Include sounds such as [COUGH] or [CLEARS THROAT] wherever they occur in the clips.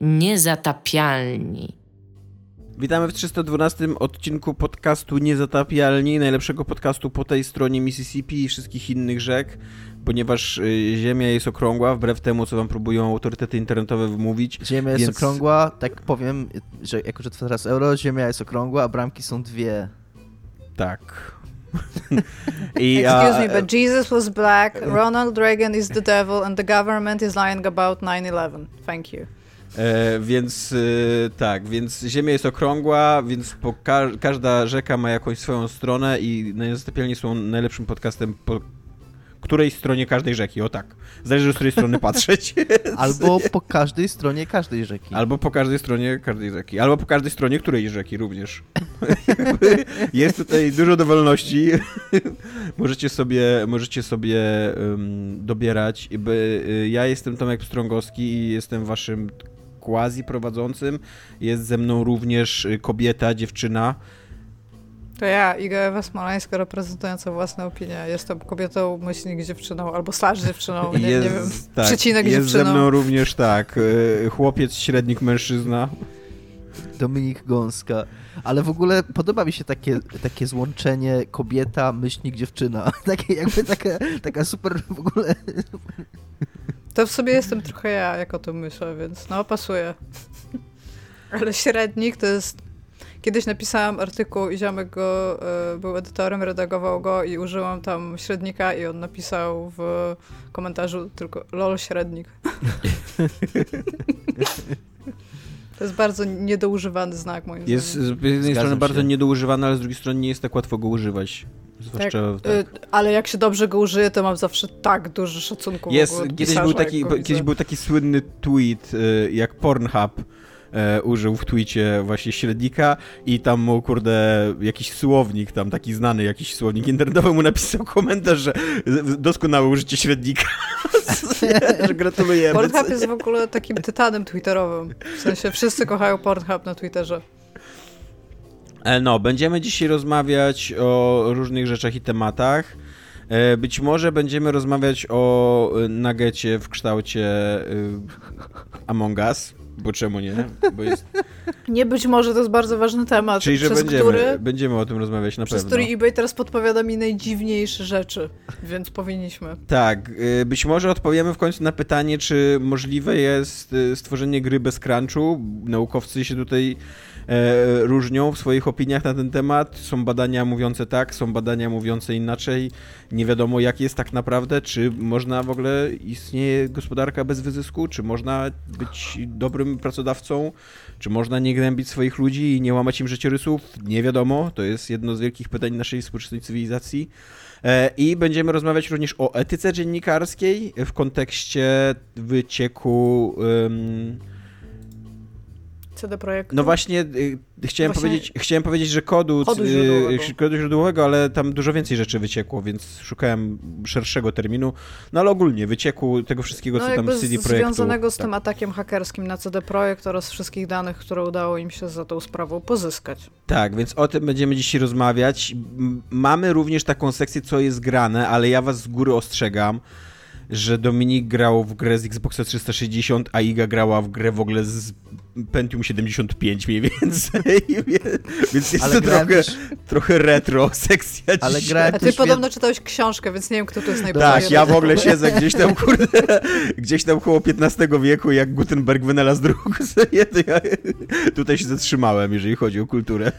Niezatapialni. Witamy w 312 odcinku podcastu Niezatapialni, najlepszego podcastu po tej stronie Mississippi i wszystkich innych rzek, ponieważ y, Ziemia jest okrągła, wbrew temu, co wam próbują autorytety internetowe wymówić. Ziemia jest okrągła, tak powiem, że jako, że to teraz euro, Ziemia jest okrągła, a bramki są dwie. Tak. [LAUGHS] I, Excuse me, but Jesus was black, Ronald Reagan is the devil, and the government is lying about 9-11. Thank you. E, więc e, tak, więc Ziemia jest okrągła, więc ka każda rzeka ma jakąś swoją stronę i Niezatapialni są najlepszym podcastem po której stronie każdej rzeki, o tak. Zależy, z której strony patrzeć. [LAUGHS] Albo po każdej stronie każdej rzeki. Albo po każdej stronie każdej rzeki. Albo po każdej stronie której rzeki również. [LAUGHS] jest tutaj dużo dowolności. [LAUGHS] możecie sobie, możecie sobie um, dobierać. Y, ja jestem Tomek Strągowski i jestem waszym quasi prowadzącym. Jest ze mną również y, kobieta, dziewczyna. To ja, Iga Ewa Smoleńska, reprezentująca własne opinie. Jestem kobietą, myślnik dziewczyną, albo slash dziewczyną, nie, jest, nie wiem, tak, przecinek jest dziewczyną. Jest ze mną również tak, y, chłopiec, średnik, mężczyzna. Dominik Gąska. Ale w ogóle podoba mi się takie, takie złączenie kobieta, myślnik, dziewczyna. [LAUGHS] Takie jakby taka, taka super w ogóle... To w sobie jestem trochę ja, jak o tym myślę, więc no, pasuje. [LAUGHS] Ale średnik to jest... Kiedyś napisałam artykuł i ziomek go y, był edytorem, redagował go i użyłam tam średnika i on napisał w komentarzu tylko lol średnik. [LAUGHS] To jest bardzo niedoużywany znak, moim jest zdaniem. Jest z jednej strony bardzo niedoużywany, ale z drugiej strony nie jest tak łatwo go używać. Zwłaszcza, tak, tak. ale jak się dobrze go użyje, to mam zawsze tak duży szacunek. Jest, kiedyś był, taki, kiedyś był taki słynny tweet, y, jak Pornhub e, użył w tweetie właśnie średnika i tam mu, kurde, jakiś słownik, tam taki znany jakiś słownik internetowy mu napisał komentarz, że doskonałe użycie średnika. [LAUGHS] że gratulujemy. Pornhub jest w ogóle takim tytanem twitterowym. W sensie wszyscy kochają Pornhub na Twitterze. E, no, będziemy dzisiaj rozmawiać o różnych rzeczach i tematach. E, być może będziemy rozmawiać o nagecie w kształcie Among Us. Bo czemu nie? Bo jest... [LAUGHS] Nie być może to jest bardzo ważny temat. Czyli, że będziemy, który, będziemy o tym rozmawiać na przez pewno. Przez który eBay teraz podpowiada mi najdziwniejsze rzeczy, więc powinniśmy. Tak, y, być może odpowiemy w końcu na pytanie, czy możliwe jest y, stworzenie gry bez crunchu. Naukowcy się tutaj różnią w swoich opiniach na ten temat. Są badania mówiące tak, są badania mówiące inaczej. Nie wiadomo, jak jest tak naprawdę, czy można w ogóle istnieje gospodarka bez wyzysku, czy można być dobrym pracodawcą, czy można nie gnębić swoich ludzi i nie łamać im życiorysów. Nie wiadomo, to jest jedno z wielkich pytań naszej współczesnej cywilizacji. E, I będziemy rozmawiać również o etyce dziennikarskiej w kontekście wycieku. Um, CD Projektu? No właśnie, y, chciałem, właśnie... Powiedzieć, chciałem powiedzieć, że kodu, kodu, y, źródłowego. kodu źródłowego, ale tam dużo więcej rzeczy wyciekło, więc szukałem szerszego terminu. No ale ogólnie wycieku tego wszystkiego, no, co tam z CD Projektu. związanego z tak. tym atakiem hakerskim na CD Projekt oraz wszystkich danych, które udało im się za tą sprawą pozyskać. Tak, więc o tym będziemy dzisiaj rozmawiać. Mamy również taką sekcję, co jest grane, ale ja was z góry ostrzegam, że Dominik grał w grę z Xboxa 360, a Iga grała w grę w ogóle z Pentium 75 mniej więcej, [LAUGHS] więc jest ale to trochę, też... trochę retro sekcja ale grałem A ty podobno wie... czytałeś książkę, więc nie wiem, kto to jest najbardziej Tak, ja w ogóle siedzę gdzieś tam, kurde, [LAUGHS] gdzieś tam koło XV wieku, jak Gutenberg wynalazł druk. [LAUGHS] Tutaj się zatrzymałem, jeżeli chodzi o kulturę.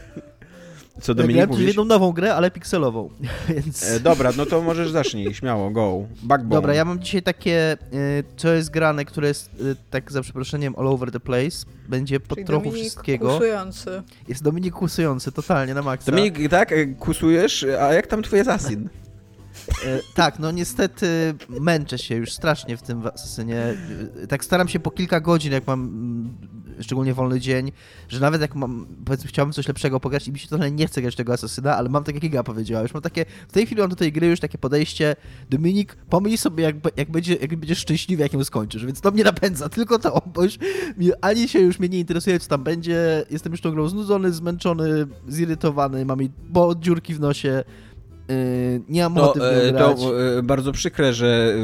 Co Dominik ja mówisz? jedną nową grę, ale pikselową, [LAUGHS] więc... E, dobra, no to możesz zacznij, [LAUGHS] śmiało, go. Backbone. Dobra, ja mam dzisiaj takie, y, co jest grane, które jest, y, tak za przeproszeniem, all over the place. Będzie pod Czyli trochu Dominik wszystkiego. kusujący. Jest Dominik kusujący, totalnie, na maksa. Dominik, tak, e, kusujesz, a jak tam twój Assassin? E, tak, no niestety męczę się już strasznie w tym Assassinie. Tak staram się po kilka godzin, jak mam szczególnie wolny dzień, że nawet jak mam, powiedzmy, chciałbym coś lepszego pograć i mi się trochę nie chce grać tego Assassina, ale mam tak jak Iga powiedziała, już mam takie, w tej chwili mam do tej gry już takie podejście, Dominik, pomyśl sobie, jak, jak, będzie, jak będziesz szczęśliwy, jak ją skończysz, więc to mnie napędza, [LAUGHS] tylko to, bo już ani się już mnie nie interesuje, co tam będzie, jestem już tą grą znudzony, zmęczony, zirytowany, mam i bo dziurki w nosie, Yy, nie mam To, ochoty w nią e, grać. to e, bardzo przykre, że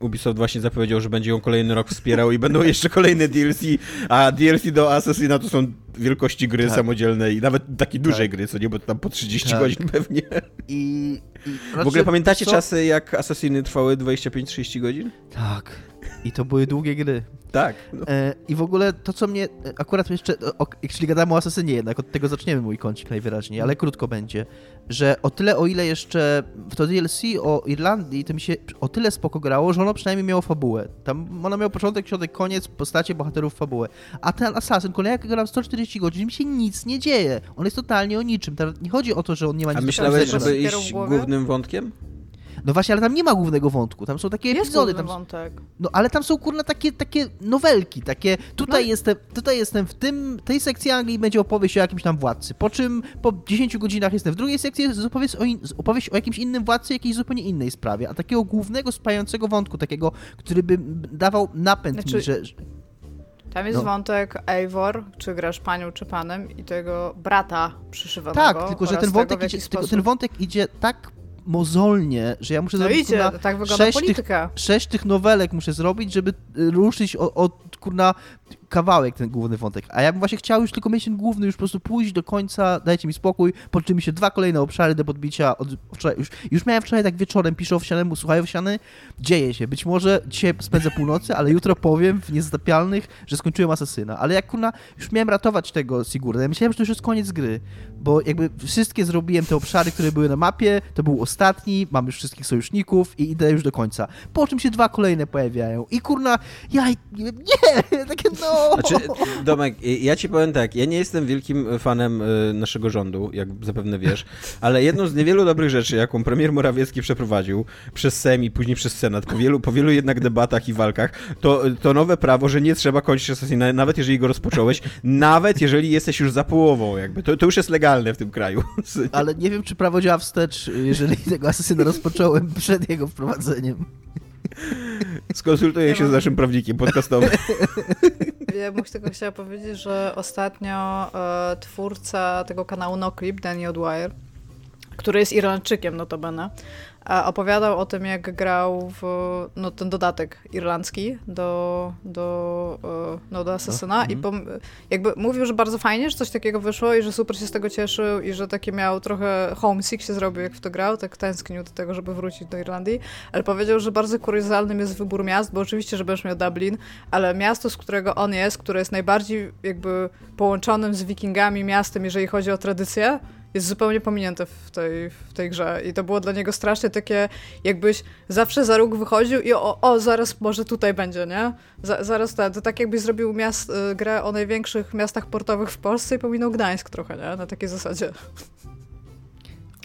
Ubisoft właśnie zapowiedział, że będzie ją kolejny rok wspierał i będą jeszcze kolejne DLC, a DLC do Assassina to są wielkości gry Tak. samodzielnej, nawet takiej dużej Tak. gry, co nie, bo to tam po 30 Tak. godzin pewnie. I, i W znaczy, ogóle pamiętacie co? czasy, jak Assassiny trwały 25-30 godzin? Tak. I to były długie gry. Tak. No. E, I w ogóle to, co mnie e, akurat jeszcze, o, jeśli gadamy o Asasynie jednak, od tego zaczniemy mój kącik najwyraźniej, ale krótko będzie, że o tyle, o ile jeszcze w to DLC o Irlandii, to mi się o tyle spoko grało, że ono przynajmniej miało fabułę. Tam ono miało początek, środek, koniec, postacie, bohaterów, fabułę. A ten Assassin, kolej jak gram 140 godzin, mi się nic nie dzieje. On jest totalnie o niczym. Teraz nie chodzi o to, że on nie ma A nic do myślałeś, żeby iść głównym wątkiem? No właśnie, ale tam nie ma głównego wątku. Tam są takie Jest epizody. Tam, wątek. no ale tam są kurna takie, takie nowelki, takie tutaj, No. jestem, tutaj jestem w tym, tej sekcji Anglii będzie opowieść o jakimś tam władcy, po czym po 10 godzinach jestem w drugiej sekcji, jest opowieść o, in, opowieść o jakimś innym władcy, jakiejś zupełnie innej sprawie, a takiego głównego, spajającego wątku, takiego, który by dawał napęd Znaczy, mi, że... Tam jest No. wątek Eivor, czy grasz panią, czy panem i tego brata przyszywanego. Tak, tylko że ten wątek, idzie, sposób... ten wątek idzie tak mozolnie, że ja muszę No zrobić idzie, kurna, tak wygląda sześć tych- polityka. sześć tych nowelek muszę zrobić, żeby y, ruszyć o, o kurna kawałek ten główny wątek. A ja bym właśnie chciał już tylko mieć ten główny, już po prostu pójść do końca, dajcie mi spokój, po czym mi się dwa kolejne obszary do podbicia. Od wczoraj, już, już miałem wczoraj tak wieczorem, piszę owsianemu, słuchaj owsiany, dzieje się. Być może dzisiaj spędzę północy, ale jutro powiem w niezatapialnych, że skończyłem Asasyna. Ale jak kurna, już miałem ratować tego Sigurda, ja myślałem, że to już jest koniec gry, bo jakby wszystkie zrobiłem te obszary, które były na mapie, to był ostatni, mam już wszystkich sojuszników i idę już do końca. Po czym się dwa kolejne pojawiają i kurna, ja nie, [LAUGHS] takie no. Znaczy, Domek, ja ci powiem tak, ja nie jestem wielkim fanem y, naszego rządu, jak zapewne wiesz, ale jedną z niewielu dobrych rzeczy, jaką premier Morawiecki przeprowadził przez Sejm i później przez Senat, po wielu, po wielu jednak debatach i walkach, to, to nowe prawo, że nie trzeba kończyć Assassina, nawet jeżeli go rozpocząłeś, nawet jeżeli jesteś już za połową, jakby, to, to już jest legalne w tym kraju. [LAUGHS] Ale nie wiem, czy prawo działa wstecz, jeżeli tego asesyna rozpocząłem przed jego wprowadzeniem. Skonsultuję się z naszym prawnikiem podcastowym. [LAUGHS] Ja bym tylko chciała powiedzieć, że ostatnio e, twórca tego kanału NoClip, Danny O'Dwyer, który jest Irlandczykiem notabene, opowiadał o tym, jak grał w no, ten dodatek irlandzki do, do, e, no, do Assassina i pom- jakby mówił, że bardzo fajnie, że coś takiego wyszło i że super się z tego cieszył i że taki miał trochę homesick się zrobił, jak w to grał, tak tęsknił do tego, żeby wrócić do Irlandii, ale powiedział, że bardzo kuriozalnym jest wybór miast, bo oczywiście, że będziesz miał Dublin, ale miasto, z którego on jest, które jest najbardziej jakby połączonym z wikingami miastem, jeżeli chodzi o tradycję, jest zupełnie pominięte w tej, w tej grze. I to było dla niego strasznie takie, jakbyś zawsze za róg wychodził i o, o zaraz może tutaj będzie, nie? Za, zaraz to, to tak jakbyś zrobił miast, y, grę o największych miastach portowych w Polsce i pominął Gdańsk trochę, nie? Na takiej zasadzie.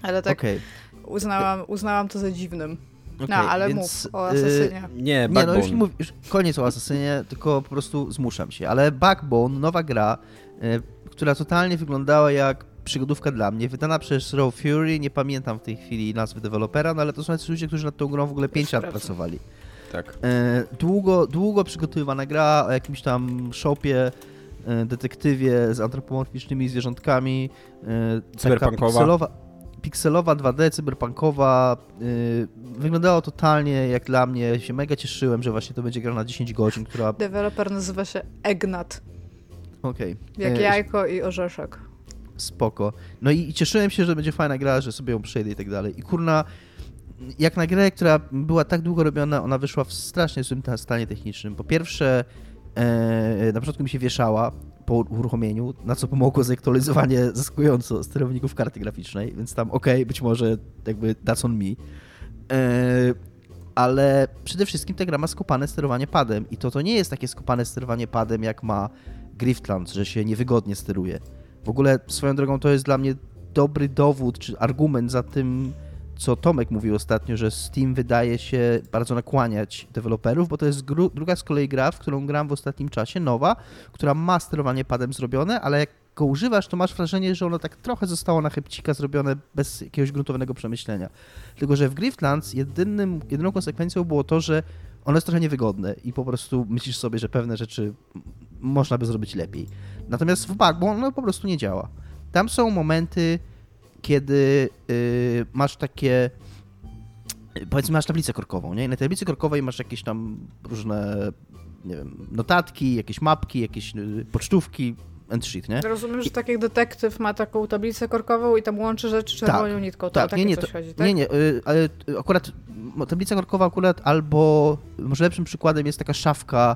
Ale tak Okej. uznałam, uznałam to za dziwnym. No, okej, ale więc, mów o y, Asesynie. Nie, Nie, no już, nie mów, już koniec o Asasynie, tylko po prostu zmuszam się. Ale Backbone, nowa gra, y, która totalnie wyglądała jak przygodówka dla mnie, wydana przez Raw Fury, nie pamiętam w tej chwili nazwy dewelopera, no ale to są jacyś ludzie, którzy nad tą grą w ogóle 5 lat pracowali. Tak. E, długo, długo przygotowywana gra o jakimś tam shopie, e, detektywie z antropomorficznymi zwierzątkami. e, Cyberpunkowa. Pikselowa, pikselowa 2D, cyberpunkowa. e, wyglądało totalnie jak dla mnie. Się mega cieszyłem, że właśnie to będzie gra na 10 godzin, która... Deweloper nazywa się Egnat, Okej. jak E, jajko i orzeszek. Spoko. No i, i cieszyłem się, że będzie fajna gra, że sobie ją przejdę i tak dalej. I kurna, jak na grę, która była tak długo robiona, ona wyszła w strasznie złym ta- stanie technicznym. Po pierwsze, e, na początku mi się wieszała po uruchomieniu, na co pomogło zaktualizowanie [LAUGHS] zaskakująco sterowników karty graficznej, więc tam okej, być może jakby that's on me. E, ale przede wszystkim ta gra ma skopane sterowanie padem i to to nie jest takie skopane sterowanie padem, jak ma Griftlands, że się niewygodnie steruje. W ogóle swoją drogą to jest dla mnie dobry dowód czy argument za tym, co Tomek mówił ostatnio, że Steam wydaje się bardzo nakłaniać deweloperów, bo to jest druga z kolei gra, w którą gram w ostatnim czasie, nowa, która ma sterowanie padem zrobione, ale jak go używasz, to masz wrażenie, że ono tak trochę zostało na chybcika zrobione bez jakiegoś gruntownego przemyślenia. Tylko, że w Griftlands jedynym, jedyną konsekwencją było to, że ono jest trochę niewygodne i po prostu myślisz sobie, że pewne rzeczy można by zrobić lepiej. Natomiast w Backbone ono po prostu nie działa. Tam są momenty, kiedy y, masz takie powiedzmy masz tablicę korkową, nie? I na tablicy korkowej masz jakieś tam różne, nie wiem, notatki, jakieś mapki, jakieś y, pocztówki, end sheet, nie? Rozumiem, że tak jak detektyw ma taką tablicę korkową i tam łączy rzeczy czerwoną Tak, nitką. To tak, nie, nie, coś to- chodzi, tak? Nie, nie, y, ale y, akurat tablica korkowa akurat albo może lepszym przykładem jest taka szafka,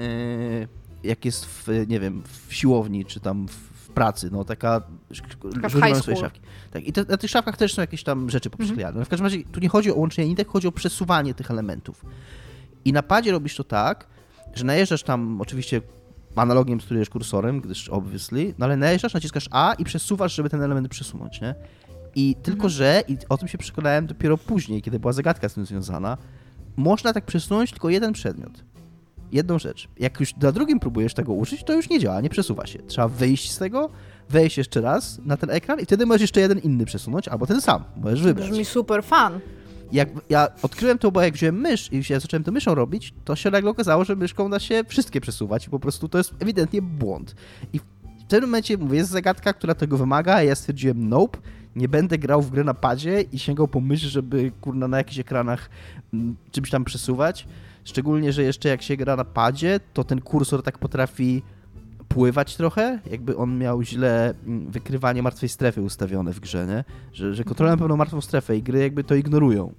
y, jak jest w, nie wiem, w siłowni, czy tam w, pracy, no taka... Taka swoje szafki. Tak, i te, na tych szafkach też są jakieś tam rzeczy Mhm. poprzyklejane. No w każdym razie tu nie chodzi o łączenie nitek, chodzi o przesuwanie tych elementów. I na padzie robisz to tak, że najeżdżasz tam oczywiście analogiem sterujesz kursorem, gdyż obviously, no ale najeżdżasz, naciskasz A i przesuwasz, żeby ten element przesunąć, nie? I tylko, że, i o tym się przekonałem dopiero później, kiedy była zagadka z tym związana, można tak przesunąć tylko jeden przedmiot. Jedną rzecz. Jak już na drugim próbujesz tego użyć, to już nie działa, nie przesuwa się. Trzeba wyjść z tego, wejść jeszcze raz na ten ekran i wtedy możesz jeszcze jeden inny przesunąć, albo ten sam. Możesz wybrać Brzmi super fan. jak ja odkryłem to, bo jak wziąłem mysz i się zacząłem to myszą robić, to się nagle okazało, że myszką da się wszystkie przesuwać i po prostu to jest ewidentnie błąd. I w tym momencie, mówię, jest zagadka, która tego wymaga, a ja stwierdziłem nope, nie będę grał w grę na padzie i sięgał po mysz, żeby kurna na jakichś ekranach mm, czymś tam przesuwać. Szczególnie, że jeszcze jak się gra na padzie, to ten kursor tak potrafi pływać trochę, jakby on miał źle mm, wykrywanie martwej strefy ustawione w grze, nie? Że, że kontrolują pewną martwą strefę i gry jakby to ignorują.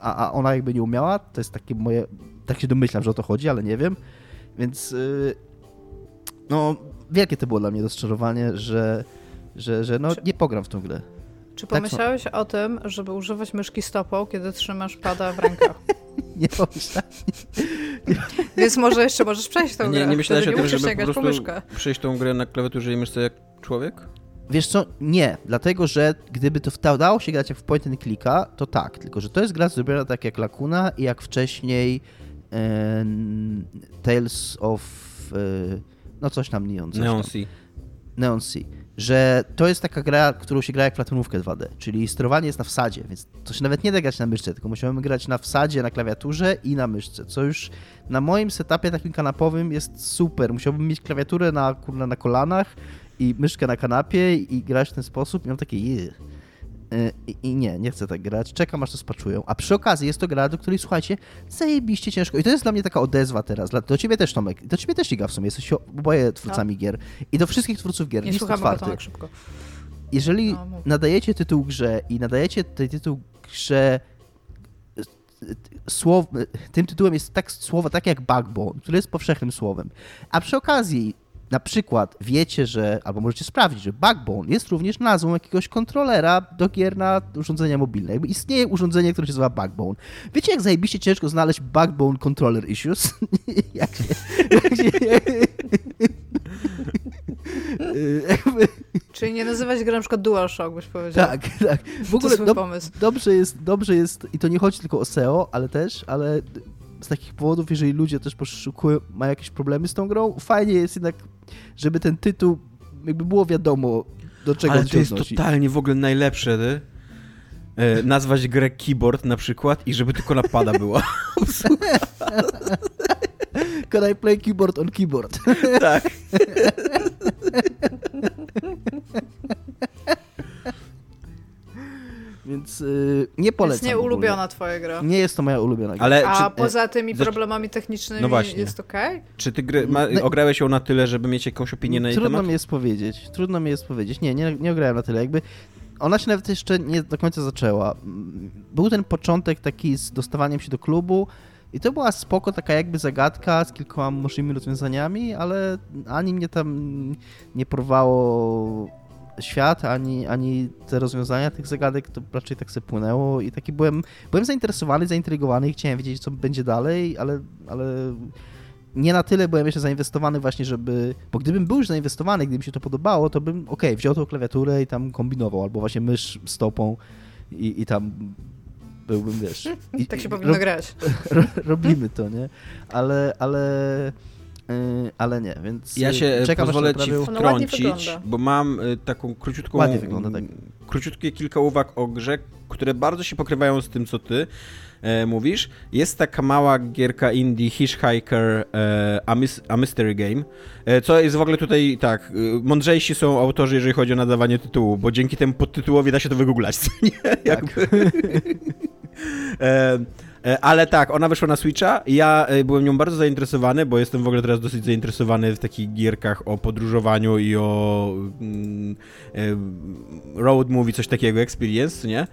A, a ona jakby nie umiała, to jest takie moje, tak się domyślam, że o to chodzi, ale nie wiem. Więc yy, no, wielkie to było dla mnie rozczarowanie, że, że, że no, nie pogram w tą grę. Czy Tak, pomyślałeś o tym, żeby używać myszki stopą, kiedy trzymasz pada w rękach? [LAUGHS] Nie pomyślałem. [LAUGHS] Więc może jeszcze możesz przejść tą Nie, grę. nie myślałeś wtedy o nie tym, musisz żeby po sięgać po prostu myszkę. przejść tą grę na klawiaturze i myszce jak człowiek? Wiesz co, nie, dlatego że gdyby to wta- dało się grać jak w point and clicka, to tak, tylko że to jest gra zrobiona tak jak Lakuna i jak wcześniej em, Tales of, e, no coś tam Neon. Coś Neon tam. Sea. Neon Sea. Że to jest taka gra, którą się gra jak platonówkę 2D, czyli sterowanie jest na wsadzie, więc to się nawet nie da grać na myszce, tylko musimy grać na wsadzie, na klawiaturze i na myszce, co już na moim setupie takim kanapowym jest super. Musiałbym mieć klawiaturę na, kurna, na kolanach i myszkę na kanapie i grać w ten sposób i mam takie je. I, I nie, nie chcę tak grać. Czekam aż to spaczują. A przy okazji jest to gra, do której słuchajcie, zajebiście ciężko. I to jest dla mnie taka odezwa teraz. Do ciebie też, Tomek. Do ciebie też Iga w sumie. Jesteś oboje twórcami gier. I do wszystkich twórców gier. Nie List słuchamy go otwarty. Tomek szybko. Jeżeli No, nadajecie tytuł grze i nadajecie ten tytuł grze e, słow, e, tym tytułem jest tak słowo takie jak backbone, które jest powszechnym słowem. A przy okazji na przykład wiecie, że, albo możecie sprawdzić, że backbone jest również nazwą jakiegoś kontrolera do gier na urządzenia mobilne. Jakby istnieje urządzenie, które się nazywa backbone. Wiecie, jak zajebiście ciężko znaleźć backbone controller issues? [LAUGHS] jak się, jak się, [LAUGHS] jakby, Czyli nie nazywać gry na przykład DualShock, byś powiedział. tak, tak. W To ogóle zły dob- pomysł. dobrze jest, dobrze jest, i to nie chodzi tylko o SEO, ale też, ale z takich powodów, jeżeli ludzie też poszukują, mają jakieś problemy z tą grą, fajnie jest jednak, żeby ten tytuł, jakby było wiadomo, do czego Ale on to jest odnosi. totalnie w ogóle najlepsze, ty? E, nazwać grę keyboard na przykład i żeby tylko napada była. [LAUGHS] Can I play keyboard on keyboard? tak. [LAUGHS] Więc y, nie Jest polecam. nie ogólnie. ulubiona twoja gra. Nie jest to moja ulubiona gra. Ale A czy, poza tymi zacz- problemami technicznymi No właśnie. jest okej? czy ty gry, ma, No- ograłeś ją na tyle, żeby mieć jakąś opinię na jej Trudno temat? mi jest powiedzieć. Trudno mi jest powiedzieć. Nie, nie, nie ograłem na tyle. Jakby ona się nawet jeszcze nie do końca zaczęła. Był ten początek taki z dostawaniem się do klubu i to była spoko taka jakby zagadka z kilkoma możliwymi rozwiązaniami, ale ani mnie tam nie porwało świat, ani, ani te rozwiązania tych zagadek, to raczej tak se płynęło i taki byłem, byłem zainteresowany, zaintrygowany i chciałem wiedzieć, co będzie dalej, ale, ale nie na tyle byłem jeszcze zainwestowany właśnie, żeby... Bo gdybym był już zainwestowany, gdyby mi się to podobało, to bym, okej, wziął tą klawiaturę i tam kombinował, albo właśnie mysz stopą i, i tam byłbym, wiesz... [LAUGHS] I, Tak się i powinno rob- grać. [LAUGHS] ro, robimy to, nie? Ale, ale... yy, ale nie, więc Ja się czekam, pozwolę ci ładnie wtrącić, bo mam y, taką króciutką Ładnie wygląda, tak. króciutkie kilka uwag o grze, które bardzo się pokrywają z tym, co ty e, mówisz. Jest taka mała gierka indie Hitchhiker e, a, Mis- a Mystery Game, e, co jest w ogóle tutaj tak, e, mądrzejsi są autorzy, jeżeli chodzi o nadawanie tytułu, bo dzięki temu podtytułowi da się to wygooglać, co nie? Jakby. [LAUGHS] e, E, ale tak, ona wyszła na Switcha. Ja e, byłem nią bardzo zainteresowany, bo jestem w ogóle teraz dosyć zainteresowany w takich gierkach o podróżowaniu i o mm, e, road movie, coś takiego, experience, nie?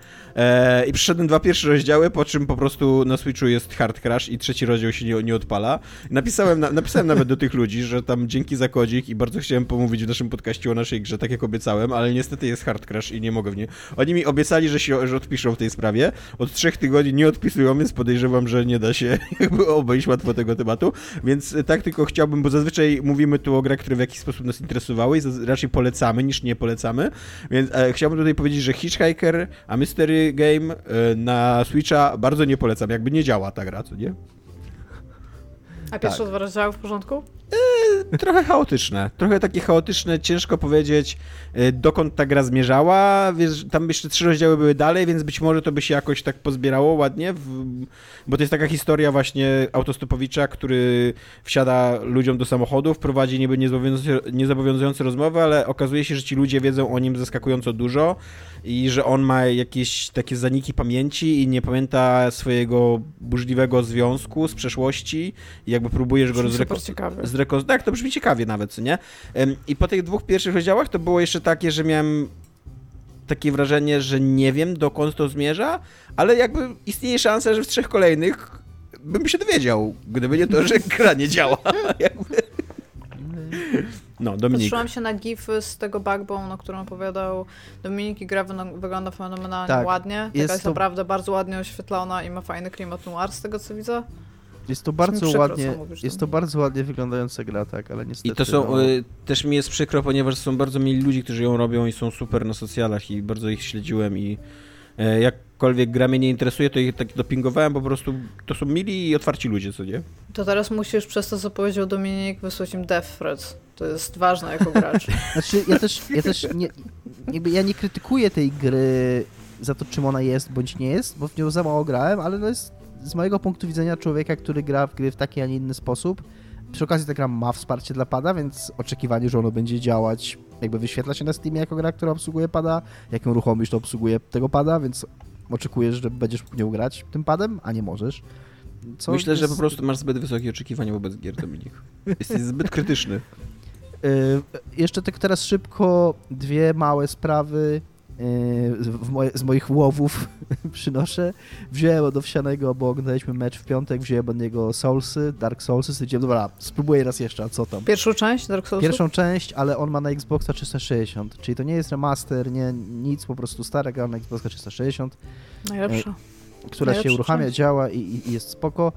I przyszedłem dwa pierwsze rozdziały, po czym po prostu na Switchu jest hard crash i trzeci rozdział się nie, nie odpala. Napisałem, na, napisałem nawet do tych ludzi, że tam dzięki za kodzik i bardzo chciałem pomówić w naszym podcaście o naszej grze, tak jak obiecałem, ale niestety jest hard crash i nie mogę w nie. Oni mi obiecali, że się że odpiszą w tej sprawie. Od trzech tygodni nie odpisują, więc podejrzewam, że nie da się jakby [LAUGHS] obejść łatwo tego tematu, więc e, tak tylko chciałbym, bo zazwyczaj mówimy tu o grach, które w jakiś sposób nas interesowały i raczej polecamy niż nie polecamy, więc e, chciałbym tutaj powiedzieć, że Hitchhiker, a Mystery Game e, na Switcha bardzo nie polecam, jakby nie działa ta gra, co nie? A pierwsze tak. dwa rozdziały w porządku? E, trochę chaotyczne. Trochę takie chaotyczne, ciężko powiedzieć, e, dokąd ta gra zmierzała. Wiesz, tam jeszcze trzy rozdziały były dalej, więc być może to by się jakoś tak pozbierało ładnie, w, bo to jest taka historia właśnie autostopowicza, który wsiada ludziom do samochodów, prowadzi niby niezobowiązujące, niezobowiązujące rozmowy, ale okazuje się, że ci ludzie wiedzą o nim zaskakująco dużo i że on ma jakieś takie zaniki pamięci i nie pamięta swojego burzliwego związku z przeszłości i jakby próbujesz go zrekonstruować. Tak, to brzmi ciekawie nawet, nie? I po tych dwóch pierwszych rozdziałach to było jeszcze takie, że miałem takie wrażenie, że nie wiem dokąd to zmierza, ale jakby istnieje szansa, że w trzech kolejnych bym się dowiedział, gdyby nie to, że [LAUGHS] gra nie działa. [LAUGHS] jakby. No, Dominik. Patrzyłam się na gify z tego Backbone, o którym opowiadał Dominik i gra wygląda fenomenalnie tak, ładnie. Taka jest, jest to... naprawdę bardzo ładnie oświetlona i ma fajny klimat noir z tego co widzę. Jest to bardzo ładnie, jest to bardzo ładnie wyglądająca gra, tak, ale niestety... I to są, no... y, też mi jest przykro, ponieważ są bardzo mili ludzie, którzy ją robią i są super na socjalach i bardzo ich śledziłem i y, jakkolwiek gra mnie nie interesuje, to ich tak dopingowałem, po prostu to są mili i otwarci ludzie, co nie? To teraz musisz przez to, co powiedział Dominik, wysłać im death threats. To jest ważne jako gracz. [LAUGHS] znaczy, ja też, ja też nie, jakby ja nie krytykuję tej gry za to, czym ona jest bądź nie jest, bo w nią za mało grałem, ale to jest z mojego punktu widzenia człowieka, który gra w gry w taki, a nie inny sposób. Przy okazji ta gra ma wsparcie dla pada, więc oczekiwanie, że ono będzie działać, jakby wyświetla się na Steamie jako gra, która obsługuje pada, jak ją uruchomisz, to obsługuje tego pada, więc oczekujesz, że będziesz w nią grać tym padem, a nie możesz. Co Myślę, jest... że po prostu masz zbyt wysokie oczekiwania wobec gier, Dominik. Jesteś zbyt krytyczny. Yy, [LAUGHS] jeszcze tak teraz szybko dwie małe sprawy moje, z moich łowów [LAUGHS] przynoszę. Wziąłem od Owsianego, bo oglądaliśmy mecz w piątek, wziąłem od niego Soulsy, Dark Soulsy, stwierdziłem, dobra, spróbuję raz jeszcze, a co tam? Pierwszą część Dark Soulsy? Pierwszą część, ale on ma na Xboxa 360, czyli to nie jest remaster, nie nic, po prostu stara gra na Xboxa 360. Najlepsza. Która Najlepsza się uruchamia, część. działa i, i jest spoko.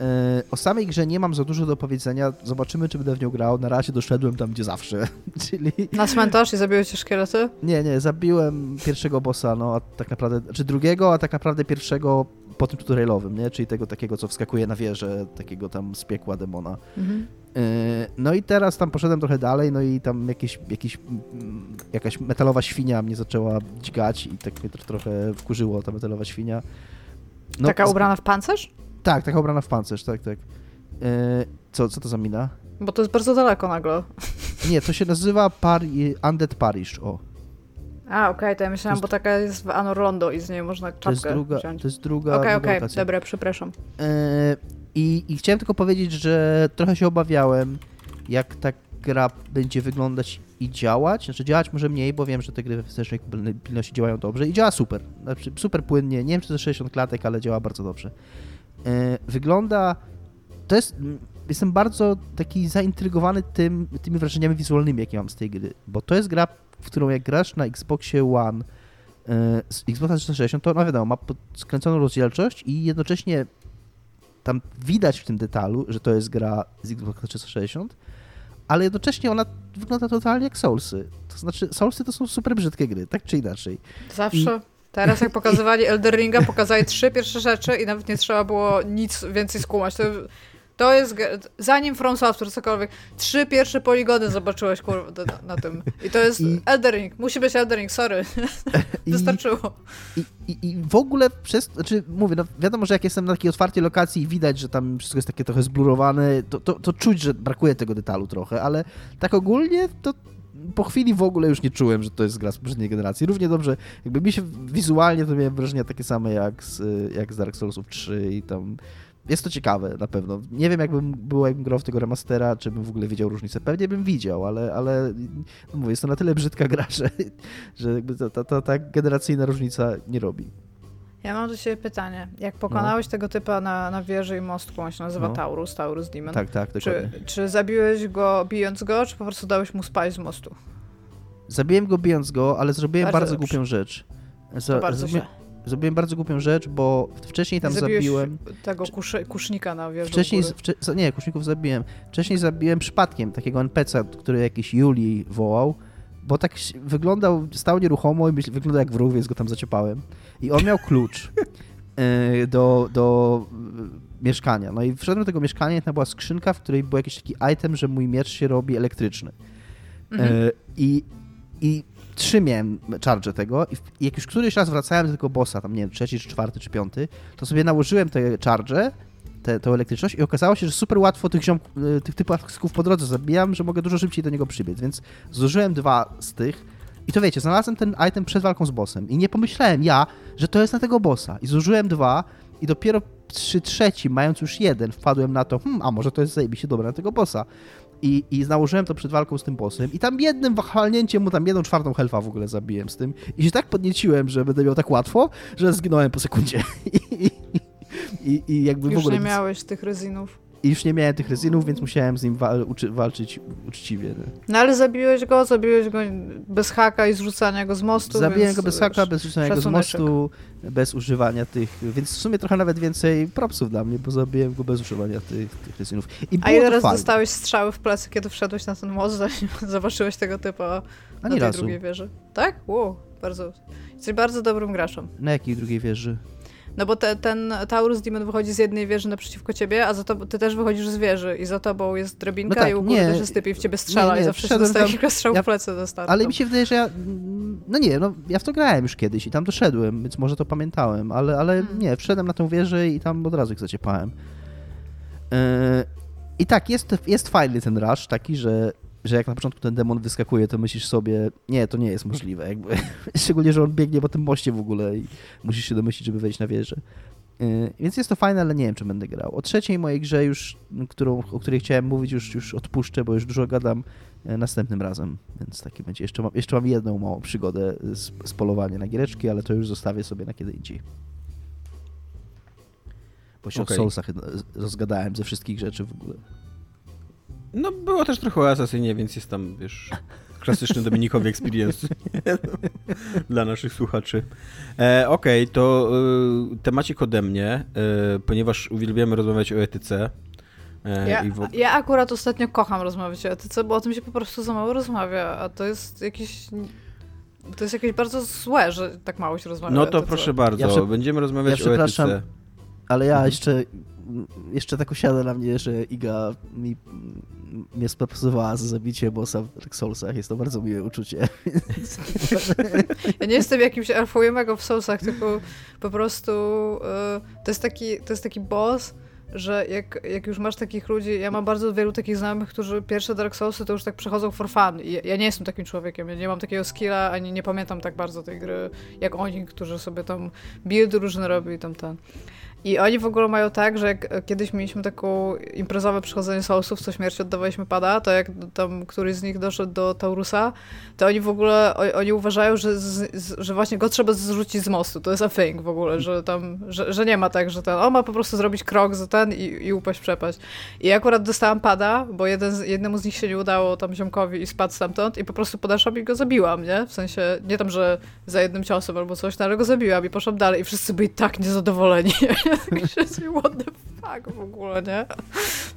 E, o samej grze nie mam za dużo do powiedzenia. Zobaczymy, czy będę w nią grał. Na razie doszedłem tam, gdzie zawsze. [LAUGHS] Czyli... Na cmentarz i zabiłeś cię szkielety? Nie, nie, zabiłem pierwszego bossa, no, a tak naprawdę, czy znaczy drugiego, a tak naprawdę pierwszego po tym tutorialowym, nie? Czyli tego takiego, co wskakuje na wieżę, takiego tam z piekła demona. Mhm. E, no i teraz tam poszedłem trochę dalej, no i tam jakieś, jakieś, jakaś metalowa świnia mnie zaczęła dźgać i tak mnie trochę wkurzyło ta metalowa świnia. No, Taka ubrana w pancerz? Tak, taka ubrana w pancerz, tak, tak. E, co, co to za mina? Bo to jest bardzo daleko nagle. Nie, to się nazywa Pari Undead Parish, o. A, okej, okay, to ja myślałam, to jest... bo taka jest w Anor Londo i z niej można czapkę to jest druga, wziąć. To jest druga Okej, okej, okay, dobra, przepraszam. E, i, I chciałem tylko powiedzieć, że trochę się obawiałem, jak ta gra będzie wyglądać i działać. Znaczy działać może mniej, bo wiem, że te gry w wstecznej pilności działają dobrze i działa super. Znaczy, super płynnie. Nie wiem, czy to jest 60 klatek, ale działa bardzo dobrze. E, wygląda. To jest. Jestem bardzo taki zaintrygowany tym, tymi wrażeniami wizualnymi, jakie mam z tej gry, bo to jest gra, w którą jak grasz na Xboxie One e, z Xboxa 360, to no wiadomo, ma skręconą rozdzielczość i jednocześnie tam widać w tym detalu, że to jest gra z Xboxa 360, ale jednocześnie ona wygląda totalnie jak Soulsy. To znaczy, Soulsy to są super brzydkie gry, tak czy inaczej. Zawsze. Teraz jak pokazywali Elder Ringa, pokazali trzy pierwsze rzeczy i nawet nie trzeba było nic więcej skumać. To, To jest, zanim From Software cokolwiek, trzy pierwsze poligony zobaczyłeś kurwa na, na tym. I to jest I... Eldering. Musi być Eldering, sorry. [LAUGHS] I... Wystarczyło. I, i, I w ogóle przez, znaczy mówię, no wiadomo, że jak jestem na takiej otwartej lokacji i widać, że tam wszystko jest takie trochę zblurowane, to, to, to czuć, że brakuje tego detalu trochę, ale tak ogólnie to po chwili w ogóle już nie czułem, że to jest gra z poprzedniej generacji. Równie dobrze, jakby mi się wizualnie to miałem wrażenie takie same jak z, jak z Dark Soulsów 3 i tam jest to ciekawe na pewno. Nie wiem, jakbym było, jakbym grał w tego remastera, czy bym w ogóle widział różnicę. Pewnie bym widział, ale, ale no mówię, jest to na tyle brzydka [LAUGHS] gra, że, że jakby ta, ta, ta, ta generacyjna różnica nie robi. Ja mam do ciebie pytanie. Jak pokonałeś no. tego typa na, na wieży i mostku, on się nazywa no. Taurus, Taurus Demon. Tak, tak, dokładnie. Czy, czy zabiłeś go bijąc go, czy po prostu dałeś mu spać z mostu? Zabiłem go bijąc go, ale zrobiłem bardzo, bardzo głupią rzecz. Za, bardzo zrobiłem, zrobiłem bardzo głupią rzecz, bo wcześniej tam Zabiłeś zabiłem... tego kuszy, kusznika na wieży Wcześniej, wcze, nie, kuszników zabiłem. Wcześniej zabiłem przypadkiem takiego NPC, który jakiś Julii wołał, bo tak wyglądał, stał nieruchomo i wyglądał jak wróg, więc go tam zaciepałem. I on miał klucz e, do, do e, mieszkania. No i wszedłem do tego mieszkania i tam była skrzynka, w której był jakiś taki item, że mój miecz się robi elektryczny. E, mhm. I, I trzy miałem charge tego i jak już któryś raz wracałem do tego bossa, tam nie wiem, trzeci, czy czwarty, czy piąty, to sobie nałożyłem te charge tę elektryczność i okazało się, że super łatwo tych, ziom, tych typów po drodze zabijam, że mogę dużo szybciej do niego przybiec, więc zużyłem dwa z tych i to wiecie, znalazłem ten item przed walką z bossem i nie pomyślałem ja, że to jest na tego bossa i zużyłem dwa i dopiero przy trzecim, mając już jeden, wpadłem na to, hmm, a może to jest zajebiście dobre na tego bossa. I, I założyłem to przed walką z tym bossem i tam jednym wachalnięciem mu tam jedną czwartą helfa w ogóle zabiłem z tym i się tak podnieciłem, że będę miał tak łatwo, że zginąłem po sekundzie. [LAUGHS] I, i, i jakby już w ogóle... nie miałeś tych rezinów. I już nie miałem tych rezinów, więc musiałem z nim wal walczyć uczciwie. No. no ale zabiłeś go, zabiłeś go bez haka i zrzucania go z mostu. Zabiłem go bez haka, bez zrzucania go z mostu, bez używania tych, więc w sumie trochę nawet więcej propsów dla mnie, bo zabiłem go bez używania tych, tych. I A ile razy dostałeś strzały w plecy, kiedy wszedłeś na ten most, [LAUGHS] zobaczyłeś tego typa na tej razu. drugiej wieży? Tak? Wow, bardzo. Jesteś bardzo dobrym graczem. Na jakiej drugiej wieży? No bo te, ten Taurus Demon wychodzi z jednej wieży naprzeciwko ciebie, a za to, ty też wychodzisz z wieży i za tobą jest drabinka no tak, i u góry nie, też jest typ i w ciebie strzela nie, nie, i zawsze się dostaje kilka strzał ja, w plecy do startu. Ale mi się wydaje, że ja... No nie, no ja w to grałem już kiedyś i tam doszedłem, więc może to pamiętałem, ale, ale hmm. nie, wszedłem na tę wieżę i tam od razu ich zaciepałem. Yy, I tak, jest, jest fajny ten rush, taki, że że jak na początku ten demon wyskakuje, to myślisz sobie, nie, to nie jest możliwe. Jakby. [LAUGHS] Szczególnie, że on biegnie po tym moście w ogóle i musisz się domyślić, żeby wejść na wieżę. Yy, więc jest to fajne, ale nie wiem, czy będę grał. O trzeciej mojej grze już, którą, o której chciałem mówić, już, już odpuszczę, bo już dużo gadam yy, następnym razem, więc taki będzie. Jeszcze mam, jeszcze mam jedną małą przygodę z, z polowania na giereczki, ale to już zostawię sobie na kiedy indziej. Bo się okay. o Soulsach rozgadałem ze wszystkich rzeczy w ogóle. No było też trochę o Assassinie, więc jest tam, wiesz, klasyczny Dominikowy experience [LAUGHS] dla naszych słuchaczy. E, Okej, okay, to y, temacik ode mnie, e, ponieważ uwielbiamy rozmawiać o etyce. E, ja, w... ja akurat ostatnio kocham rozmawiać o etyce, bo o tym się po prostu za mało rozmawia, a to jest jakiś... To jest jakieś bardzo złe, że tak mało się rozmawia No to proszę bardzo, ja będziemy rozmawiać ja o etyce. Ale ja mhm. jeszcze jeszcze tak usiada na mnie, że Iga mi, mnie spropozowała za zabicie bossa w Dark Soulsach. Jest to bardzo miłe uczucie. Ja nie jestem jakimś alfojemego w Soulsach, tylko po prostu y, to, jest taki, to jest taki boss, że jak, jak już masz takich ludzi, ja mam bardzo wielu takich znajomych, którzy pierwsze Dark Soulsy to już tak przechodzą for fun. I ja nie jestem takim człowiekiem, ja nie mam takiego skilla, ani nie pamiętam tak bardzo tej gry, jak oni, którzy sobie tam build różne robią i tam ten. I oni w ogóle mają tak, że jak kiedyś mieliśmy taką imprezowe przychodzenie Soulsów, co śmierć oddawaliśmy pada, to jak tam któryś z nich doszedł do Taurusa, to oni w ogóle, oni uważają, że, że właśnie go trzeba zrzucić z mostu. To jest a thing w ogóle, że tam, że, że nie ma tak, że ten, on ma po prostu zrobić krok za ten i, i upaść, przepaść. I akurat dostałam pada, bo jeden jednemu z nich się nie udało tam ziomkowi i spadł stamtąd i po prostu podeszłam i go zabiłam, nie? W sensie, nie tam, że za jednym ciosem albo coś, no, ale go zabiłam i poszłam dalej i wszyscy byli tak niezadowoleni. [LAUGHS] [LAUGHS] Krzysiu, what the fuck w ogóle, nie?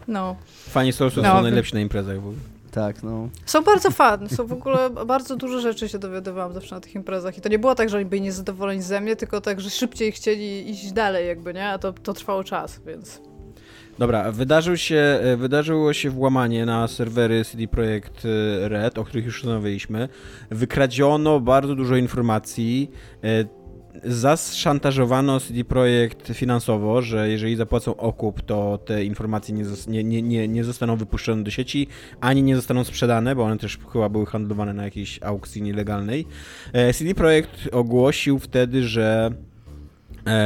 No. Fani Soulsów no, są najlepsi na imprezach w ogóle. Tak, no. Są bardzo fajne, są w ogóle [LAUGHS] bardzo dużo rzeczy się dowiadywałam zawsze na tych imprezach i to nie było tak, że oni byli niezadowoleni ze mnie, tylko tak, że szybciej chcieli iść dalej jakby, nie? A to, to trwało czas, więc... Dobra, wydarzył się, e, wydarzyło się włamanie na serwery CD Projekt e, Red, o których już rozmawialiśmy. Wykradziono bardzo dużo informacji. E, zaszantażowano CD Projekt finansowo, że jeżeli zapłacą okup, to te informacje nie, nie, nie, nie, zostaną wypuszczone do sieci, ani nie zostaną sprzedane, bo one też chyba były handlowane na jakiejś aukcji nielegalnej. CD Projekt ogłosił wtedy, że E,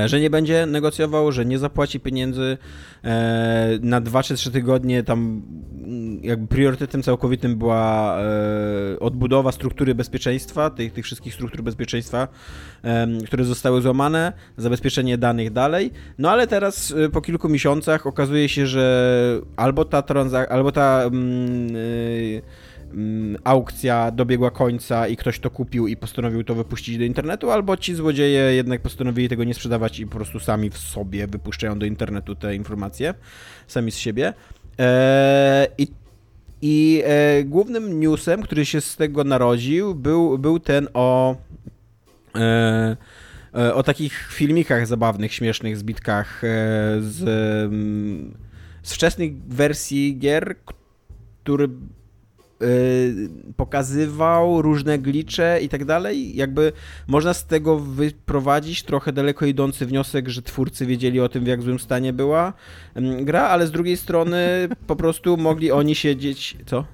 że nie będzie negocjował, że nie zapłaci pieniędzy e, na 2 czy 3 tygodnie. Tam mm, jakby priorytetem całkowitym była e, odbudowa struktury bezpieczeństwa, tych, tych wszystkich struktur bezpieczeństwa, które zostały złamane, zabezpieczenie danych dalej. No ale teraz po kilku miesiącach okazuje się, że albo ta transakcja, albo ta. Mm, aukcja dobiegła końca i ktoś to kupił i postanowił to wypuścić do internetu, albo ci złodzieje jednak postanowili tego nie sprzedawać i po prostu sami w sobie wypuszczają do internetu te informacje, sami z siebie. Eee, I i e, głównym newsem, który się z tego narodził, był, był ten o, e, e o takich filmikach zabawnych, śmiesznych, zbitkach e, z, mm, z wczesnych wersji gier, który pokazywał różne glicze i tak dalej. Jakby można z tego wyprowadzić trochę daleko idący wniosek, że twórcy wiedzieli o tym, w jak złym stanie była gra, ale z drugiej strony po prostu mogli oni siedzieć. Co?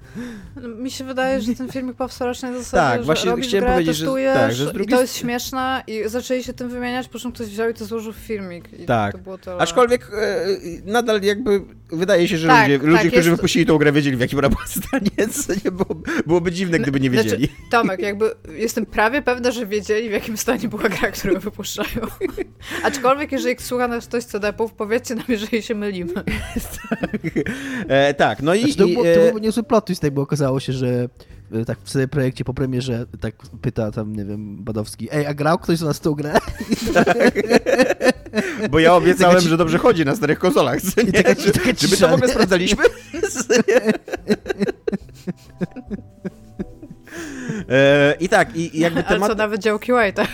No, mi się wydaje, że ten filmik powstał raczej na zasadzie, tak, właśnie że robisz chciałem grę, powiedzieć, testujesz że, tak, że drugiej... i to jest śmieszne i zaczęli się tym wymieniać, po czym ktoś wziął i to złożył w filmik. I tak. To było tyle. Aczkolwiek e, nadal jakby wydaje się, że tak, ludzie, tak, ludzie którzy jest... wypuścili tą grę, wiedzieli w jakim ona była [LAUGHS] stanie, co nie było, byłoby dziwne, gdyby nie znaczy, wiedzieli. Znaczy, Tomek, jakby jestem prawie pewna, że wiedzieli, w jakim stanie była gra, którą wypuszczają. Aczkolwiek, jeżeli słucha nas ktoś CD-ów, powiedzcie nam, jeżeli się mylimy. tak. E, tak, no i... Znaczy, to, był, to e, był niezły plot twist, bo okazało się, że e, tak w sobie projekcie po premierze tak pyta tam, nie wiem, Badowski, ej, a grał ktoś z nas tą grę? Tak. [LAUGHS] [LAUGHS] Bo ja obiecałem, że dobrze chodzi na starych konsolach. Taka, czy, taka czy my to w ogóle sprawdzaliśmy? [LAUGHS] E, I tak, i jakby temat... Ale co, nawet działki White'a.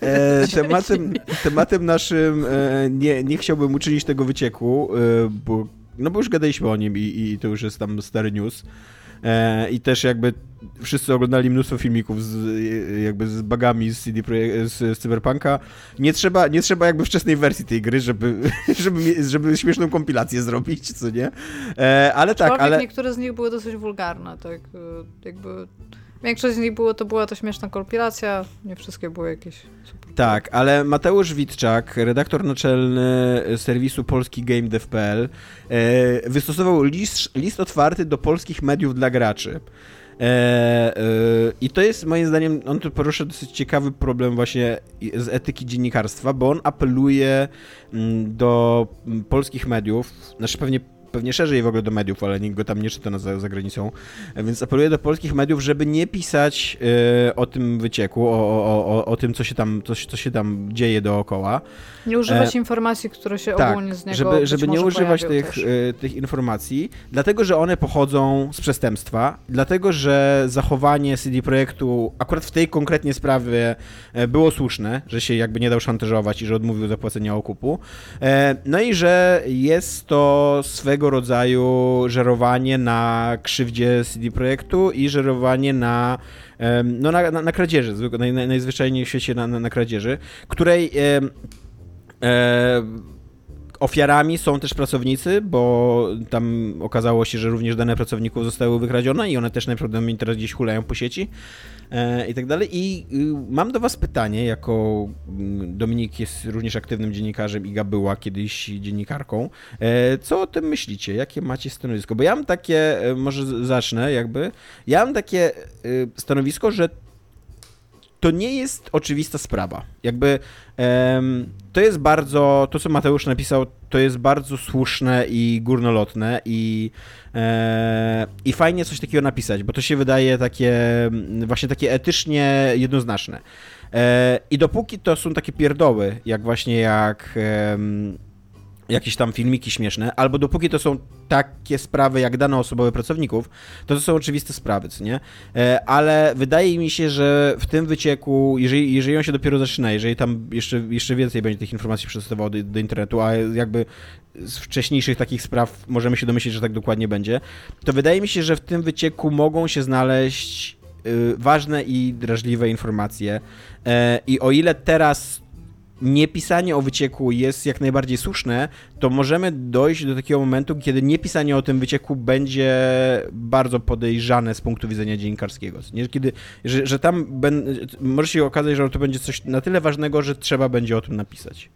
E, [LAUGHS] tematem, tematem naszym e, nie, nie chciałbym uczynić tego wycieku, e, bo, no bo już gadaliśmy o nim i, i to już jest tam stary news. E, I też jakby wszyscy oglądali mnóstwo filmików z, jakby z bagami z CD Projekt, z, z Cyberpunka. Nie trzeba, nie trzeba jakby wczesnej wersji tej gry, żeby, [LAUGHS] żeby, żeby śmieszną kompilację zrobić, co nie? E, ale tak, ale... niektóre z nich były dosyć wulgarne, tak jakby Większość z nich było, to była to śmieszna kompilacja, nie wszystkie były jakieś. Tak, ale Mateusz Witczak, redaktor naczelny serwisu polski GameDev.pl e, wystosował list, list otwarty do polskich mediów dla graczy. E, e, I to jest moim zdaniem, on tu porusza dosyć ciekawy problem właśnie z etyki dziennikarstwa, bo on apeluje mm, do polskich mediów, znaczy pewnie pewnie szerzej w ogóle do mediów, ale nikt go tam nie czyta za, za granicą, więc apeluję do polskich mediów, żeby nie pisać y, o tym wycieku, o, o, o, o tym, co się, tam, co, co się tam dzieje dookoła. Nie używać e, informacji, które się tak, ogólnie z niego żeby, żeby nie używać tych, y, tych informacji, dlatego, że one pochodzą z przestępstwa, dlatego, że zachowanie CD Projektu akurat w tej konkretnie sprawie e, było słuszne, że się jakby nie dał szantażować i że odmówił zapłacenia okupu. E, no i że jest to swego rodzaju żerowanie na krzywdzie CD Projektu i żerowanie na, no, na, na, na kradzieży, naj, najzwyczajniej w świecie na, na, na kradzieży, której e, e, Ofiarami są też pracownicy, bo tam okazało się, że również dane pracowników zostały wykradzione i one też najprawdopodobniej teraz gdzieś hulają po sieci i tak dalej. I y, mam do was pytanie, jako mm, Dominik jest również aktywnym dziennikarzem, Iga była kiedyś dziennikarką. E, co o tym myślicie? Jakie macie stanowisko? Bo ja mam takie, e, może zacznę jakby, ja mam takie y, stanowisko, że to nie jest oczywista sprawa. Jakby to jest bardzo, to co Mateusz napisał, to jest bardzo słuszne i górnolotne i, e, i fajnie coś takiego napisać, bo to się wydaje takie, właśnie takie etycznie jednoznaczne. E, I dopóki to są takie pierdoły, jak właśnie jak jakieś tam filmiki śmieszne, albo dopóki to są takie sprawy jak dane osobowe pracowników, to to są oczywiste sprawy, co nie? E, ale wydaje mi się, że w tym wycieku, jeżeli, jeżeli on się dopiero zaczyna, jeżeli tam jeszcze, jeszcze więcej będzie tych informacji przedstawiał do, do internetu, a jakby z wcześniejszych takich spraw możemy się domyślić, że tak dokładnie będzie, to wydaje mi się, że w tym wycieku mogą się znaleźć y, ważne i drażliwe informacje. E, I o ile teraz niepisanie o wycieku jest jak najbardziej słuszne, to możemy dojść do takiego momentu, kiedy niepisanie o tym wycieku będzie bardzo podejrzane z punktu widzenia dziennikarskiego. Nie? Kiedy, że, że tam ben, może się okazać, że to będzie coś na tyle ważnego, że trzeba będzie o tym napisać.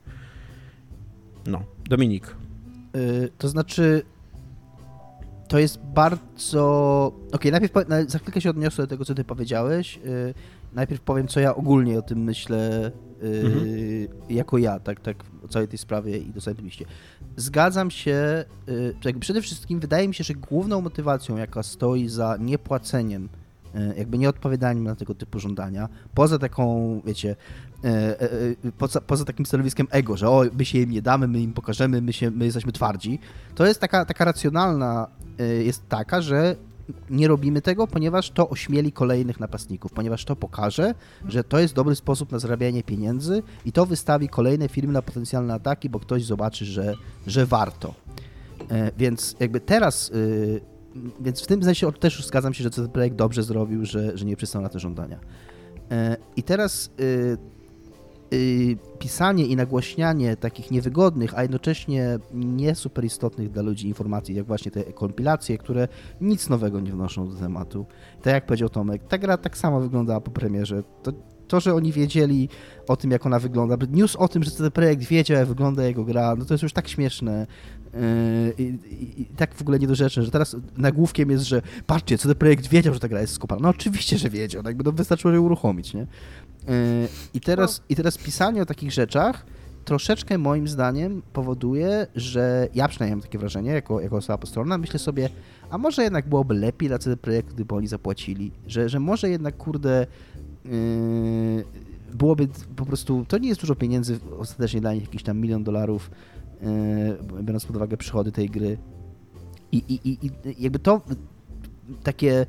No, Dominik. Yy, to znaczy, to jest bardzo. Okej, okay, najpierw za chwilkę się odniosę do tego, co ty powiedziałeś. Yy, najpierw powiem, co ja ogólnie o tym myślę mhm. jako ja, tak, tak o całej tej sprawie i do całej liście. Zgadzam się, yy, przede wszystkim wydaje mi się, że główną motywacją, jaka stoi za niepłaceniem y, jakby nie odpowiadaniem na tego typu żądania, poza taką, wiecie, y, poza, poza, takim stanowiskiem ego, że o, my się im nie damy, my im pokażemy, my, się, my jesteśmy twardzi, to jest taka, taka racjonalna, jest taka, że nie robimy tego, ponieważ to ośmieli kolejnych napastników, ponieważ to pokaże, że to jest dobry sposób na zarabianie pieniędzy i to wystawi kolejne firmy na potencjalne ataki, bo ktoś zobaczy, że, że warto. E, więc jakby teraz, y, więc w tym sensie też już zgadzam się, że ten projekt dobrze zrobił, że, że nie przystał na te żądania. E, I teraz y, pisanie i nagłaśnianie takich niewygodnych, a jednocześnie nie super istotnych dla ludzi informacji, jak właśnie te kompilacje, które nic nowego nie wnoszą do tematu. Tak jak powiedział Tomek, ta gra tak samo wyglądała po premierze. To, to, że oni wiedzieli o tym, jak ona wygląda, news o tym, że ten projekt wiedział, jak wygląda jego gra, no to jest już tak śmieszne yy, i, i, tak w ogóle niedorzeczne, że teraz nagłówkiem jest, że patrzcie, co ten projekt wiedział, że ta gra jest skopana. No oczywiście, że wiedział, no jakby to wystarczyło je uruchomić, nie? I teraz, I teraz pisanie o takich rzeczach troszeczkę moim zdaniem powoduje, że ja przynajmniej mam takie wrażenie, jako, jako osoba postronna, myślę sobie, a może jednak byłoby lepiej dla CD Projekt, gdyby oni zapłacili, że, że może jednak, kurde, yy, byłoby po prostu, to nie jest dużo pieniędzy ostatecznie dla nich, jakiś tam milion dolarów, yy, biorąc pod uwagę przychody tej gry. I, i, i, i jakby to takie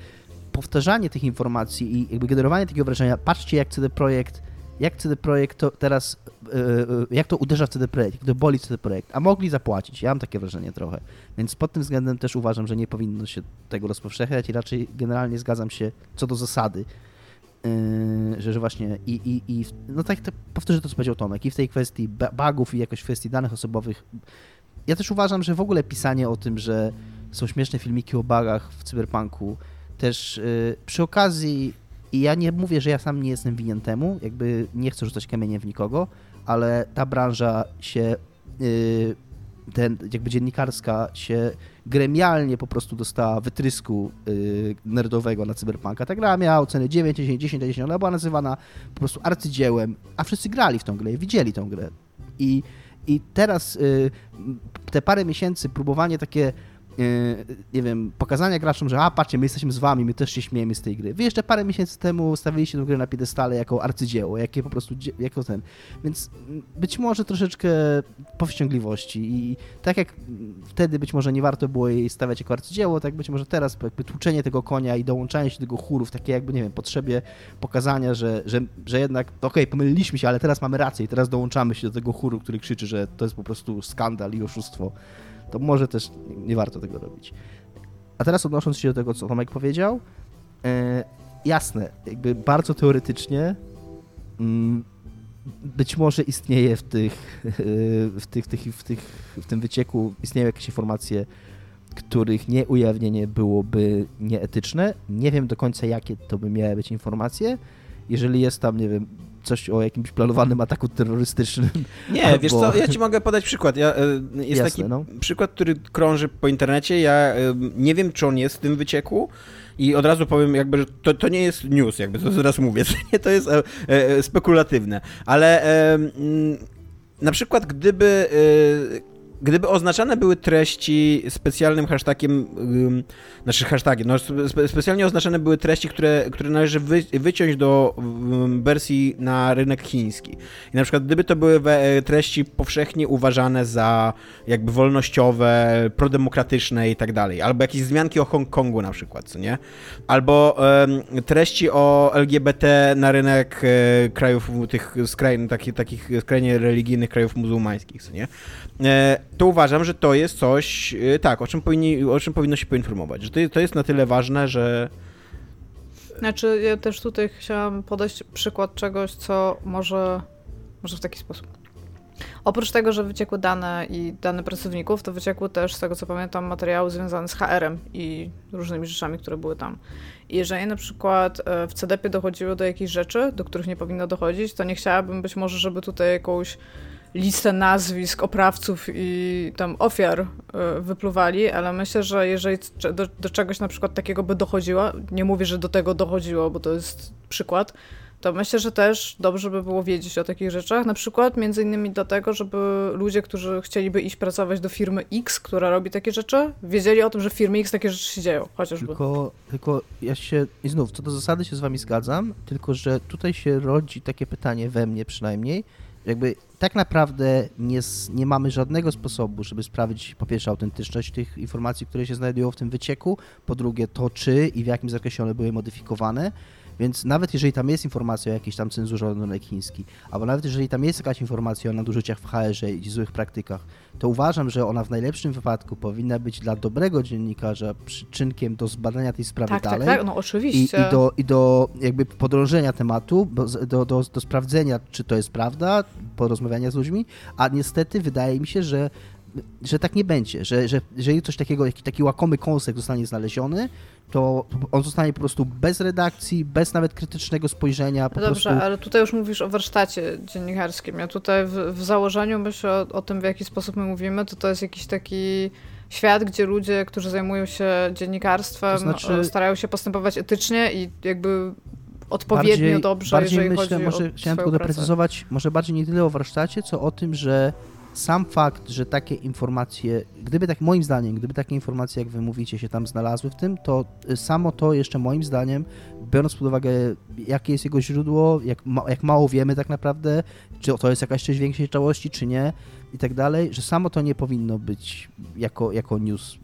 powtarzanie tych informacji i jakby generowanie takiego wrażenia, patrzcie jak CD Projekt, jak CD Projekt to teraz, yy, jak to uderza w CD Projekt, jak to boli CD Projekt, a mogli zapłacić. Ja mam takie wrażenie trochę. Więc pod tym względem też uważam, że nie powinno się tego rozpowszechniać i raczej generalnie zgadzam się co do zasady, yy, że, że właśnie i, i, i no tak, tak powtórzę to, co powiedział Tomek, i w tej kwestii bugów i jakoś kwestii danych osobowych. Ja też uważam, że w ogóle pisanie o tym, że są śmieszne filmiki o bugach w cyberpunku, też y, przy okazji, i ja nie mówię, że ja sam nie jestem winien temu, jakby nie chcę rzucać kamieniem w nikogo, ale ta branża się, y, ten, jakby dziennikarska się gremialnie po prostu dostała wytrysku y, nerdowego na Cyberpunka. Ta gra miała ocenę 9, 10, 10, 10, ona była nazywana po prostu arcydziełem, a wszyscy grali w tą grę i widzieli tą grę. I, i teraz te parę miesięcy próbowanie takie nie wiem, pokazania graczom, że a patrzcie, my jesteśmy z wami, my też się śmiejemy z tej gry. Wy jeszcze parę miesięcy temu stawiliście tę grę na piedestale jako arcydzieło, jakie po prostu, jako ten. Więc być może troszeczkę powściągliwości i tak jak wtedy być może nie warto było jej stawiać jako arcydzieło, tak być może teraz jakby tłuczenie tego konia i dołączanie się do tego chóru w takiej jakby, nie wiem, potrzebie pokazania, że, że, że jednak, okej, okay, pomyliliśmy się, ale teraz mamy rację i teraz dołączamy się do tego chóru, który krzyczy, że to jest po prostu skandal i oszustwo to może też nie warto tego robić. A teraz odnosząc się do tego, co Tomek powiedział, e, jasne, jakby bardzo teoretycznie mm, być może istnieje w tych, w tych, tych, w tych, w tym wycieku istnieją jakieś informacje, których nieujawnienie byłoby nieetyczne. Nie wiem do końca, jakie to by miały być informacje. Jeżeli jest tam, nie wiem, coś o jakimś planowanym ataku terrorystycznym. Nie, [LAUGHS] albo... wiesz co, ja ci mogę podać przykład. Ja, e, jest Jasne, taki no. przykład, który krąży po internecie. Ja e, nie wiem, czy on jest w tym wycieku. I od razu powiem, jakby, że to, to nie jest news, jakby to zaraz mówię, [LAUGHS] to jest e, spekulatywne. Ale na przykład, gdyby gdyby oznaczane były treści specjalnym hashtagiem, ym, znaczy hashtagiem, no spe, specjalnie oznaczone były treści, które, które należy wy, wyciąć do wersji na rynek chiński. I na przykład gdyby to były we, treści powszechnie uważane za jakby wolnościowe, prodemokratyczne i tak dalej, albo jakieś wzmianki o Hongkongu na przykład, co nie? Albo treści o LGBT na rynek y, krajów tych skraj, takich, takich skrajnie religijnych krajów muzułmańskich, co nie? E, to uważam, że to jest coś, e, tak, o czym, powinni, o czym powinno się poinformować, że to, to jest na tyle ważne, że... Znaczy, ja też tutaj chciałam podać przykład czegoś, co może, może w taki sposób. Oprócz tego, że wyciekły dane i dane pracowników, to wyciekły też, z tego co pamiętam, materiały związane z HR-em i różnymi rzeczami, które były tam. I jeżeli na przykład e, w CDP dochodziło do jakichś rzeczy, do których nie powinno dochodzić, to nie chciałabym być może, żeby tutaj jakąś listę nazwisk oprawców i tam ofiar y, wypluwali, ale myślę, że jeżeli do, do, czegoś na przykład takiego by dochodziło, nie mówię, że do tego dochodziło, bo to jest przykład, to myślę, że też dobrze by było wiedzieć o takich rzeczach. Na przykład między innymi dlatego, żeby ludzie, którzy chcieliby iść pracować do firmy X, która robi takie rzeczy, wiedzieli o tym, że w firmie X takie rzeczy się dzieją, chociażby. Tylko, tylko ja się, i znów, co do zasady się z wami zgadzam, tylko że tutaj się rodzi takie pytanie we mnie przynajmniej, jakby tak naprawdę nie, nie mamy żadnego sposobu, żeby sprawdzić po pierwsze autentyczność tych informacji, które się znajdują w tym wycieku, po drugie to czy i w jakim zakresie one były modyfikowane, więc nawet jeżeli tam jest informacja o jakiejś tam cenzurze na rynek chiński, albo nawet jeżeli tam jest jakaś informacja o nadużyciach w HR-ze i złych praktykach, to uważam, że ona w najlepszym wypadku powinna być dla dobrego dziennikarza przyczynkiem do zbadania tej sprawy tak, dalej. Tak, tak, no oczywiście. I, i, do, i do jakby podrążenia tematu, do, do, do sprawdzenia, czy to jest prawda, porozmawiania z ludźmi, a niestety wydaje mi się, że że tak nie będzie, że, że jeżeli coś takiego, jakiś taki łakomy kąsek zostanie znaleziony, to on zostanie po prostu bez redakcji, bez nawet krytycznego spojrzenia. Po no dobrze, prostu... ale tutaj już mówisz o warsztacie dziennikarskim. Ja tutaj w, w założeniu myślę o, o, tym, w jaki sposób my mówimy, to to jest jakiś taki świat, gdzie ludzie, którzy zajmują się dziennikarstwem, to znaczy... starają się postępować etycznie i jakby odpowiednio bardziej, dobrze, bardziej jeżeli myślę, chodzi może o chciałem tylko doprecyzować, może bardziej nie tyle o warsztacie, co o tym, że sam fakt, że takie informacje, gdyby tak moim zdaniem, gdyby takie informacje, jak wy mówicie, się tam znalazły w tym, to y, samo to jeszcze moim zdaniem, biorąc pod uwagę, jakie jest jego źródło, jak, ma, jak mało wiemy tak naprawdę, czy to jest jakaś część większej czałości, czy nie, i tak dalej, że samo to nie powinno być jako, jako news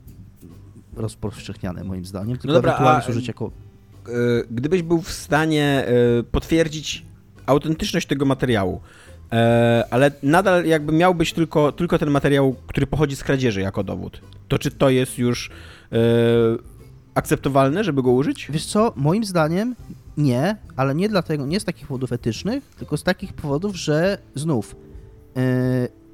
rozpowszechniane moim zdaniem, tylko no dobra, ewentualnie służyć jako... Y, gdybyś był w stanie y, potwierdzić autentyczność tego materiału, ale nadal jakby miał być tylko, tylko ten materiał, który pochodzi z kradzieży jako dowód. To czy to jest już e, akceptowalne, żeby go użyć? Wiesz co, moim zdaniem nie, ale nie dlatego, nie z takich powodów etycznych, tylko z takich powodów, że znów e,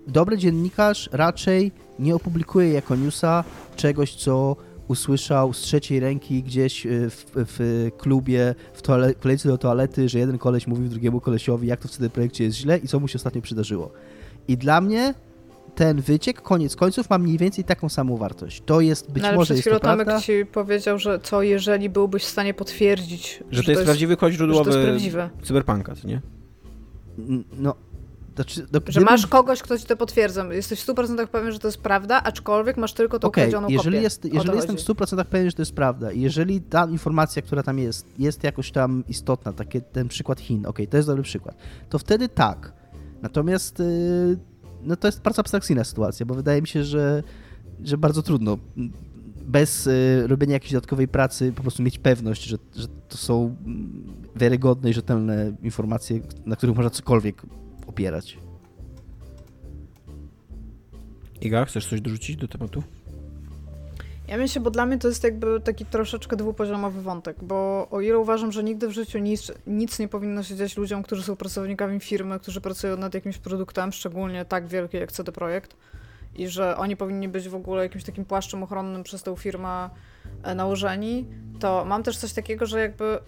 dobry dziennikarz raczej nie opublikuje jako newsa czegoś, co usłyszał z trzeciej ręki gdzieś y, w, w klubie, w toale, kolejce do toalety, że jeden koleś mówił drugiemu kolesiowi, jak to w CD Projekcie jest źle i co mu się ostatnio przydarzyło. I dla mnie ten wyciek, koniec końców, ma mniej więcej taką samą wartość. To jest być no, ale może przed chwilą Tomek prawda. ci powiedział, że co jeżeli byłbyś w stanie potwierdzić, że, że to jest, jest prawdziwy kod źródłowy cyberpunka, nie? No, znaczy, no, że masz kogoś, kto ci to potwierdza. Jesteś w 100% pewien, że to jest prawda, aczkolwiek masz tylko tą okay, kradzioną jeżeli kopię. Jest, jeżeli jestem w 100% pewien, że to jest prawda i jeżeli ta informacja, która tam jest, jest jakoś tam istotna, taki ten przykład Chin, ok, to jest dobry przykład, to wtedy tak. Natomiast yy, no to jest bardzo abstrakcyjna sytuacja, bo wydaje mi się, że, że bardzo trudno bez y, robienia jakiejś dodatkowej pracy po prostu mieć pewność, że, że to są mm, wiarygodne i rzetelne informacje, na których można cokolwiek opierać. Iga, chcesz coś dorzucić do tematu? Ja myślę, bo dla mnie to jest jakby taki troszeczkę dwupoziomowy wątek, bo o ile uważam, że nigdy w życiu nic, nic nie powinno się dziać ludziom, którzy są pracownikami firmy, którzy pracują nad jakimś produktem, szczególnie tak wielki jak CD Projekt, i że oni powinni być w ogóle jakimś takim płaszczem ochronnym przez tę firmę e, nałożeni, to mam też coś takiego, że jakby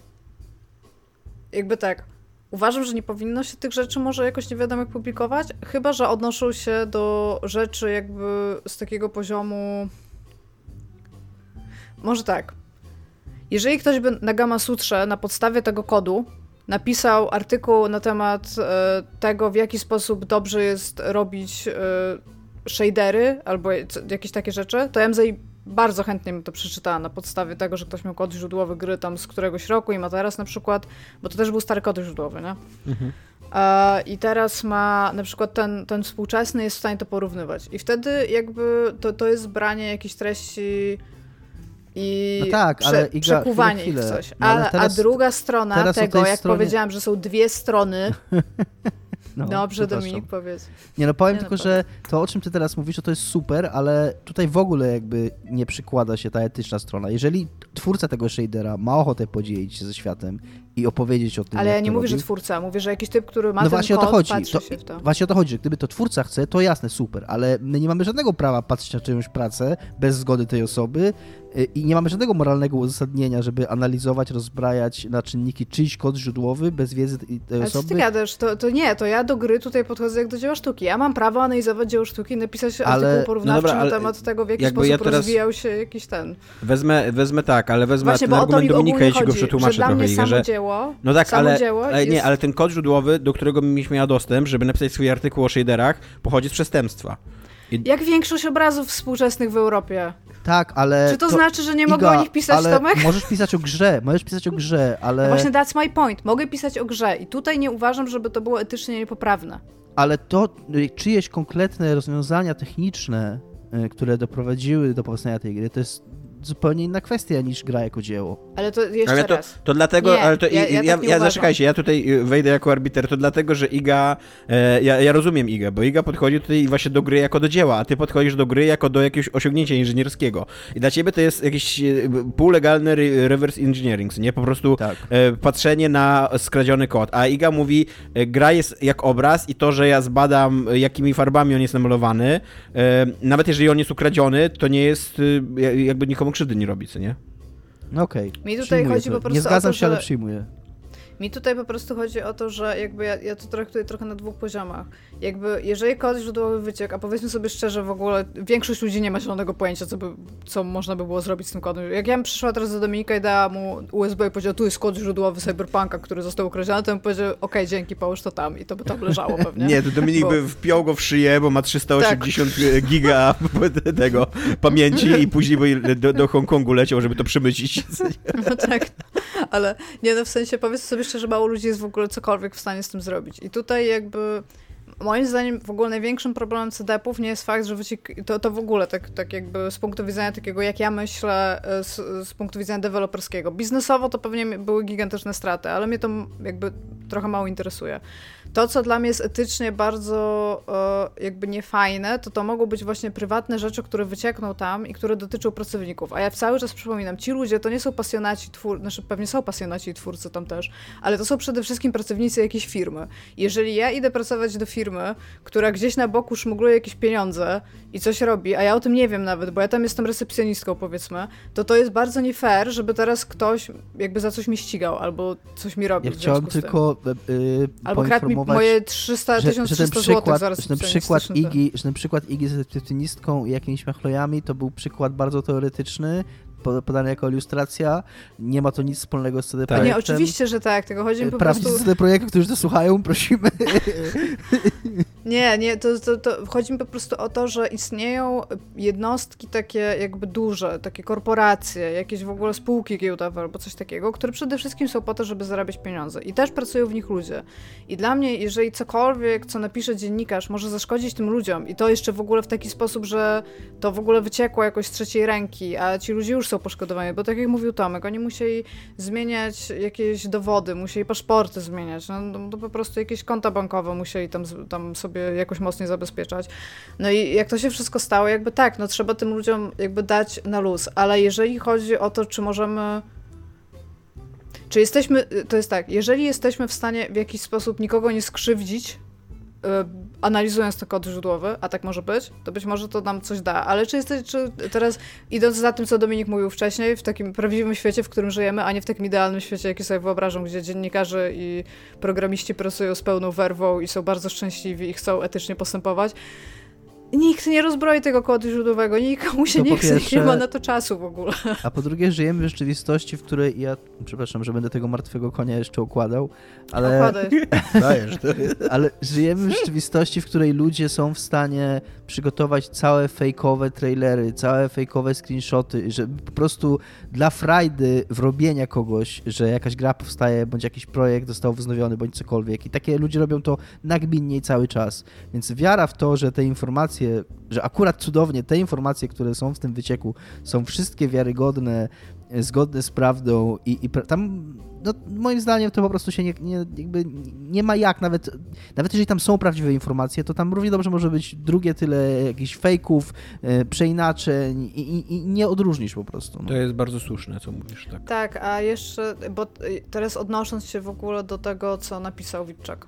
jakby tak, Uważam, że nie powinno się tych rzeczy może jakoś jak publikować, chyba że odnoszą się do rzeczy jakby z takiego poziomu. Może tak. Jeżeli ktoś by na Gama Sutrze na podstawie tego kodu napisał artykuł na temat e, tego, w jaki sposób dobrze jest robić e, shadery albo jakieś takie rzeczy, to za bardzo chętnie bym to przeczytała na podstawie tego, że ktoś miał kod źródłowy gry tam z któregoś roku i ma teraz na przykład, bo to też był stary kod źródłowy, nie? Mhm. I teraz ma na przykład ten, ten współczesny jest w stanie to porównywać. I wtedy jakby to, to jest branie jakichś treści i no tak, prze, ale Iga, przekuwanie ich w coś. No, a, teraz, a druga strona tego, jak powiedziałam, że są dwie strony. [LAUGHS] No, Dobrze, Dominik, powiedz. Nie no, powiem nie no, tylko, no, że to, o czym ty teraz mówisz, to, to jest super, ale tutaj w ogóle jakby nie przykłada się ta etyczna strona. Jeżeli twórca tego shadera ma ochotę podzielić się ze światem i opowiedzieć o tym. Ale ja nie mówię, robi. że twórca, mówię, że jakiś typ, który ma no ten właśnie kod, o to chodzi. To, to. Właśnie o to chodzi, że gdyby to twórca chce, to jasne, super, ale my nie mamy żadnego prawa patrzeć na czyjąś pracę bez zgody tej osoby i nie mamy żadnego moralnego uzasadnienia, żeby analizować, rozbrajać na czynniki czyjś kod źródłowy bez wiedzy tej osoby. Ale ty gadasz, to, to nie, to ja do gry tutaj podchodzę jak do dzieła sztuki. Ja mam prawo analizować dzieło sztuki i napisać ale... artykuł porównawczy no dobra, na temat tego, w jaki sposób ja rozwijał się jakiś ten. Wezmę, wezmę tak, ale wezmę Właśnie, ten argument Dominika, jeśli go przetłumaczę że trochę. Dla mnie że... dzieło, no tak, ale ale, ale jest... nie, ale ten kod źródłowy, do którego mieliśmy miała dostęp, żeby napisać swój artykuł o shaderach, pochodzi z przestępstwa. I... Jak większość obrazów współczesnych w Europie. Tak, ale. Czy to, to znaczy, że nie mogę o nich pisać, ale Tomek? Możesz pisać o grze, możesz pisać o grze, ale. No właśnie that's my point. Mogę pisać o grze i tutaj nie uważam, żeby to było etycznie niepoprawne. Ale to czyjeś konkretne rozwiązania techniczne, y, które doprowadziły do powstania tej gry, to jest zupełnie inna kwestia niż gra jako dzieło. Ale to jeszcze ale to, raz. To dlatego, nie, ale to ja, ja, ja, tak ja zaczekajcie, ja tutaj y, wejdę jako arbiter, to dlatego, że Iga, e, ja, ja rozumiem Iga, bo Iga podchodzi tutaj właśnie do gry jako do dzieła, a ty podchodzisz do gry jako do jakiegoś osiągnięcia inżynierskiego. I dla ciebie to jest jakiś e, półlegalny reverse engineering, nie? Po prostu tak. e, patrzenie na skradziony kod. A Iga mówi, e, gra jest jak obraz i to, że ja zbadam, jakimi farbami on jest namalowany, e, nawet jeżeli on jest ukradziony, to nie jest e, jakby nikomu krzywdy nie robi, co nie? No okej. Okay. Mi tutaj chodzi to. po prostu Nie zgadzam o to, się, ale przyjmuję. Mi tutaj po prostu chodzi o to, że jakby ja, ja to traktuję trochę na dwóch poziomach. Jakby jeżeli kod źródłowy wyciekł, a powiedzmy sobie szczerze, w ogóle większość ludzi nie ma zielonego pojęcia, co, by, co można by było zrobić z tym kodem. Jak ja bym przyszła teraz do Dominika i dała mu USB i powiedziała, tu jest kod źródłowy Cyberpunka, który został ukradziony, to bym powiedział, okej, okay, dzięki, połóż to tam i to by tam leżało [LAUGHS] pewnie. nie, to Dominik bo... by wpiął go w szyję, bo ma 380 tak. giga [LAUGHS] tego pamięci i później by do, do Hongkongu leciał, żeby to przemycić. [LAUGHS] no tak, ale nie no, w sensie powiedz sobie szczerze, mało ludzi jest w ogóle cokolwiek w stanie z tym zrobić. I tutaj jakby moim zdaniem w ogóle największym problemem CDP-ów nie jest fakt, że wycik... to, to w ogóle tak, tak jakby z punktu widzenia takiego, jak ja myślę, e, z, z punktu widzenia deweloperskiego. Biznesowo to pewnie były gigantyczne straty, ale mnie to jakby trochę mało interesuje. To, co dla mnie jest etycznie bardzo e, jakby niefajne, to to mogą być właśnie prywatne rzeczy, które wyciekną tam i które dotyczą pracowników. A ja cały czas przypominam, ci ludzie to nie są pasjonaci twórcy, znaczy pewnie są pasjonaci twórcy tam też, ale to są przede wszystkim pracownicy jakiejś firmy. Jeżeli ja idę pracować do firmy, która gdzieś na boku szmugluje jakieś pieniądze i coś robi, a ja o tym nie wiem nawet, bo ja tam jestem recepcjonistką powiedzmy, to to jest bardzo nie fair, żeby teraz ktoś jakby za coś mi ścigał albo coś mi robił. Ja chciałem tylko yy, albo kradł mi moje 300, że, 1300 że ten przykład, zaraz że ten przykład Igi, że ten przykład Igi z recepcjonistką i jakimiś machlojami to był przykład bardzo teoretyczny, podane jako ilustracja. Nie ma to nic wspólnego z CD tak. Nie, oczywiście, że tak, tego chodzi mi po Prawdziwy prostu... CD Projektu, którzy to słuchają, prosimy. [LAUGHS] Nie, nie, to, to, to chodzi mi po prostu o to, że istnieją jednostki takie jakby duże, takie korporacje, jakieś w ogóle spółki giełdowe albo coś takiego, które przede wszystkim są po to, żeby zarabiać pieniądze. I też pracują w nich ludzie. I dla mnie, jeżeli cokolwiek, co napisze dziennikarz, może zaszkodzić tym ludziom i to jeszcze w ogóle w taki sposób, że to w ogóle wyciekło jakoś z trzeciej ręki, a ci ludzie już są poszkodowani, bo tak jak mówił Tomek, oni musieli zmieniać jakieś dowody, musieli paszporty zmieniać, no, no to po prostu jakieś konta bankowe musieli tam, tam sobie jakoś mocniej zabezpieczać. No i jak to się wszystko stało, jakby tak, no trzeba tym ludziom jakby dać na luz, ale jeżeli chodzi o to, czy możemy czy jesteśmy, to jest tak, jeżeli jesteśmy w stanie w jakiś sposób nikogo nie skrzywdzić, E, analizując ten kod źródłowy, a tak może być, to być może to nam coś da. Ale czy, jest, czy teraz, idąc za tym, co Dominik mówił wcześniej, w takim prawdziwym świecie, w którym żyjemy, a nie w takim idealnym świecie, jaki sobie wyobrażam, gdzie dziennikarze i programiści pracują z pełną werwą i są bardzo szczęśliwi i chcą etycznie postępować, nikt nie rozbroi tego kodu źródłowego, nikomu się To nie chce, pierwsze- nie ma na to czasu w ogóle. A po drugie, żyjemy w rzeczywistości, w której ja, przepraszam, że będę tego martwego konia jeszcze układał, ale, Okładaj. [LAUGHS] Dajesz, to ale żyjemy w rzeczywistości, w której ludzie są w stanie przygotować całe fejkowe trailery, całe fejkowe screenshoty, że po prostu dla frajdy wrobienia kogoś, że jakaś gra powstaje, bądź jakiś projekt został wznowiony, bądź cokolwiek. I takie ludzie robią to nagminnie i cały czas. Więc wiara w to, że te informacje, że akurat cudownie te informacje, które są w tym wycieku, są wszystkie wiarygodne, e, zgodne z prawdą i, i pra- tam, no, moim zdaniem to po prostu się nie, nie, jakby nie ma jak, nawet, nawet jeżeli tam są prawdziwe informacje, to tam równie dobrze może być drugie tyle jakichś fejków, e, przeinaczeń i, i, i nie odróżnisz po prostu. No. To jest bardzo słuszne, co mówisz, tak. Tak, a jeszcze, bo y, teraz odnosząc się w ogóle do tego, co napisał Witczak.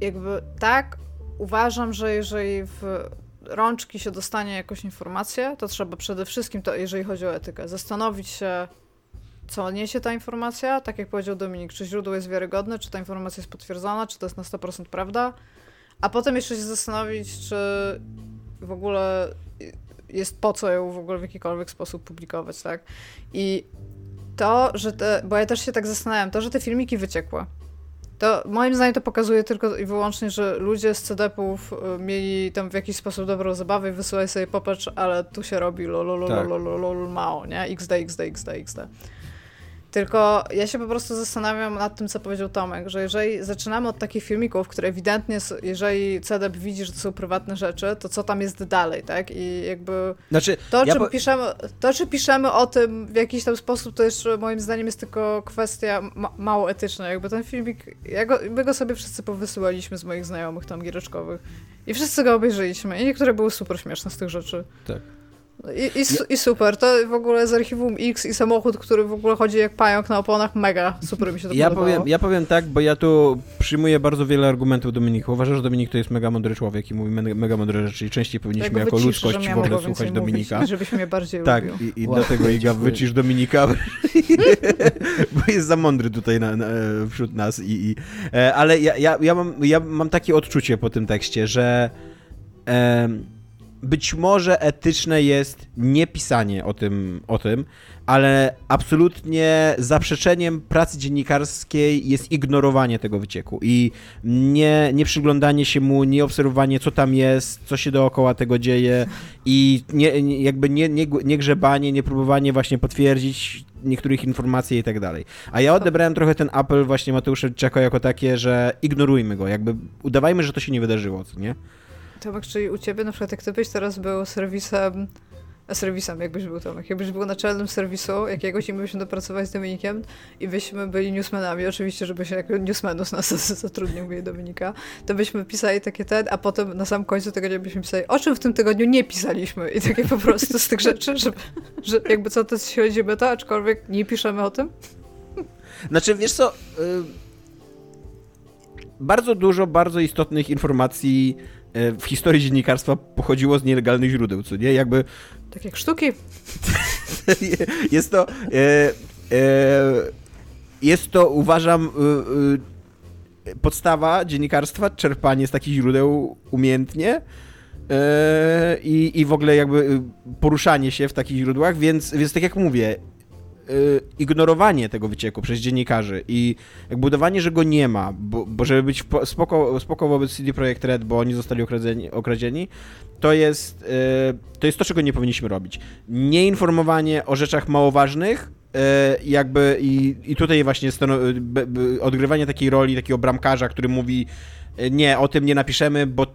Jakby tak, uważam, że jeżeli w rączki się dostanie jakąś informację, to trzeba przede wszystkim, to jeżeli chodzi o etykę, zastanowić się, co niesie ta informacja, tak jak powiedział Dominik, czy źródło jest wiarygodne, czy ta informacja jest potwierdzona, czy to jest na 100% prawda, a potem jeszcze się zastanowić, czy w ogóle jest po co ją w ogóle w jakikolwiek sposób publikować, tak? I to, że te, bo ja też się tak zastanawiam, to, że te filmiki wyciekły, to moim zdaniem to pokazuje tylko i wyłącznie, że ludzie z CDP-ów y, mieli tam w jakiś sposób dobrą zabawę i wysyłali sobie popacz, ale tu się robi Tak. lololololol mało, nie? XD, XD, XD, XD. Tylko ja się po prostu zastanawiam nad tym, co powiedział Tomek, że jeżeli zaczynamy od takich filmików, które ewidentnie, jeżeli CDP widzi, że to są prywatne rzeczy, to co tam jest dalej, tak? I jakby Znaczy, to, ja czy po- piszemy, to, czy piszemy o tym w jakiś tam sposób, to jeszcze moim zdaniem jest tylko kwestia ma mało etyczna. Jakby ten filmik, ja go, my go sobie wszyscy powysyłaliśmy z moich znajomych tam giereczkowych i wszyscy go obejrzeliśmy i niektóre były super śmieszne z tych rzeczy. Tak. I, i, I super, to w ogóle z archiwum X i samochód, który w ogóle chodzi jak pająk na oponach, mega super mi się to Ja podobało. powiem, ja powiem tak, bo ja tu przyjmuję bardzo wiele argumentów Dominika. Uważam, że Dominik to jest mega mądry człowiek i mówi me- mega mądre rzeczy i częściej powinniśmy jako wycisz, ludzkość w ogóle słuchać mówić Dominika. Żebyś mnie bardziej Tak, lubił. i, i Wow, dlatego Iga wycisz Dominika, [LAUGHS] bo jest za mądry tutaj na, na, wśród nas. I, i, e, ale ja, ja, ja, mam, ja mam takie odczucie po tym tekście, że em, być może etyczne jest nie pisanie o tym, o tym, ale absolutnie zaprzeczeniem pracy dziennikarskiej jest ignorowanie tego wycieku i nie, nie przyglądanie się mu, nie obserwowanie, co tam jest, co się dookoła tego dzieje i nie, nie, jakby nie, nie, nie grzebanie, nie próbowanie właśnie potwierdzić niektórych informacji i tak dalej. A ja odebrałem trochę ten apel właśnie Mateusza Czeko jako takie, że ignorujmy go, jakby udawajmy, że to się nie wydarzyło, co nie? Tomek, czyli u ciebie na przykład jak ty byś teraz był serwisem, a serwisem jakbyś był Tomek, jakbyś był naczelnym serwisu jakiegoś i byśmy dopracować z Dominikiem i byśmy byli newsmenami, oczywiście, żeby się jako newsmenów nas [LAUGHS] zatrudnił, mówię Dominika, to byśmy pisali takie ten, a potem na sam końcu tego dnia byśmy pisali, o czym w tym tygodniu nie pisaliśmy i takie po prostu z tych rzeczy, żeby, że jakby co to się chodzi to, aczkolwiek nie piszemy o tym. Znaczy, wiesz co, y, bardzo dużo bardzo istotnych informacji w historii dziennikarstwa pochodziło z nielegalnych źródeł, co nie? Jakby Tak jak sztuki. [LAUGHS] jest to... e, e, jest to, uważam, y, y, podstawa dziennikarstwa, czerpanie z takich źródeł umiejętnie e, i, i w ogóle jakby poruszanie się w takich źródłach, więc, więc tak jak mówię, ignorowanie tego wycieku przez dziennikarzy i jakby udawanie, że go nie ma, bo, bo żeby być po- spoko, spoko wobec CD Projekt Red, bo oni zostali okradzieni, okradzieni to jest, y, to jest to, czego nie powinniśmy robić. Nieinformowanie o rzeczach mało ważnych, y, jakby i, i tutaj właśnie y, odgrywanie takiej roli takiego bramkarza, który mówi y, nie, o tym nie napiszemy, bo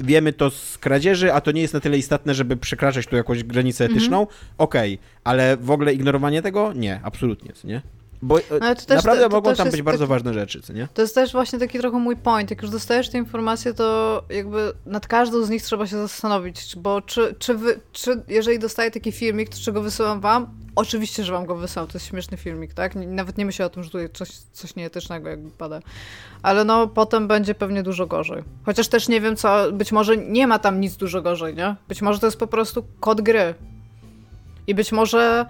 wiemy to z kradzieży, a to nie jest na tyle istotne, żeby przekraczać tu jakąś granicę etyczną. Okej, ale w ogóle ignorowanie tego? Nie, absolutnie, nie? Bo Ale to też- naprawdę to- to mogą tam być bardzo taki- ważne rzeczy, co nie? To jest też właśnie taki trochę mój point. Jak już dostajesz te informacje, to jakby nad każdą z nich trzeba się zastanowić, bo czy, czy, wy, czy jeżeli dostaję taki filmik, to czy go wysyłam wam? Oczywiście, że wam go wysyłam, to jest śmieszny filmik, tak? Nawet nie myślę o tym, że tu jest coś, coś nieetycznego, jakby pada. Ale no, potem będzie pewnie dużo gorzej. Chociaż też nie wiem co, być może nie ma tam nic dużo gorzej, nie? Być może to jest po prostu kod gry. I być może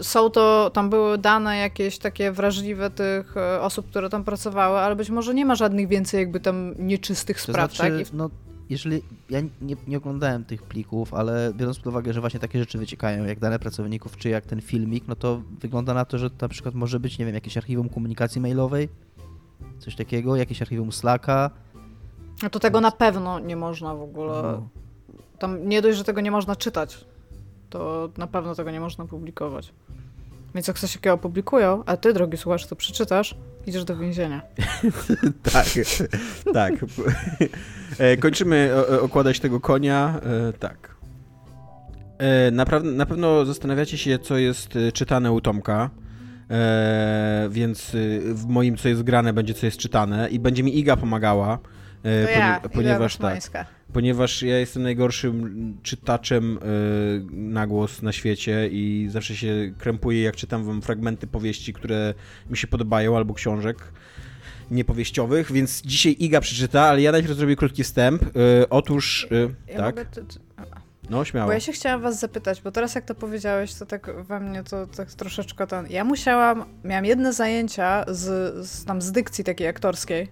są to, tam były dane jakieś takie wrażliwe tych e, osób, które tam pracowały, ale być może nie ma żadnych więcej jakby tam nieczystych To spraw, znaczy, tak? No, jeżeli ja nie, nie oglądałem tych plików, ale biorąc pod uwagę, że właśnie takie rzeczy wyciekają, jak dane pracowników, czy jak ten filmik, no to wygląda na to, że to na przykład może być, nie wiem, jakieś archiwum komunikacji mailowej, coś takiego, jakieś archiwum Slacka. No to tego na pewno nie można w ogóle. No. Tam nie dość, że tego nie można czytać, to na pewno tego nie można publikować. Więc jak coś takiego opublikują, a ty, drogi słuchacz, to przeczytasz, idziesz do więzienia. [LAUGHS] tak, tak. E, Kończymy okładać tego konia. E, Tak. E, Naprawdę, na pewno zastanawiacie się, co jest czytane u Tomka. Więc w moim, co jest grane, będzie co jest czytane i będzie mi Iga pomagała. To ja, ponieważ tak, ponieważ ja jestem najgorszym czytaczem e, na głos na świecie i zawsze się krępuję, jak czytam wam fragmenty powieści, które mi się podobają, albo książek niepowieściowych, więc dzisiaj Iga przeczyta, ale ja najpierw zrobię krótki wstęp. E, otóż, e, Ja tak, no śmiało. Bo ja się chciałam was zapytać, bo teraz jak to powiedziałeś, to tak we mnie to tak troszeczkę ten... Ja musiałam, miałam jedne zajęcia z, z, tam z dykcji takiej aktorskiej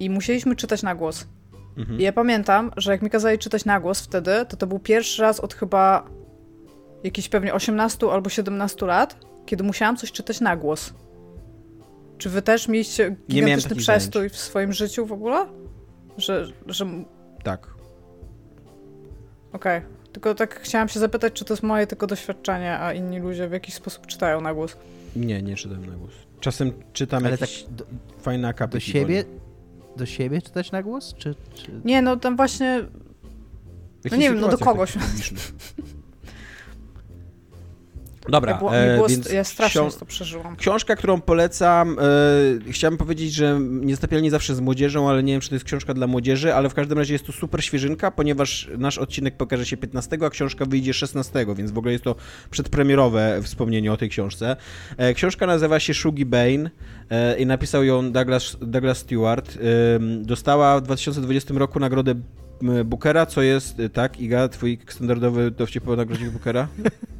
i musieliśmy czytać na głos. Mhm. I ja pamiętam, że jak mi kazali czytać na głos wtedy, to to był pierwszy raz od chyba jakichś pewnie 18 albo 17 lat, kiedy musiałam coś czytać na głos. Czy wy też mieliście gigantyczny przestój w swoim życiu w ogóle? Że, że Tak. Okej. Tylko tak chciałam się zapytać, czy to jest moje tylko doświadczenie, a inni ludzie w jakiś sposób czytają na głos. Nie, nie czytam na głos. Czasem czytam Ale tak jakieś do, fajne akapy. do siebie, do siebie czytać na głos? Czy, czy... Nie, no tam właśnie. No nie wiem, no do kogoś. Dobra, było, e, głos, więc ja strasznie książ- to przeżyłam. Książka, którą polecam, e, chciałem powiedzieć, że niezatapialnie zawsze z młodzieżą, ale nie wiem, czy to jest książka dla młodzieży, ale w każdym razie jest to super świeżynka, ponieważ nasz odcinek pokaże się 15, a książka wyjdzie 16, więc w ogóle jest to przedpremierowe wspomnienie o tej książce. E, książka nazywa się Shugi Bane e, i napisał ją Douglas, Douglas Stewart. E, dostała w 2020 roku nagrodę Bookera, co jest, e, tak, Iga, twój standardowy dowcip o nagrodzie Bookera? [LAUGHS]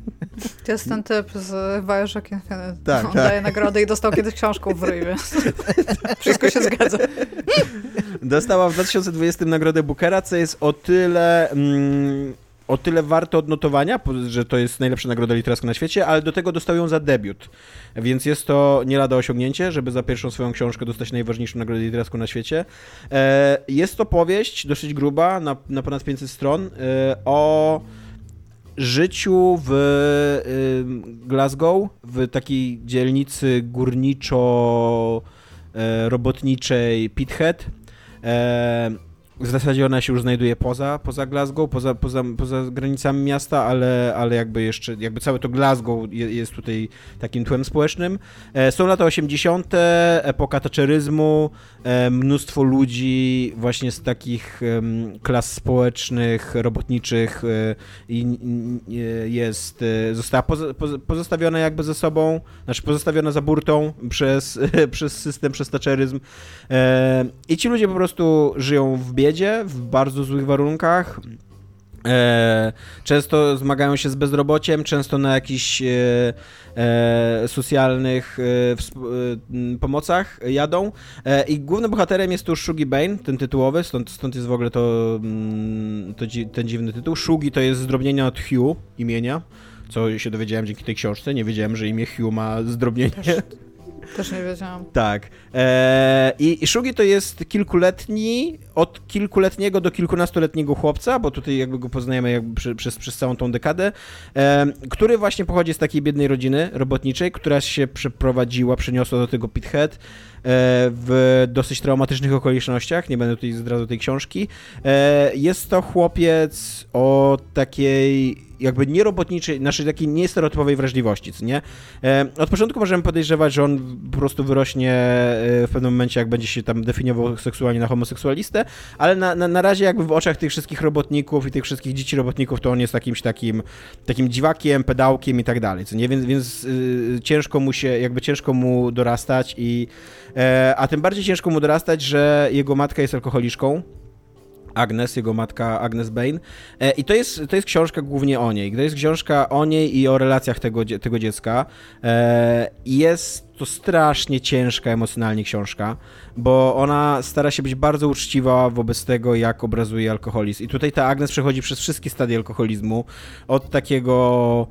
To jest ten typ z Bioshock Infinite. Tak, On tak. daje nagrodę i dostał kiedyś książkę w ryj, więc [LAUGHS] wszystko się zgadza. Dostała w 2020 nagrodę Bookera, co jest o tyle. Mm, o tyle warte odnotowania, że to jest najlepsza nagroda literacka na świecie, ale do tego dostał ją za debiut. Więc jest to nie lada osiągnięcie, żeby za pierwszą swoją książkę dostać najważniejszą nagrodę literacką na świecie. E, jest to powieść dosyć gruba, na, na ponad 500 stron, e, o życiu w Glasgow, w takiej dzielnicy górniczo-robotniczej Pithead. W zasadzie ona się już znajduje poza, poza Glasgow, poza, poza, poza granicami miasta, ale, ale jakby jeszcze, jakby całe to Glasgow je, jest tutaj takim tłem społecznym. E, są lata 80., epoka thatcheryzmu, e, mnóstwo ludzi właśnie z takich klas społecznych, robotniczych e, i jest, została pozostawiona jakby ze sobą, znaczy pozostawiona za burtą przez, [LAUGHS] przez system, przez thatcheryzm. E, I ci ludzie po prostu żyją w biedzie, w bardzo złych warunkach. E, często zmagają się z bezrobociem, często na jakichś e, e, socjalnych pomocach jadą. I głównym bohaterem jest tu Shugi Bane, ten tytułowy, stąd, stąd jest w ogóle to, mm, to ten dziwny tytuł. Shugi to jest zdrobnienie od Hugh imienia, co się dowiedziałem dzięki tej książce. Nie wiedziałem, że imię Hugh ma zdrobnienie. Też nie wiedziałam. Tak. Eee, I Shugi to jest kilkuletni, od kilkuletniego do kilkunastoletniego chłopca, bo tutaj jakby go poznajemy jakby przy, przez, przez całą tą dekadę, em, który właśnie pochodzi z takiej biednej rodziny robotniczej, która się przeprowadziła, przeniosła do tego Pithead e, w dosyć traumatycznych okolicznościach, nie będę tutaj zdradzał tej książki. E, jest to chłopiec o takiej jakby nierobotniczej, naszej takiej niestereotypowej wrażliwości, co nie? E, Od początku możemy podejrzewać, że on po prostu wyrośnie e, w pewnym momencie, jak będzie się tam definiował seksualnie na homoseksualistę, ale na, na, na razie jakby w oczach tych wszystkich robotników i tych wszystkich dzieci robotników, to on jest jakimś takim, takim dziwakiem, pedałkiem i tak dalej, co nie? Więc, więc y, ciężko mu się, jakby ciężko mu dorastać i e, a tym bardziej ciężko mu dorastać, że jego matka jest alkoholiczką, Agnes, jego matka Agnes Bain. E, I to jest, to jest książka głównie o niej. To jest książka o niej i o relacjach tego, tego dziecka. E, jest to strasznie ciężka emocjonalnie książka, bo ona stara się być bardzo uczciwa wobec tego, jak obrazuje alkoholizm. I tutaj ta Agnes przechodzi przez wszystkie stadia alkoholizmu. Od takiego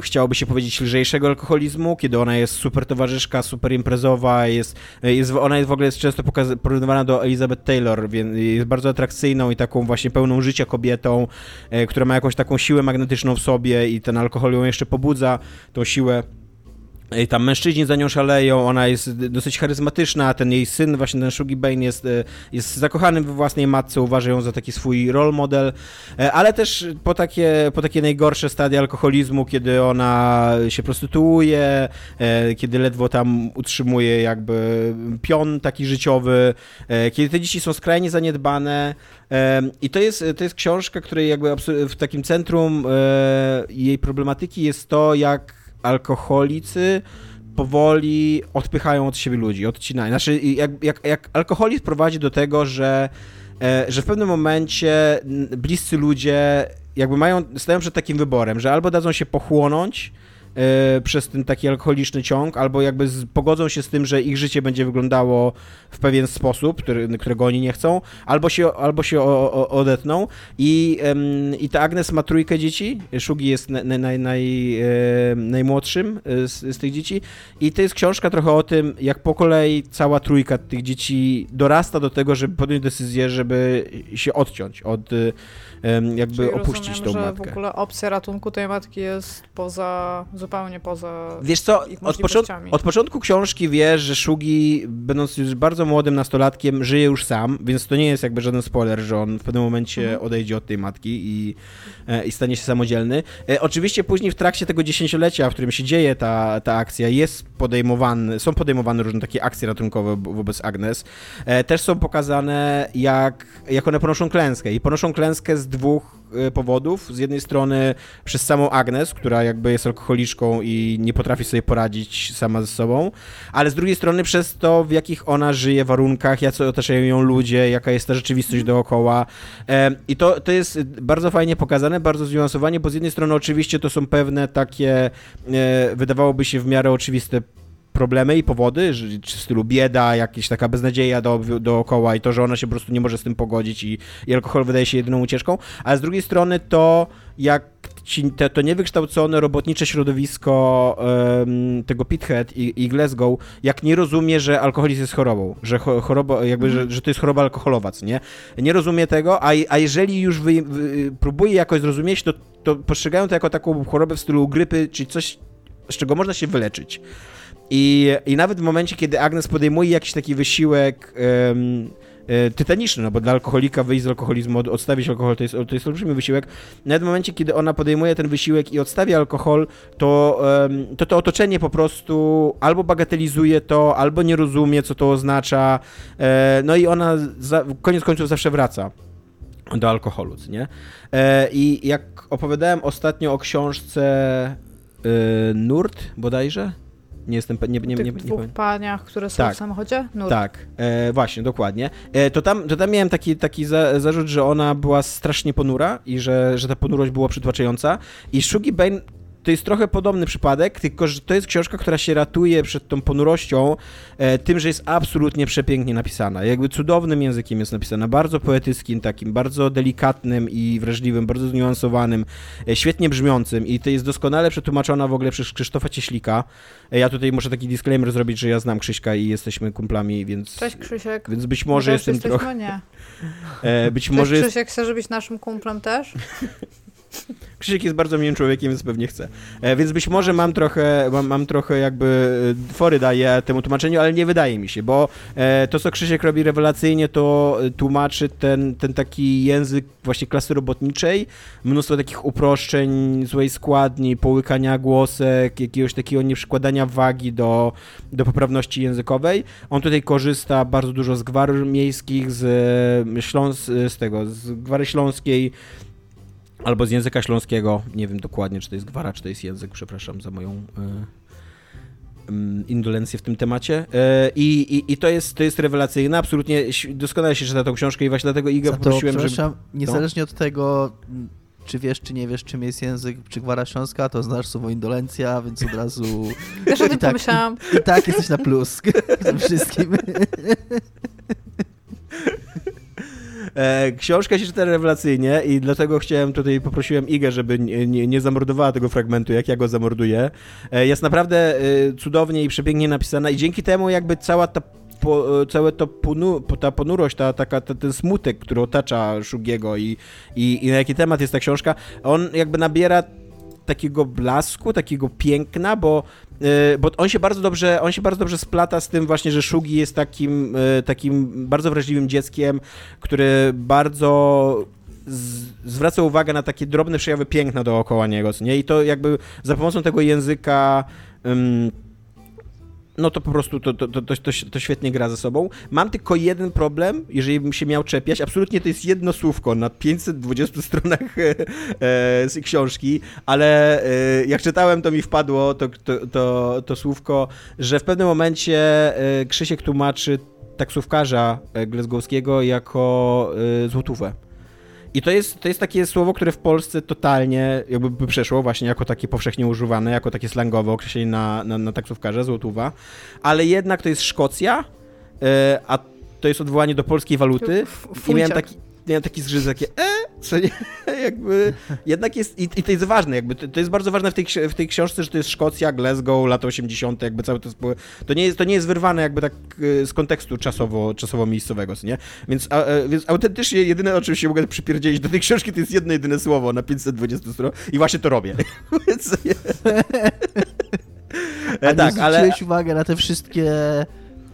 chciałoby się powiedzieć, lżejszego alkoholizmu, kiedy ona jest super towarzyszka, super imprezowa, jest, jest, ona jest w ogóle jest często porównywana do Elizabeth Taylor, więc jest bardzo atrakcyjną i taką właśnie pełną życia kobietą, e, która ma jakąś taką siłę magnetyczną w sobie i ten alkohol ją jeszcze pobudza, tą siłę tam mężczyźni za nią szaleją, ona jest dosyć charyzmatyczna, ten jej syn, właśnie ten Shugi Bane jest, e, jest zakochany we własnej matce, uważa ją za taki swój role model, e, ale też po takie, po takie najgorsze stadia alkoholizmu, kiedy ona się prostytuuje, e, kiedy ledwo tam utrzymuje jakby pion taki życiowy, kiedy te dzieci są skrajnie zaniedbane. I to jest, to jest książka, której jakby w takim centrum jej problematyki jest to, jak alkoholicy powoli odpychają od siebie ludzi, odcinają. Znaczy, jak, jak, jak alkoholizm prowadzi do tego, że, e, że w pewnym momencie bliscy ludzie jakby mają, stają przed takim wyborem, że albo dadzą się pochłonąć, przez ten taki alkoholiczny ciąg, albo jakby z, pogodzą się z tym, że ich życie będzie wyglądało w pewien sposób, który, którego oni nie chcą, albo się, albo się o, o, odetną. I, I ta Agnes ma trójkę dzieci, Shugi jest naj, naj, naj, e, najmłodszym z, z tych dzieci i to jest książka trochę o tym, jak po kolei cała trójka tych dzieci dorasta do tego, żeby podjąć decyzję, żeby się odciąć od jakby Czyli opuścić rozumiem, tą że matkę. w ogóle opcja ratunku tej matki jest poza, zupełnie poza Wiesz co, od, począt od początku książki wiesz, że Shugi, będąc już bardzo młodym nastolatkiem, żyje już sam, więc to nie jest jakby żaden spoiler, że on w pewnym momencie mhm. odejdzie od tej matki i, e, i stanie się samodzielny. E, oczywiście później w trakcie tego dziesięciolecia, w którym się dzieje ta, ta akcja, jest podejmowany, są podejmowane różne takie akcje ratunkowe wobec Agnes. E, też są pokazane, jak, jak one ponoszą klęskę i ponoszą klęskę z dwóch e, powodów. Z jednej strony przez samą Agnes, która jakby jest alkoholiczką i nie potrafi sobie poradzić sama ze sobą, ale z drugiej strony przez to, w jakich ona żyje warunkach, jak otaczają ją ludzie, jaka jest ta rzeczywistość dookoła. I to, to jest bardzo fajnie pokazane, bardzo zniuansowanie, bo z jednej strony oczywiście to są pewne takie, e, wydawałoby się w miarę oczywiste problemy i powody, że, czy w stylu bieda, jakaś taka beznadzieja do, dookoła i to, że ona się po prostu nie może z tym pogodzić i, i alkohol wydaje się jedyną ucieczką, a z drugiej strony to, jak ci, te, to niewykształcone robotnicze środowisko um, tego Pithead i, i, Glasgow, jak nie rozumie, że alkoholizm jest chorobą, że choroba, jakby, że, że to jest choroba alkoholowa, nie? Nie rozumie tego, a, a jeżeli już wy, wy, próbuje jakoś zrozumieć, to, to postrzegają to jako taką chorobę w stylu grypy, czyli coś, z czego można się wyleczyć. I, I nawet w momencie, kiedy Agnes podejmuje jakiś taki wysiłek um, tytaniczny, no bo dla alkoholika wyjść z alkoholizmu, odstawić alkohol, to jest, to jest olbrzymi wysiłek. Nawet w momencie, kiedy ona podejmuje ten wysiłek i odstawia alkohol, to, um, to to otoczenie po prostu albo bagatelizuje to, albo nie rozumie, co to oznacza. E, no i ona za, koniec końców zawsze wraca do alkoholu, nie? E, I jak opowiadałem ostatnio o książce e, Nurt bodajże, nie jestem nie, nie, nie, nie, dwóch nie paniach, które są tak, w samochodzie? Tak, e, właśnie, dokładnie. E, to, tam, to tam miałem taki, taki za, zarzut, że ona była strasznie ponura i że, że ta ponurość była przytłaczająca i Shugi Bane to jest trochę podobny przypadek, tylko że to jest książka, która się ratuje przed tą ponurością e, tym, że jest absolutnie przepięknie napisana. Jakby cudownym językiem jest napisana, bardzo poetyckim takim, bardzo delikatnym i wrażliwym, bardzo zniuansowanym, e, świetnie brzmiącym i to jest doskonale przetłumaczona w ogóle przez Krzysztofa Cieślika. E, ja tutaj muszę taki disclaimer zrobić, że ja znam Krzyśka i jesteśmy kumplami, więc... Cześć Krzysiek. Więc być może jestem trochę... nie. [LAUGHS] E, być Cześć, może... Krzysiek, chcesz być naszym kumplem też? [LAUGHS] [LAUGHS] Krzysiek jest bardzo miłym człowiekiem, więc pewnie chce. E, więc być może mam trochę, mam, mam trochę jakby e, fory daję temu tłumaczeniu, ale nie wydaje mi się, bo e, to, co Krzysiek robi rewelacyjnie, to tłumaczy ten, ten taki język właśnie klasy robotniczej, mnóstwo takich uproszczeń, złej składni, połykania głosek, jakiegoś takiego nieprzykładania wagi do, do poprawności językowej. On tutaj korzysta bardzo dużo z gwar miejskich, z, Śląs, z tego, z gwary śląskiej, Albo z języka śląskiego, nie wiem dokładnie, czy to jest gwara, czy to jest język, przepraszam za moją... mm, indolencję w tym temacie. E, i, i, i to, jest, to jest rewelacyjne, absolutnie doskonale się czyta tą książkę i właśnie dlatego Iga Za to, poprosiłem, żeby... przepraszam, niezależnie od tego, m, czy wiesz, czy nie wiesz, czym jest język, czy gwara śląska, to znasz słowo indolencja, więc od razu [LAUGHS] Też o tym I tak, pomyślałam. i tak jesteś na plus w tym wszystkim. [LAUGHS] E, książka się czyta rewelacyjnie i dlatego chciałem tutaj, poprosiłem Igę, żeby nie, nie, zamordowała tego fragmentu, jak ja go zamorduję. E, jest naprawdę e, cudownie i przepięknie napisana i dzięki temu jakby cała ta po, całe to ponu, ta ponurość, ta, taka, ta, ten smutek, który otacza Szugiego i, i, i na jaki temat jest ta książka, on jakby nabiera takiego blasku, takiego piękna, bo, bo on się bardzo dobrze, on się bardzo dobrze splata z tym właśnie, że Shugi jest takim, e, takim bardzo wrażliwym dzieckiem, który bardzo z, zwraca uwagę na takie drobne przejawy piękna dookoła niego, nie? I to jakby za pomocą tego języka ym, no to po prostu to, to, to, to, to świetnie gra ze sobą. Mam tylko jeden problem, jeżeli bym się miał czepiać. Absolutnie to jest jedno słówko na 520 [LAUGHS] stronach e, e, z książki, ale e, jak czytałem, to mi wpadło to, to, to, to słówko, że w pewnym momencie Krzysiek tłumaczy taksówkarza Glasgowskiego jako złotówę. I to jest, to jest takie słowo, które w Polsce totalnie jakby by przeszło właśnie jako takie powszechnie używane, jako takie slangowe określenie na, na, na taksówkarza, złotówa, ale jednak to jest Szkocja, yy, a to jest odwołanie do polskiej waluty. F- i miałem taki, miałem taki zgrzyt, takie e, co nie, [LAUGHS] jakby, jednak jest, i, i to jest ważne, jakby, to, to jest bardzo ważne w tej, w tej książce, że to jest Szkocja, Glasgow, lata 80., jakby całe to, spo- to nie jest, to nie jest wyrwane jakby tak e, z kontekstu czasowo, czasowo-miejscowego, co nie? Więc, a, e, więc autentycznie jedyne, o czym się mogę przypierdzielić do tej książki, to jest jedno jedyne słowo na 520 stron i właśnie to robię. [LAUGHS] Więc, nie. [LAUGHS] A E, nie tak, ale zwróciłeś uwagę na te wszystkie...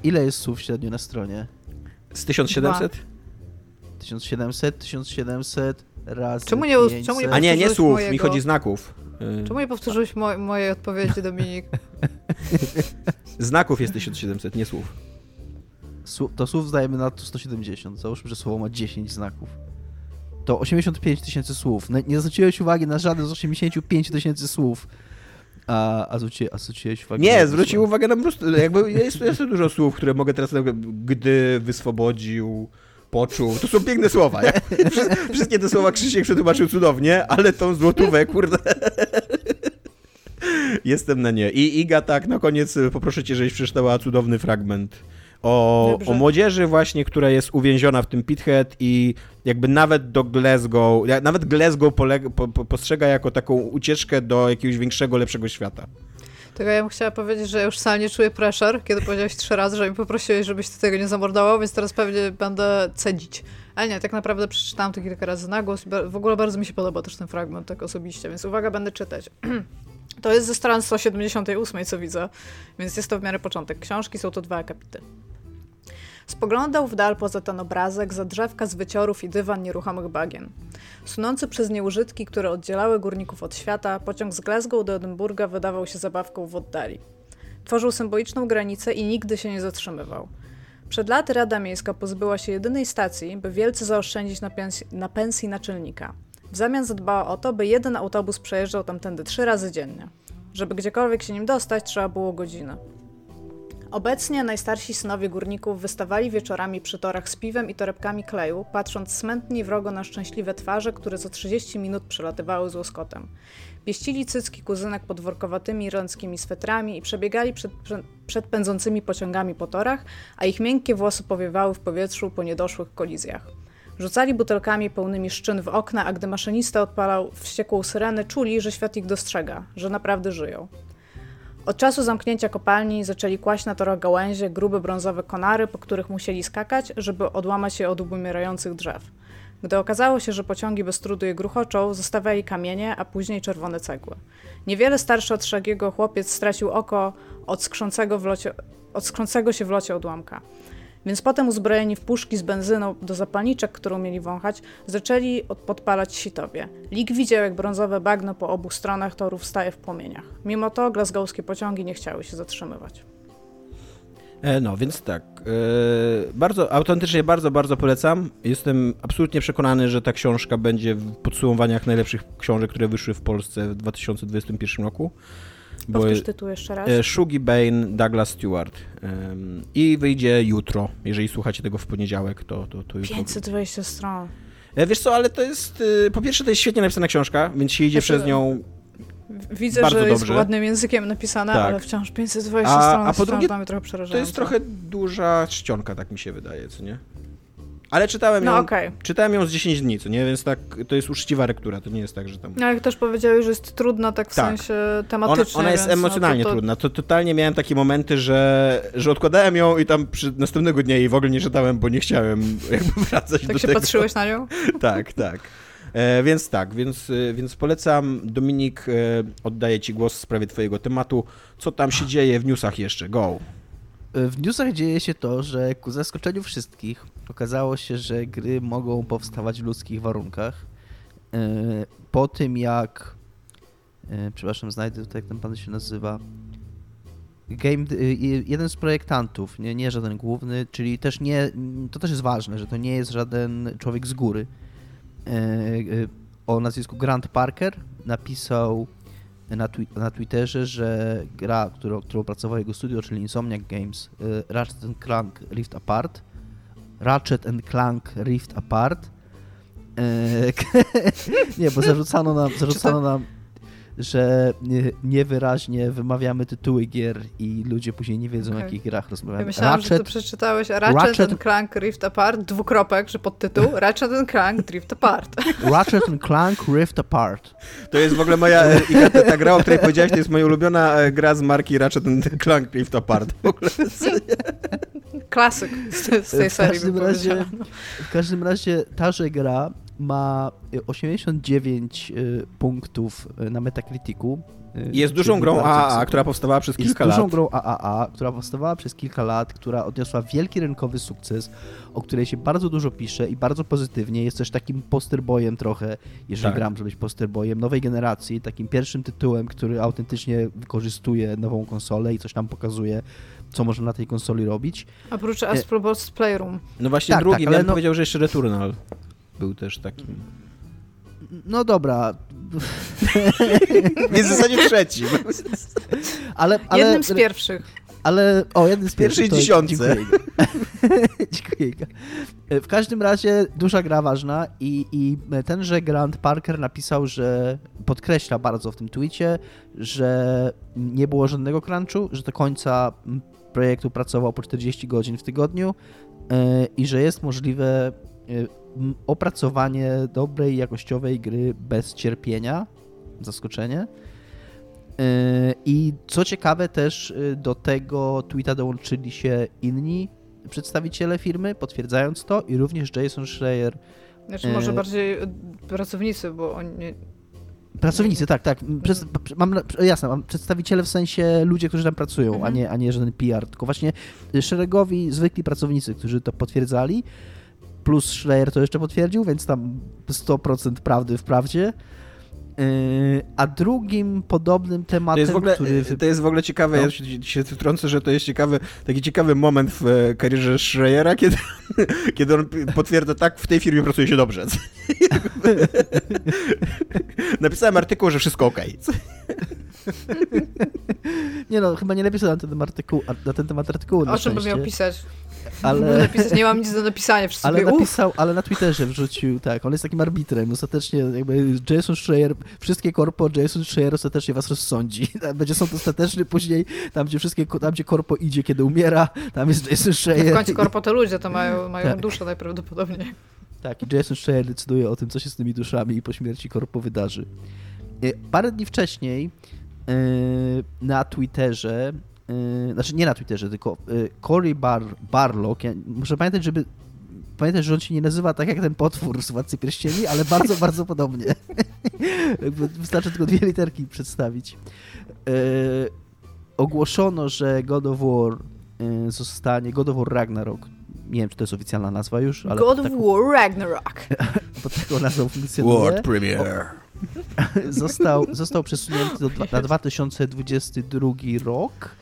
Ile jest słów średnio na stronie? z 1700? 1700, 1700 razy Czemu nie- 500. czemu nie A nie, nie powtórzyłeś słów, mi mojego- chodzi znaków. E, Czemu nie powtórzyłeś mo- mojej odpowiedzi, Dominik? [LAUGHS] Znaków jest 1700, nie słów. Słów- To słów zdajemy na 170. Załóżmy, że słowo ma 10 znaków. To 85 tysięcy słów. Na- Nie zwróciłeś uwagi na żaden z 85 tysięcy słów. A, a, zwróci, a zwróciłeś uwagę na Nie, zwrócił uwagę na po prostu, jakby jest, jest dużo słów, które mogę teraz, gdy wyswobodził, poczuł, to są piękne słowa. Wszy- wszystkie te słowa Krzysiek przetłumaczył cudownie, ale tą złotówę, kurde, jestem na nie. I Iga, tak, na koniec y, poproszę cię, żebyś przeczytała cudowny fragment o, Dobrze. o młodzieży właśnie, która jest uwięziona w tym Pithead i jakby nawet do Glasgow, nawet Glasgow polega, po, po, postrzega jako taką ucieczkę do jakiegoś większego, lepszego świata. Tylko ja bym chciała powiedzieć, że już wcale nie czuję pressure, kiedy powiedziałeś trzy razy, że mi poprosiłeś, żebyś ty tego nie zamordował, więc teraz pewnie będę cedzić. Ale nie, tak naprawdę przeczytałam to kilka razy na głos w ogóle bardzo mi się podoba też ten fragment tak osobiście, więc uwaga, będę czytać. [CLEARS THROAT] To jest ze strony 178, co widzę, więc jest to w miarę początek książki, są to dwa akapity. Spoglądał w dal poza ten obrazek, za drzewka z wyciorów i dywan nieruchomych bagien. Sunący przez nie użytki, które oddzielały górników od świata, pociąg z Glasgow do Edynburga wydawał się zabawką w oddali. Tworzył symboliczną granicę i nigdy się nie zatrzymywał. Przed laty Rada Miejska pozbyła się jedynej stacji, by wielce zaoszczędzić na, pensji, na pensji naczelnika. W zamian zadbała o to, by jeden autobus przejeżdżał tamtędy trzy razy dziennie. Żeby gdziekolwiek się nim dostać, trzeba było godziny. Obecnie najstarsi synowie górników wystawali wieczorami przy torach z piwem i torebkami kleju, patrząc smętnie i wrogo na szczęśliwe twarze, które co 30 minut przelatywały z łoskotem. Pieścili cycki kuzynek pod workowatymi irlandzkimi swetrami i przebiegali przed, przed pędzącymi pociągami po torach, a ich miękkie włosy powiewały w powietrzu po niedoszłych kolizjach. Rzucali butelkami pełnymi szczyn w okna, a gdy maszynista odpalał wściekłą syrenę, czuli, że świat ich dostrzega, że naprawdę żyją. Od czasu zamknięcia kopalni zaczęli kłaść na torach gałęzie grube brązowe konary, po których musieli skakać, żeby odłamać je od umierających drzew. Gdy okazało się, że pociągi bez trudu je gruchoczą, zostawiali kamienie, a później czerwone cegły. Niewiele starszy od Szagiego chłopiec stracił oko od skrzącego, w locie, od skrzącego się w locie odłamka. Więc potem uzbrojeni w puszki z benzyną do zapalniczek, którą mieli wąchać, zaczęli od- podpalać sitowie. Lig widział, jak brązowe bagno po obu stronach torów staje w płomieniach. Mimo to glasgowskie pociągi nie chciały się zatrzymywać. E, No, więc tak. e, Bardzo, autentycznie bardzo, bardzo polecam. Jestem absolutnie przekonany, że ta książka będzie w podsumowaniach najlepszych książek, które wyszły w Polsce w 2021 roku. Bo Powtórz tytuł jeszcze raz. e, Shuggy Bane, Douglas Stewart. I wyjdzie jutro. Jeżeli słuchacie tego w poniedziałek, to, to, to jutro. 520 stron. E, Wiesz co, ale to jest. e, Po pierwsze, to jest świetnie napisana książka, więc się idzie Znaczy, przez nią. Widzę, Bardzo że jest dobrze. ładnym językiem napisane, Tak. ale wciąż 520 A- stron a jest po drugie, To jest trochę duża czcionka, tak mi się wydaje, co nie? Ale czytałem ją, No okej. czytałem ją z 10 dni, co nie? Więc tak, to jest uczciwa lektura, to nie jest tak, że tam... No jak też powiedziałeś, że jest trudna tak w Tak. sensie Ona, tematycznie. ona jest więc emocjonalnie no, to, trudna. To totalnie miałem takie momenty, że, że odkładałem ją i tam przy następnego dnia jej w ogóle nie czytałem, bo nie chciałem [LAUGHS] jakby wracać Tak do się tego. patrzyłeś na nią? [LAUGHS] tak, tak. E, więc tak, więc, e, więc polecam. Dominik, e, oddaję Ci głos w sprawie Twojego tematu. Co tam się dzieje w newsach jeszcze? Go. W newsach dzieje się to, że ku zaskoczeniu wszystkich okazało się, że gry mogą powstawać w ludzkich warunkach. E, Po tym jak. e, Przepraszam, znajdę tutaj, jak ten pan się nazywa. Game, e, jeden z projektantów, nie, nie żaden główny, czyli też nie. To też jest ważne, że to nie jest żaden człowiek z góry. O nazwisku Grant Parker napisał na, twi- na Twitterze, że gra, którą, którą pracował jego studio, czyli Insomniac Games, y, Ratchet and Clank Rift Apart, Ratchet and Clank Rift Apart, y, [LAUGHS] nie, bo zarzucano nam, zarzucano nam że nie- niewyraźnie wymawiamy tytuły gier i ludzie później nie wiedzą, o Okej. jakich grach Ja rozmawiamy. myślałam, że ty przeczytałeś Ratchet, Ratchet- and Clank Rift Apart, dwukropek, że podtytuł [LAUGHS] Ratchet and Clank Rift Apart. Ratchet and Clank Rift Apart. To jest w ogóle moja, e, ta, ta gra, o której powiedziałeś, to jest moja ulubiona e, gra z marki Ratchet and Clank Rift Apart. W ogóle. Klasyk z, tej W serii. każdym bym razie-. W każdym razie taże gra ma y, 89 y, punktów y, na Metacriticu. y, Jest dużą grą AAA, która powstawała przez Jest kilka dużą lat. grą AAA, która powstawała przez kilka lat, która odniosła wielki rynkowy sukces, o której się bardzo dużo pisze i bardzo pozytywnie. Jest też takim posterboyem trochę, jeżeli Tak. gram, żeby być posterboyem nowej generacji, takim pierwszym tytułem, który autentycznie wykorzystuje nową konsolę i coś nam pokazuje, co można na tej konsoli robić. Oprócz Astrobots Playroom. No właśnie Tak, drugi, tak, ale no- powiedział, że jeszcze Returnal był też takim. No dobra, Jest w zasadzie trzeci. ale... ale Jednym z pierwszych. Ale o, jeden z Pierwszej pierwszych. to- dziesiątce. Dziękuję. [LAUGHS] Iga. W każdym razie duża gra ważna i, i tenże Grant Parker napisał, że podkreśla bardzo w tym tweetie, że nie było żadnego crunchu, że do końca projektu pracował po 40 godzin w tygodniu e, i że jest możliwe e, opracowanie dobrej, jakościowej gry bez cierpienia. Zaskoczenie. Yy, I co ciekawe też y, do tego tweeta dołączyli się inni przedstawiciele firmy, potwierdzając to i również Jason Schreier. Znaczy może E, bardziej e, pracownicy, bo oni... Pracownicy, tak, tak. Przed, mam, na- jasne, mam przedstawiciele w sensie ludzie, którzy tam pracują, Mhm. a, nie, a nie żaden PR, tylko właśnie szeregowi, zwykli pracownicy, którzy to potwierdzali, plus Schreier to jeszcze potwierdził, więc tam 100% prawdy w prawdzie. Yy, a drugim podobnym To tematem, jest, w ogóle, który... to jest w ogóle ciekawe, No. ja się, się wtrącę, że to jest ciekawy, taki ciekawy moment w e, karierze Schreiera, kiedy, [LAUGHS] kiedy on potwierdza, tak, w tej firmie pracuje się dobrze. [LAUGHS] Napisałem artykuł, że wszystko okej. [LAUGHS] Nie no, chyba nie napisał na ten, temat artykułu, na ten temat artykułu na O czym bym miał pisać? Ale, Napisać? Nie mam nic do napisania. Wszyscy ale mówią, "Uff, napisał, ale na Twitterze wrzucił, tak, on jest takim arbitrem, ostatecznie jakby Jason Schreier, wszystkie korpo, Jason Schreier ostatecznie was rozsądzi, [LAUGHS] będzie sąd ostateczny później, tam gdzie wszystkie, tam gdzie korpo idzie, kiedy umiera, tam jest Jason Schreier. W końcu korpo to ludzie, to mają, [LAUGHS] mają Tak. duszę najprawdopodobniej. Tak, i Jason Schreier decyduje o tym, co się z tymi duszami i po śmierci korpo wydarzy. E, Parę dni wcześniej e, na Twitterze, e, znaczy nie na Twitterze, tylko e, Cory Bar, Barlock, ja muszę pamiętać, żeby pamiętać, że on się nie nazywa tak jak ten potwór z Władcy Pierścieni, ale bardzo, [LAUGHS] bardzo podobnie. [LAUGHS] Wystarczy tylko dwie literki przedstawić. E, ogłoszono, że God of War e, zostanie, God of War Ragnarok, nie wiem, czy to jest oficjalna nazwa już, ale God of taką, War Ragnarok. [LAUGHS] pod taką nazwą funkcjonuje, premiere. został, został przesunięty do, na 2022 rok.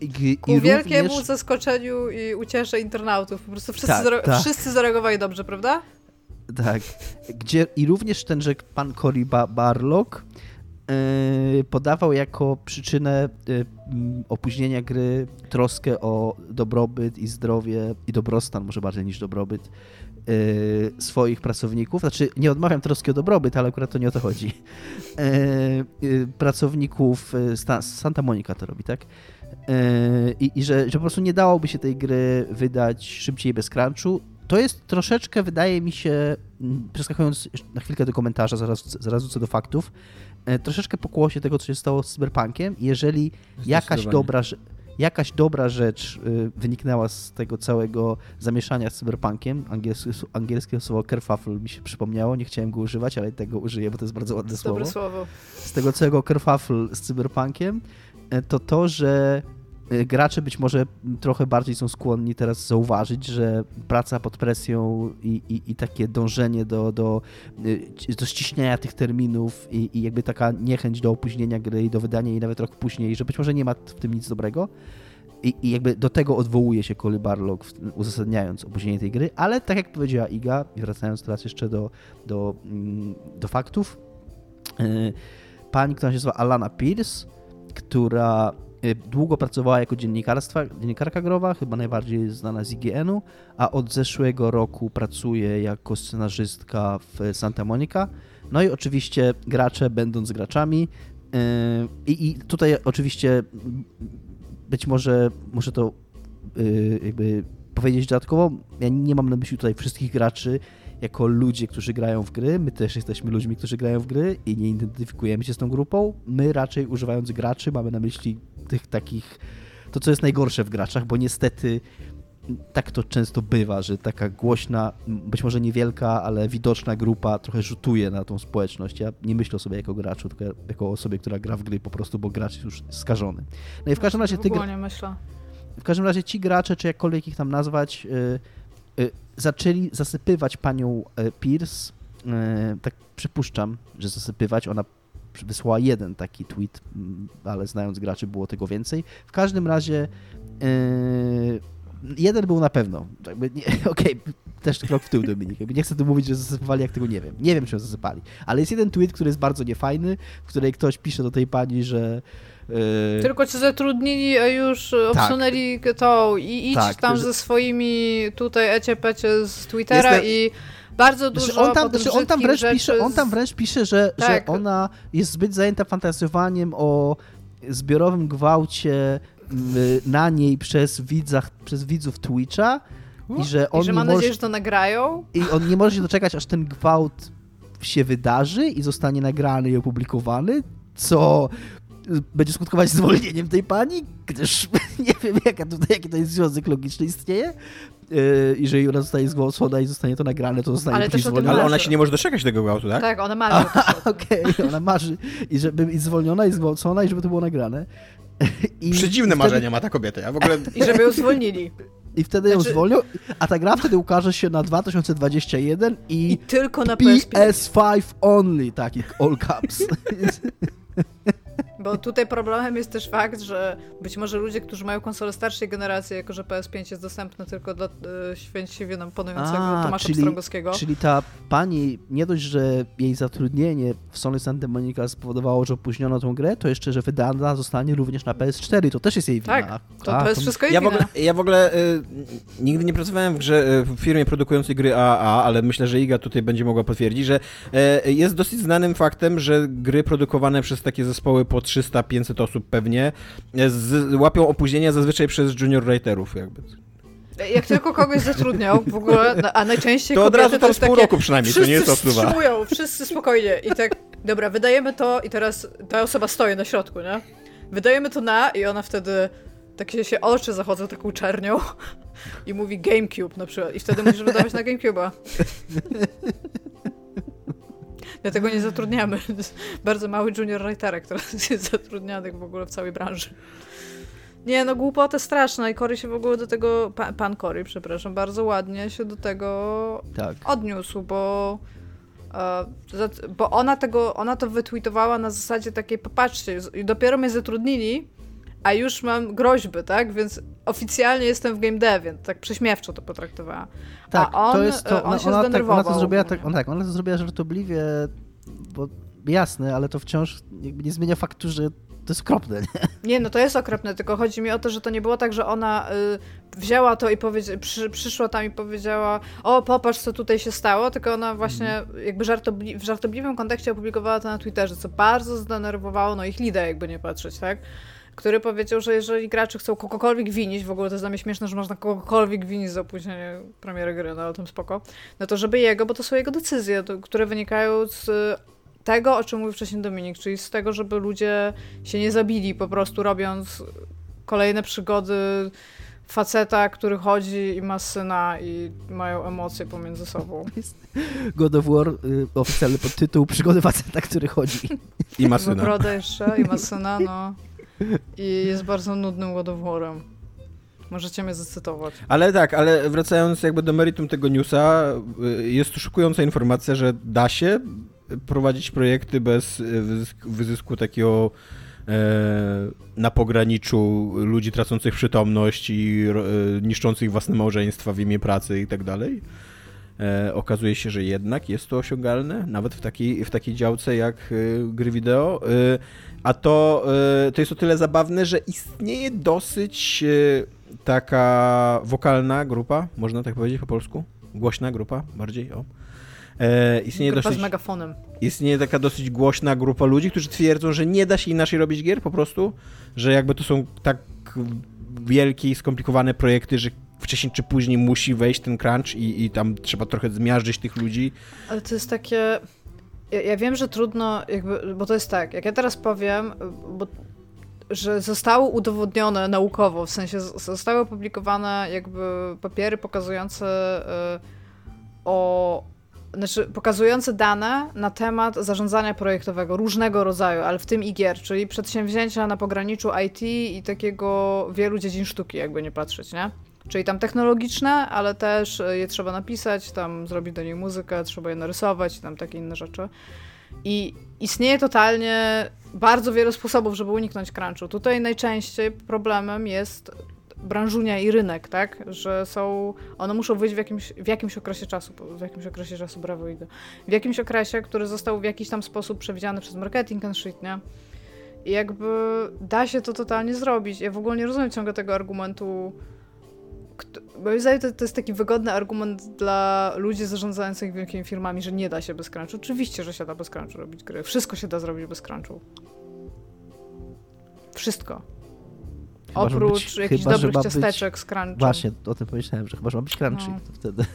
I, Ku i wielkiemu również, zaskoczeniu i uciesze internautów. Po prostu wszyscy, Tak, zare- tak. wszyscy zareagowali dobrze, prawda? tak, gdzie, I również tenże pan Cory ba Barlock yy, podawał jako przyczynę yy, opóźnienia gry troskę o dobrobyt i zdrowie i dobrostan, może bardziej niż dobrobyt yy, swoich pracowników. Znaczy, nie odmawiam troski o dobrobyt, ale akurat to nie o to chodzi. Pracowników Santa Monica to robi, tak? I, i że, że po prostu nie dałoby się tej gry wydać szybciej bez crunchu. To jest troszeczkę, wydaje mi się, przeskakując na chwilkę do komentarza, zaraz, zaraz wrócę do faktów, E, troszeczkę pokłosie tego, co się stało z Cyberpunkiem. Jeżeli jakaś dobra, jakaś dobra rzecz y, wyniknęła z tego całego zamieszania z Cyberpunkiem, angielskie, angielskie słowo kerfuffle mi się przypomniało, nie chciałem go używać, ale tego użyję, bo to jest bardzo ładne słowo. Dobre słowo. Z tego całego kerfuffle z Cyberpunkiem, to to, że Y, gracze być może trochę bardziej są skłonni teraz zauważyć, że praca pod presją i, i, i takie dążenie do, do, y, do tych terminów i, i, jakby taka niechęć do opóźnienia gry i do wydania jej nawet rok później, że być może nie ma w tym nic dobrego. I, i jakby do tego odwołuje się Cory Barlog, uzasadniając opóźnienie tej gry, ale tak jak powiedziała Iga, i wracając teraz jeszcze do, do, mm, do faktów, pani, która się nazywa Alana Pierce, która Y, długo pracowała jako dziennikarka growa, chyba najbardziej znana z IGN-u, a od zeszłego roku pracuje jako scenarzystka w Santa Monica. No i oczywiście gracze będąc graczami. Y, I, i tutaj oczywiście być może muszę to y, jakby powiedzieć dodatkowo, ja nie mam na myśli tutaj wszystkich graczy, jako ludzie, którzy grają w gry. My też jesteśmy ludźmi, którzy grają w gry i nie identyfikujemy się z tą grupą. My raczej używając graczy mamy na myśli tych takich, to co jest najgorsze w graczach, bo niestety tak to często bywa, że taka głośna, być może niewielka, ale widoczna grupa trochę rzutuje na tą społeczność. Ja nie myślę o sobie jako graczu, tylko jako osobie, która gra w gry po prostu, bo gracz jest już skażony. No i w każdym razie ty... nie myślę. W każdym razie ci gracze, czy jakkolwiek ich tam nazwać, yy, zaczęli zasypywać panią yy, Pierce. tak przypuszczam, że zasypywać. Ona wysłała jeden taki tweet, mm, ale znając graczy było tego więcej. W każdym razie yy, jeden był na pewno. [LAUGHS] Okej, okay, też krok w tył Dominik. Nie chcę tu mówić, że zasypywali, jak tego nie wiem. Nie wiem, czy zasypali. Ale jest jeden tweet, który jest bardzo niefajny, w której ktoś pisze do tej pani, że. Tylko cię zatrudnili, a już tak. obsunęli to i idź tak, tam ze swoimi tutaj ecie-pecie z Twittera i bardzo dużo znaczy on tam, znaczy on tam wręcz pisze, On tam wręcz pisze, że, tak. że ona jest zbyt zajęta fantazjowaniem o zbiorowym gwałcie na niej przez, widzach, przez widzów Twitcha i że on I że ma nadzieję, że to nagrają. I on nie może się doczekać, aż ten gwałt się wydarzy i zostanie nagrany i opublikowany, co będzie skutkować zwolnieniem tej pani, gdyż [LAUGHS] nie wiem, jaka tutaj, jaki to jest związek logiczny istnieje. Yy, jeżeli ona zostaje zgwałcona i zostanie to nagrane, to zostanie ale zwolniona. Ale ona się nie może doczekać tego gwałtu, tak? Tak, ona marzy. Okej, okay, ona marzy, i żeby być zwolniona i zgwałcona i żeby to było nagrane. I Przedziwne wtedy... marzenia ma ta kobieta, ja w ogóle... I żeby ją zwolnili. I wtedy znaczy... ją zwolnią, a ta gra wtedy ukaże się na 2021 i... I tylko na PS5 only, taki all caps. [LAUGHS] Bo tutaj problemem jest też fakt, że być może ludzie, którzy mają konsolę starszej generacji, jako że PS5 jest dostępny tylko dla y, święciwie nam panującego A, Tomasza czyli, Pstrągowskiego. Czyli ta pani, nie dość, że jej zatrudnienie w Sony Santa Monica spowodowało, że opóźniono tą grę, to jeszcze, że wydana zostanie również na PS4. To też jest jej wina. Tak, to, to jest wszystko jej ja wina. W ogóle, ja w ogóle y, nigdy nie pracowałem w grze, w firmie produkującej gry AAA, ale myślę, że Iga tutaj będzie mogła potwierdzić, że y, jest dosyć znanym faktem, że gry produkowane przez takie zespoły po 300-500 osób pewnie, z, łapią opóźnienia zazwyczaj przez junior writerów jakby. Jak tylko kogoś zatrudniał w ogóle, a najczęściej To od razu tam z pół roku przynajmniej, to nie jest osłuwa. Wszyscy wszyscy spokojnie i tak, dobra, wydajemy to i teraz ta osoba stoi na środku, nie? Wydajemy to na i ona wtedy tak się, się oczy zachodzą taką czernią [LAUGHS] i mówi GameCube na przykład i wtedy musisz wydawać na GameCube'a. Dlatego nie zatrudniamy. [LAUGHS] Bardzo mały junior writerek, który [LAUGHS] jest zatrudniany w ogóle w całej branży. Nie, no głupota straszna i Cory się w ogóle do tego, pan, pan Cory, przepraszam, bardzo ładnie się do tego tak. odniósł, bo e, bo ona tego, ona to wytweetowała na zasadzie takiej, popatrzcie, dopiero mnie zatrudnili, a już mam groźby, tak? Więc oficjalnie jestem w game devie, tak prześmiewczo to potraktowała. Tak, a on, to jest to, on ona, się ona, tak, ona to zrobiła tak, ona, tak, ona to zrobiła żartobliwie, bo jasne, ale to wciąż nie zmienia faktu, że to jest okropne, nie? Nie, no to jest okropne, tylko chodzi mi o to, że to nie było tak, że ona y, wzięła to i powiedzia- przy, przyszła tam i powiedziała o, popatrz, co tutaj się stało, tylko ona właśnie jakby żartobli- w żartobliwym kontekście opublikowała to na Twitterze, co bardzo zdenerwowało, no ich lider, jakby nie patrzeć, tak? Który powiedział, że jeżeli gracze chcą kogokolwiek winić, w ogóle to jest dla mnie śmieszne, że można kogokolwiek winić za opóźnienie premiery gry, no ale tym spoko, no to żeby jego, bo to są jego decyzje, to, które wynikają z tego, o czym mówił wcześniej Dominik, czyli z tego, żeby ludzie się nie zabili po prostu robiąc kolejne przygody faceta, który chodzi i ma syna i mają emocje pomiędzy sobą. God of War, y, oficjalny podtytuł Przygody faceta, który chodzi. I ma syna. Ma brodę jeszcze i ma syna, no. I jest bardzo nudnym War'em. Możecie mnie zacytować. Ale tak, ale wracając jakby do meritum tego newsa, y, jest tu szokująca informacja, że da się prowadzić projekty bez y, wyzysku, wyzysku takiego e, na pograniczu ludzi tracących przytomność i e, niszczących własne małżeństwa w imię pracy i tak dalej. E, okazuje się, że jednak jest to osiągalne, nawet w takiej, w takiej działce jak gry wideo. A to, e, to jest o tyle zabawne, że istnieje dosyć e, taka wokalna grupa, można tak powiedzieć po polsku? Głośna grupa bardziej, o. E, istnieje, Grupa dosyć, z megafonem. istnieje taka dosyć głośna grupa ludzi, którzy twierdzą, że nie da się inaczej robić gier po prostu, że jakby to są tak wielkie i skomplikowane projekty, że wcześniej czy później musi wejść ten crunch i, i tam trzeba trochę zmiażdżyć tych ludzi. Ale to jest takie... Ja, wiem, że trudno, jakby, bo to jest tak, jak ja teraz powiem, bo że zostało udowodnione naukowo, w sensie zostały opublikowane jakby papiery pokazujące y, o znaczy pokazujące dane na temat zarządzania projektowego różnego rodzaju, ale w tym i czyli przedsięwzięcia na pograniczu IT i takiego wielu dziedzin sztuki, jakby nie patrzeć, nie? Czyli tam technologiczne, ale też y, je trzeba napisać, tam zrobić do niej muzykę, trzeba je narysować tam takie inne rzeczy. I istnieje totalnie bardzo wiele sposobów, żeby uniknąć crunchu. Tutaj najczęściej problemem jest branżunia i rynek, tak? Że są, one muszą wyjść w jakimś, w jakimś okresie czasu, w jakimś okresie czasu, brawo Iga, w jakimś okresie, który został w jakiś tam sposób przewidziany przez marketing and shit, nie? I jakby da się to totalnie zrobić. Ja w ogóle nie rozumiem ciągle tego argumentu, moim zdaniem to, to jest taki wygodny argument dla ludzi zarządzających wielkimi firmami, że nie da się bez crunchu. Oczywiście, że się da bez crunchu robić gry. Wszystko się da zrobić bez crunchu. Wszystko. Chyba, Oprócz być- jakichś chyba, dobrych ma być- ciasteczek z crunchu. Właśnie, o tym pomyślałem, że chyba, że ma być crunchy, No. to wtedy... [LAUGHS]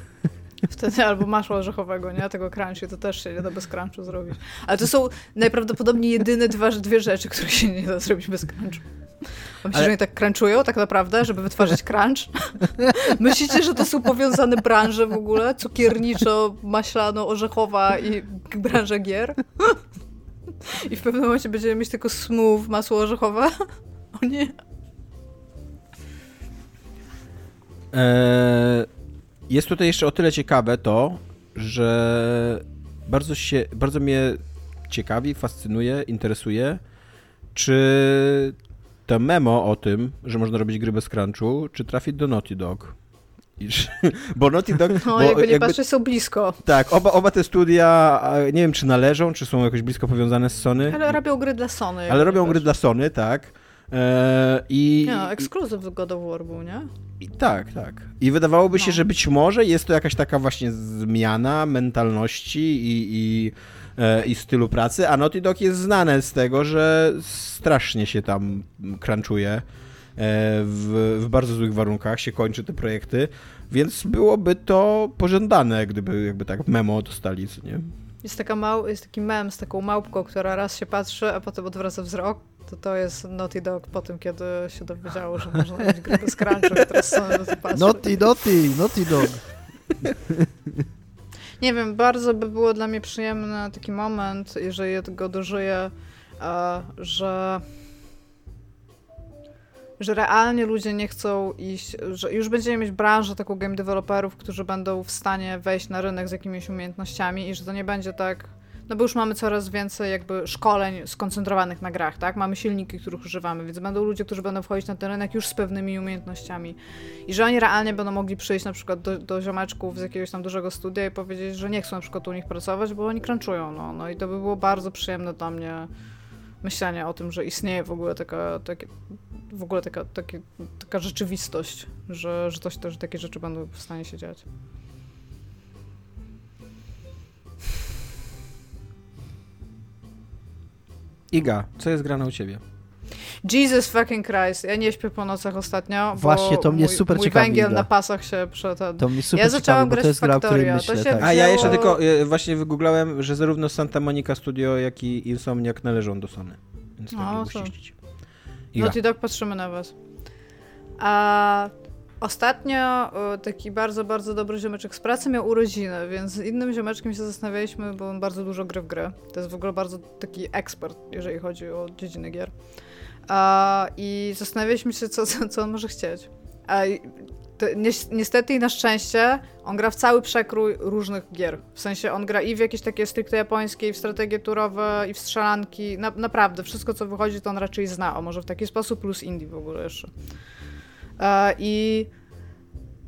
Wtedy albo masła orzechowego, nie? Tego crunchy to też się nie da bez crunchu zrobić. Ale to są najprawdopodobniej jedyne dwa, dwie rzeczy, których się nie da zrobić bez crunchu. A Myślicie, Ale- że oni tak crunchują tak naprawdę, żeby wytwarzać crunch? [LAUGHS] Myślicie, że to są powiązane branże w ogóle? Cukierniczo, maślano, orzechowa i branża gier? I w pewnym momencie będziemy mieć tylko smooth, masło orzechowe? [LAUGHS] O nie. Eee, jest tutaj jeszcze o tyle ciekawe to, że bardzo, się, bardzo mnie ciekawi, fascynuje, interesuje, czy to memo o tym, że można robić gry bez crunchu, czy trafi do Naughty Dog. [LAUGHS] Bo Naughty Dog... No, bo jakby nie jakby- patrzeć, są blisko. Tak, oba, oba te studia, nie wiem czy należą, czy są jakoś blisko powiązane z Sony, Ale robią gry dla Sony. ale robią gry dla Sony, tak. Eee, I, Nie, no, ekskluzyw God of War był, nie? i tak, tak. I wydawałoby się, No. że być może jest to jakaś taka właśnie zmiana mentalności i, i, i stylu pracy, a Naughty Dog jest znane z tego, że strasznie się tam crunchuje e, w, w bardzo złych warunkach, się kończy te projekty, więc byłoby to pożądane, gdyby jakby tak memo dostali, co nie? Jest, taka mał, jest taki mem z taką małpką, która raz się patrzy, a potem odwraca wzrok. To to jest Naughty Dog po tym, kiedy się dowiedziało, że można robić gry bez crunchu i teraz patrzy. Naughty, naughty, naughty dog. [LAUGHS] Nie wiem, bardzo by było dla mnie przyjemny taki moment, jeżeli ja tego dożyję, e, że że realnie ludzie nie chcą iść, że już będziemy mieć branżę taką game developerów, którzy będą w stanie wejść na rynek z jakimiś umiejętnościami i że to nie będzie tak, no bo już mamy coraz więcej jakby szkoleń skoncentrowanych na grach, tak? Mamy silniki, których używamy, więc będą ludzie, którzy będą wchodzić na ten rynek już z pewnymi umiejętnościami. I że oni realnie będą mogli przyjść na przykład do, do ziomeczków z jakiegoś tam dużego studia i powiedzieć, że nie chcą na przykład u nich pracować, bo oni crunchują, no. No i to by było bardzo przyjemne dla mnie myślenie o tym, że istnieje w ogóle taka, takie, w ogóle taka, taka rzeczywistość, że, że, coś, że takie rzeczy będą w stanie się dziać. Iga, co jest grane u ciebie? Jesus fucking Christ, ja nie śpię po nocach ostatnio, Właśnie, to mnie mój, super mój ciekawi, węgiel Iga. na pasach się przetarł. To mnie super Ja zaczęłam ciekawi, bo grać to jest w gra, o której Factorio, to myślę. się Tak. A ja jeszcze tylko e, właśnie wygooglałem, że zarówno Santa Monica Studio, jak i Insomniac należą do Sony. Więc No, no, to-. Iga. Naughty Dog, patrzymy na was. A ostatnio e, taki bardzo, bardzo dobry ziomeczek z pracy miał urodziny, więc z innym ziomeczkiem się zastanawialiśmy, bo on bardzo dużo gry w grę. To jest w ogóle bardzo taki ekspert, jeżeli chodzi o dziedziny gier. I zastanawialiśmy się, co, co, on może chcieć. Niestety i na szczęście on gra w cały przekrój różnych gier. W sensie on gra i w jakieś takie stricte japońskie, i w strategie turowe, i w strzelanki. Na, naprawdę, wszystko co wychodzi, to on raczej zna. O może w taki sposób, plus indie w ogóle jeszcze. I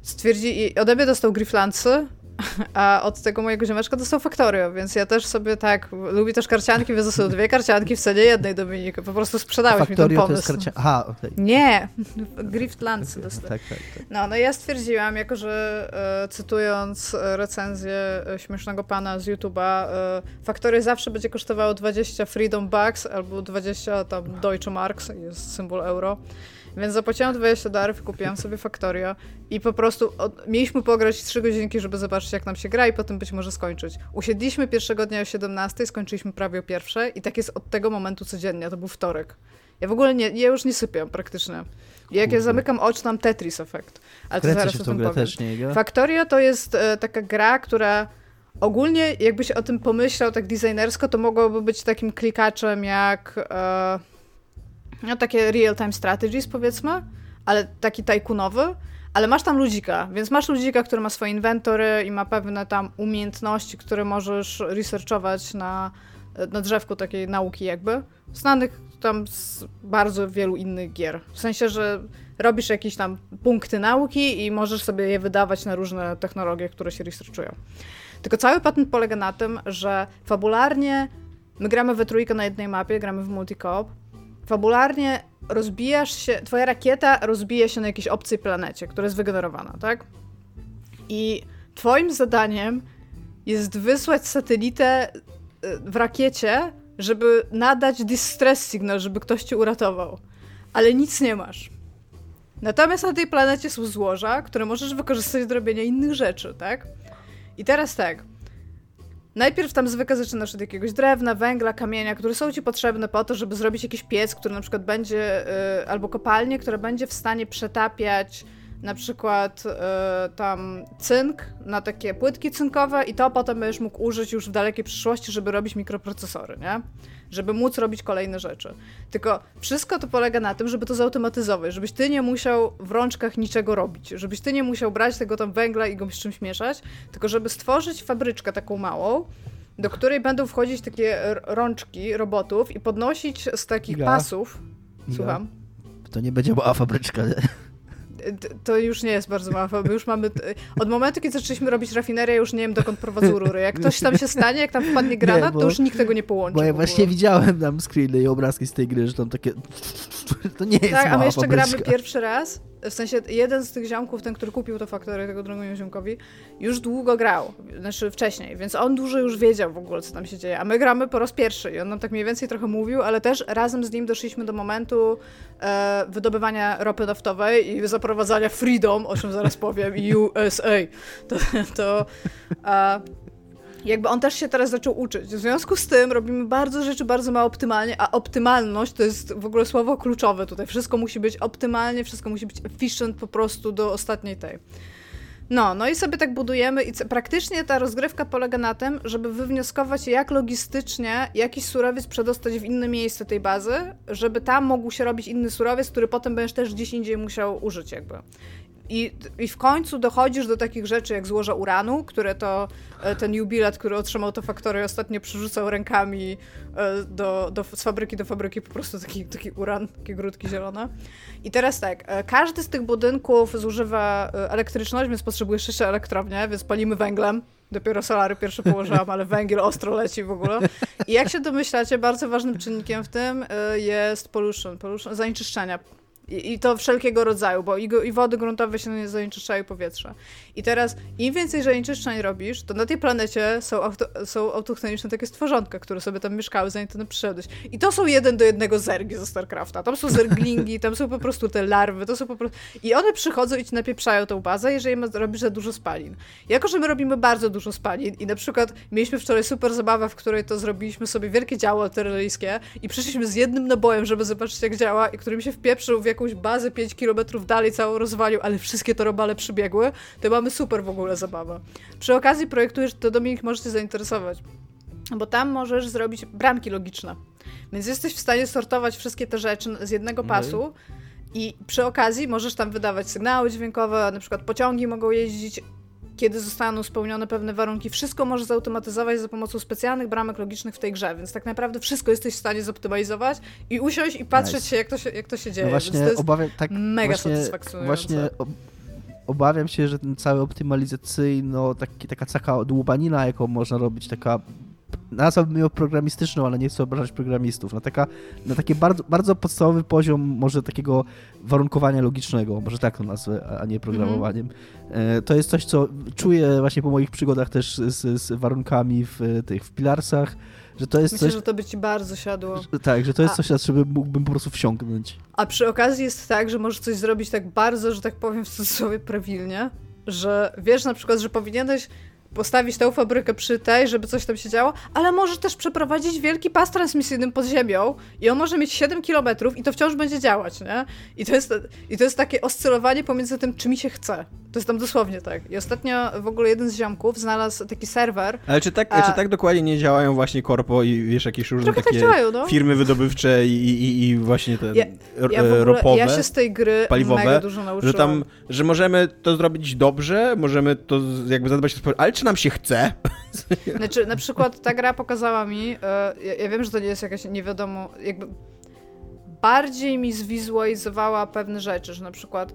stwierdzi, i ode mnie dostał Grifflandsy, [LAUGHS] a od tego mojego ziomeczka dostał Factorio, więc ja też sobie tak, lubi też karcianki, więc dostał dwie karcianki w cenie jednej Dominiki. Po prostu sprzedałeś mi ten Factorio to pomysł. jest karcia... Aha, okej. Nie, [LAUGHS] Griftlandsy dostał. Tak, tak, tak. No, no ja stwierdziłam, jako że e, cytując e, recenzję e, śmiesznego pana z YouTube'a, e, Factorio zawsze będzie kosztowało 20 Freedom Bucks albo 20 tam Deutsche Marks, jest symbol euro. Więc zapłaciłam 20 dolarów kupiłam sobie Factorio i po prostu od, mieliśmy pograć 3 godzinki, żeby zobaczyć jak nam się gra i potem być może skończyć. Usiedliśmy pierwszego dnia o 17, skończyliśmy prawie o pierwszej i tak jest od tego momentu codziennie, to był wtorek. Ja w ogóle nie, ja już nie sypiam praktycznie. I jak ja Kurde. zamykam oczy, tam Tetris efekt. Ale to zaraz się o w tą tym grę powiem. też, nie? Factorio to jest e, taka gra, która ogólnie jakbyś o tym pomyślał tak designersko, to mogłoby być takim klikaczem jak e, no takie real-time strategies powiedzmy, ale taki tajkunowy, ale masz tam ludzika, więc masz ludzika, który ma swoje inwentory i ma pewne tam umiejętności, które możesz researchować na, na drzewku takiej nauki jakby, znanych tam z bardzo wielu innych gier. W sensie, że robisz jakieś tam punkty nauki i możesz sobie je wydawać na różne technologie, które się researchują. Tylko cały patent polega na tym, że fabularnie my gramy we trójkę na jednej mapie, gramy w multi-coop, fabularnie rozbijasz się, twoja rakieta rozbija się na jakiejś obcej planecie, która jest wygenerowana, tak? I twoim zadaniem jest wysłać satelitę y, w rakiecie, żeby nadać distress signal, żeby ktoś cię uratował. Ale nic nie masz. Natomiast na tej planecie są złoża, które możesz wykorzystać do robienia innych rzeczy, tak? I teraz tak. Najpierw tam zwykle zaczynasz od jakiegoś drewna, węgla, kamienia, które są ci potrzebne po to, żeby zrobić jakiś piec, który na przykład będzie, y, albo kopalnię, która będzie w stanie przetapiać na przykład y, tam cynk na takie płytki cynkowe i to potem będziesz mógł użyć już w dalekiej przyszłości, żeby robić mikroprocesory, nie? Żeby móc robić kolejne rzeczy. Tylko wszystko to polega na tym, żeby to zautomatyzować, żebyś ty nie musiał w rączkach niczego robić, żebyś ty nie musiał brać tego tam węgla i go z czymś mieszać, tylko żeby stworzyć fabryczkę taką małą, do której będą wchodzić takie rączki robotów i podnosić z takich Iga? pasów. Iga? Słucham. To nie będzie mała fabryczka. T- To już nie jest bardzo małe, bo już mamy. Od momentu, kiedy zaczęliśmy robić rafinerię, już nie wiem, dokąd prowadzą rury. Jak ktoś tam się stanie, jak tam wpadnie granat, bo- to już nikt tego nie połączy. Bo ja właśnie widziałem tam screeny i obrazki z tej gry, że tam takie... [LAUGHS] To nie jest Tak, a mała my jeszcze fabryczka. gramy pierwszy raz. W sensie jeden z tych ziomków, ten, który kupił to faktory tego drugiemu ziomkowi, już długo grał, znaczy wcześniej, więc on dużo już wiedział w ogóle, co tam się dzieje. A my gramy po raz pierwszy i on nam tak mniej więcej trochę mówił, ale też razem z nim doszliśmy do momentu e, wydobywania ropy naftowej i zaprowadzania Freedom, o czym zaraz powiem, i USA. To, to a, jakby on też się teraz zaczął uczyć. W związku z tym robimy bardzo rzeczy bardzo mało optymalnie, a optymalność to jest w ogóle słowo kluczowe tutaj. Wszystko musi być optymalnie, wszystko musi być efficient po prostu do ostatniej tej. No, no i sobie tak budujemy i praktycznie ta rozgrywka polega na tym, żeby wywnioskować jak logistycznie jakiś surowiec przedostać w inne miejsce tej bazy, żeby tam mógł się robić inny surowiec, który potem będziesz też gdzieś indziej musiał użyć jakby. I, I w końcu dochodzisz do takich rzeczy jak złoża uranu, które to e, ten jubilat, który otrzymał to faktory, ostatnio przerzucał rękami e, do, do, z fabryki do fabryki po prostu taki, taki uran, takie grudki zielone. I teraz tak, e, każdy z tych budynków zużywa elektryczność, więc potrzebujesz jeszcze elektrownię, więc palimy węglem. Dopiero solary pierwsze położyłam, ale węgiel ostro leci w ogóle. I jak się domyślacie, bardzo ważnym czynnikiem w tym jest pollution, pollution zanieczyszczenia i, I, to wszelkiego rodzaju, bo i, i, wody gruntowe się nie zanieczyszczają powietrze. I teraz im więcej zanieczyszczeń robisz, to na tej planecie są, auto, są autochtoniczne takie stworzonka, które sobie tam mieszkały, zanim ty przyszedłeś. I to są jeden do jednego zergi ze StarCrafta. Tam są zerglingi, tam są po prostu te larwy, to są po prostu... I one przychodzą i ci napieprzają tą bazę, jeżeli robisz za dużo spalin. Jako, że my robimy bardzo dużo spalin i na przykład mieliśmy wczoraj super zabawę, w której to zrobiliśmy sobie wielkie działo artyleryjskie i przyszliśmy z jednym nabojem, żeby zobaczyć jak działa i którym się wpieprzył w jakąś bazę 5 km dalej, całą rozwalił, ale wszystkie to robale przybiegły, to mamy super w ogóle zabawę. Przy okazji projektujesz, to Dominik możesz się zainteresować, bo tam możesz zrobić bramki logiczne. Więc jesteś w stanie sortować wszystkie te rzeczy z jednego pasu i przy okazji możesz tam wydawać sygnały dźwiękowe, na przykład pociągi mogą jeździć kiedy zostaną spełnione pewne warunki, wszystko możesz zautomatyzować za pomocą specjalnych bramek logicznych w tej grze, więc tak naprawdę wszystko jesteś w stanie zoptymalizować i usiąść i patrzeć nice. się, jak to się, jak to się dzieje. No właśnie obawiam, tak, mega właśnie, satysfakcjonujące. Właśnie obawiam się, że ten cały optymalizacyjno, taki, taka taka dłubanina, jaką można robić, taka nazwałbym ją programistyczną, ale nie chcę obrażać programistów. Na, taka, na taki bardzo, bardzo podstawowy poziom może takiego warunkowania logicznego, może tak to nazwę, a nie programowaniem. Mm. To jest coś, co czuję właśnie po moich przygodach też z, z warunkami w tych w Pilarsach, że to jest Myślę, coś... że to by ci bardzo siadło. Że, tak, że to jest a, coś, na co mógłbym po prostu wsiąknąć. A przy okazji jest tak, że możesz coś zrobić tak bardzo, że tak powiem w cudzysłowie prawilnie, że wiesz na przykład, że powinieneś postawić tę fabrykę przy tej, żeby coś tam się działo, ale możesz też przeprowadzić wielki pas transmisyjny pod ziemią i on może mieć 7 km i to wciąż będzie działać, nie? I to jest, i to jest takie oscylowanie pomiędzy tym, czy mi się chce. To jest tam dosłownie tak. I ostatnio w ogóle jeden z ziomków znalazł taki serwer. Ale czy tak, a... czy tak dokładnie nie działają właśnie korpo i wiesz, jakieś różne takie tak działają, no. firmy wydobywcze i, i, i właśnie te ja, ja ogóle, ropowe, Ja się z tej gry paliwowe, mega dużo nauczyłam. Że tam, że możemy to zrobić dobrze, możemy to jakby zadbać o ale czy nam się chce? [LAUGHS] Znaczy, na przykład ta gra pokazała mi, e, ja, ja wiem, że to nie jest jakaś nie wiadomo, jakby bardziej mi zwizualizowała pewne rzeczy, że na przykład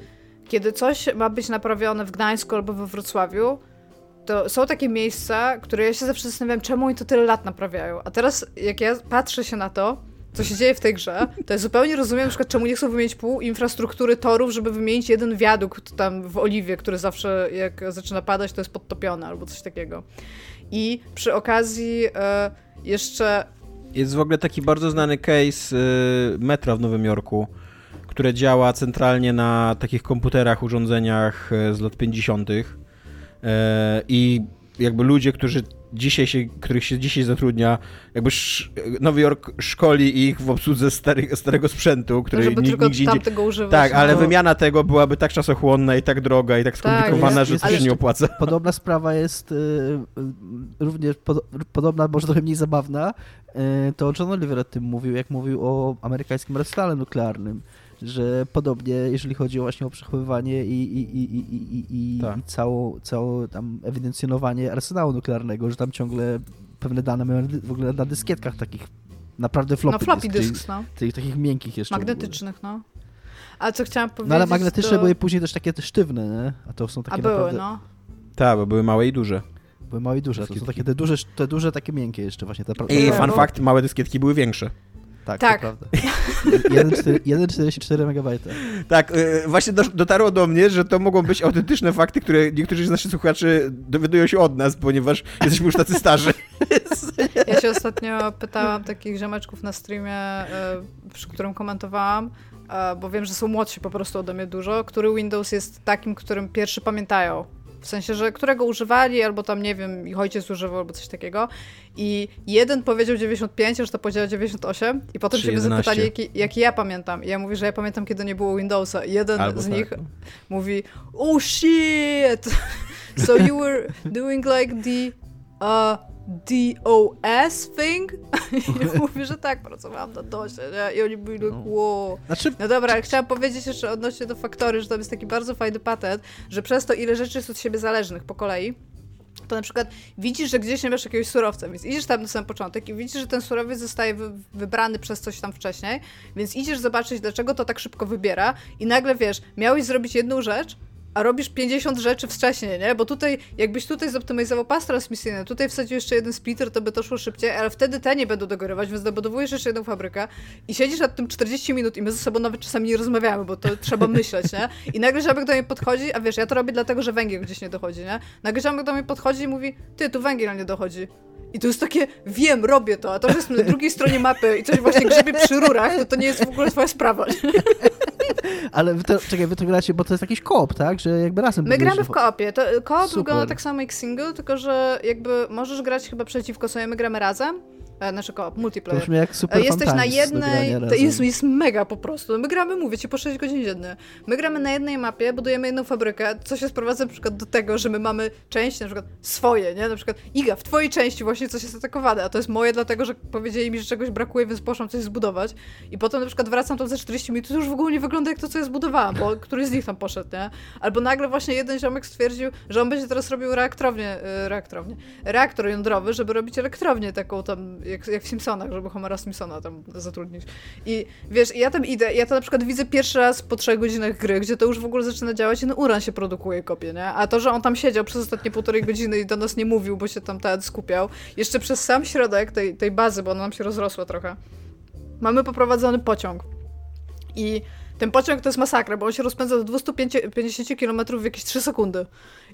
kiedy coś ma być naprawione w Gdańsku albo we Wrocławiu, to są takie miejsca, które ja się zawsze zastanawiam, czemu oni to tyle lat naprawiają. A teraz, jak ja patrzę się na to, co się dzieje w tej grze, to ja zupełnie rozumiem na przykład, czemu nie chcą wymienić pół infrastruktury torów, żeby wymienić jeden wiadukt tam w Oliwie, który zawsze jak zaczyna padać, to jest podtopiony albo coś takiego. I przy okazji e, jeszcze... Jest w ogóle taki bardzo znany case y, metra w Nowym Jorku, które działa centralnie na takich komputerach, urządzeniach e, z lat 50. E, I jakby ludzie, którzy dzisiaj się, których się dzisiaj zatrudnia, jakby Nowy Jork szkoli ich w obsłudze stary, starego sprzętu, który Żeby nikt, tylko nigdzie indziej... tego używać. Tak, ale no. wymiana tego byłaby tak czasochłonna i tak droga i tak, tak skomplikowana, tak, jest, że to się nie opłaca. [LAUGHS] Podobna sprawa jest y, y, również pod, podobna, może trochę mniej zabawna, y, to John Oliver o tym mówił, jak mówił o amerykańskim arsenale nuklearnym że podobnie, jeżeli chodzi o właśnie o przechowywanie i, i, i, i, i, tak. i całą, całe tam ewidencjonowanie arsenału nuklearnego, że tam ciągle pewne dane mają w ogóle na dyskietkach takich naprawdę floppy, no, floppy dysk, no. Tych, takich miękkich jeszcze. Magnetycznych, no. A co chciałam powiedzieć... No ale magnetyczne to... były później też takie te sztywne, nie? A to są takie A były, naprawdę... no. Tak, bo były małe i duże. Były małe i duże, to są takie te duże, te duże takie miękkie jeszcze właśnie. Te, I fun fact, małe dyskietki były większe. Tak, tak. to prawda. 1,44 MB. Tak, y, właśnie dotarło do mnie, że to mogą być autentyczne fakty, które niektórzy z naszych słuchaczy dowiadują się od nas, ponieważ jesteśmy już tacy starzy. Ja się ostatnio pytałam takich ziomeczków na streamie, y, przy którym komentowałam, y, bo wiem, że są młodsi po prostu ode mnie dużo, który Windows jest takim, którym pierwszy pamiętają w sensie, że którego używali, albo tam, nie wiem, ich ojciec używał, albo coś takiego. I jeden powiedział 95, że to powiedział 98 i potem się mnie zapytali, jaki, jaki ja pamiętam. I ja mówię, że ja pamiętam, kiedy nie było Windowsa. I jeden albo z tak. nich mówi, oh shit! [LAUGHS] so you were doing like the DOS thing? [LAUGHS] I mówi, że tak, pracowałam na DOSie, nie? I oni byli tak, wow. Znaczy, No dobra, ale chciałam powiedzieć jeszcze odnośnie do faktory, że to jest taki bardzo fajny patent, że przez to, ile rzeczy jest od siebie zależnych po kolei, to na przykład widzisz, że gdzieś nie masz jakiegoś surowca, więc idziesz tam na sam początek i widzisz, że ten surowiec zostaje wy wybrany przez coś tam wcześniej, więc idziesz zobaczyć, dlaczego to tak szybko wybiera i nagle wiesz, miałeś zrobić jedną rzecz, a robisz 50 rzeczy wcześniej, nie? Bo tutaj, jakbyś tutaj zoptymalizował pas transmisyjny, tutaj wsadził jeszcze jeden splitter, to by to szło szybciej, ale wtedy te nie będą dogorywać, więc dobudowujesz jeszcze jedną fabrykę i siedzisz nad tym 40 minut i my ze sobą nawet czasami nie rozmawiamy, bo to trzeba [LAUGHS] myśleć, nie? I nagle ziomek do mnie podchodzi, a wiesz, ja to robię dlatego, że węgiel gdzieś nie dochodzi, nie? Nagle ziomek do mnie podchodzi i mówi, ty, tu węgiel nie dochodzi. I to jest takie, wiem, robię to, a to, że jestem na drugiej stronie mapy i coś właśnie grzebie przy rurach, to to nie jest w ogóle twoja sprawa. [LAUGHS] ale wy to, czekaj, wy to gracie, bo to jest jakiś koop, tak? Że jakby razem My gramy w koopie. Koop wygląda tak samo jak single, tylko że jakby możesz grać chyba przeciwko sobie, my gramy razem. E, Znaczy koop, To multiplayer. brzmi jak super E, Jesteś na jednej. To jest, jest mega po prostu. My gramy, mówię ci, po 6 godzin dziennie. My gramy na jednej mapie, budujemy jedną fabrykę, co się sprowadza na przykład do tego, że my mamy części na przykład swoje, nie? Na przykład Iga, w twojej części właśnie coś jest atakowane, a to jest moje dlatego, że powiedzieli mi, że czegoś brakuje, więc poszłam coś zbudować. I potem na przykład wracam tam za 40 minut, to już w ogóle nie wygląda jak to, co ja zbudowałam, bo któryś z nich tam poszedł, nie? Albo nagle właśnie jeden ziomek stwierdził, że on będzie teraz robił reaktorownię, y, reaktorownię, reaktor jądrowy, żeby robić elektrownię taką tam, jak, jak w Simpsonach, żeby Homera Simpsona tam zatrudnić. I wiesz, ja tam idę, ja to na przykład widzę pierwszy raz po trzech godzinach gry, gdzie to już w ogóle zaczyna działać i no uran się produkuje kopie, nie? A to, że on tam siedział przez ostatnie półtorej godziny i do nas nie mówił, bo się tam ten skupiał, jeszcze przez sam środek tej, tej bazy, bo ona nam się rozrosła trochę, mamy poprowadzony pociąg. I ten pociąg to jest masakra, bo on się rozpędza do 250 km w jakieś 3 sekundy.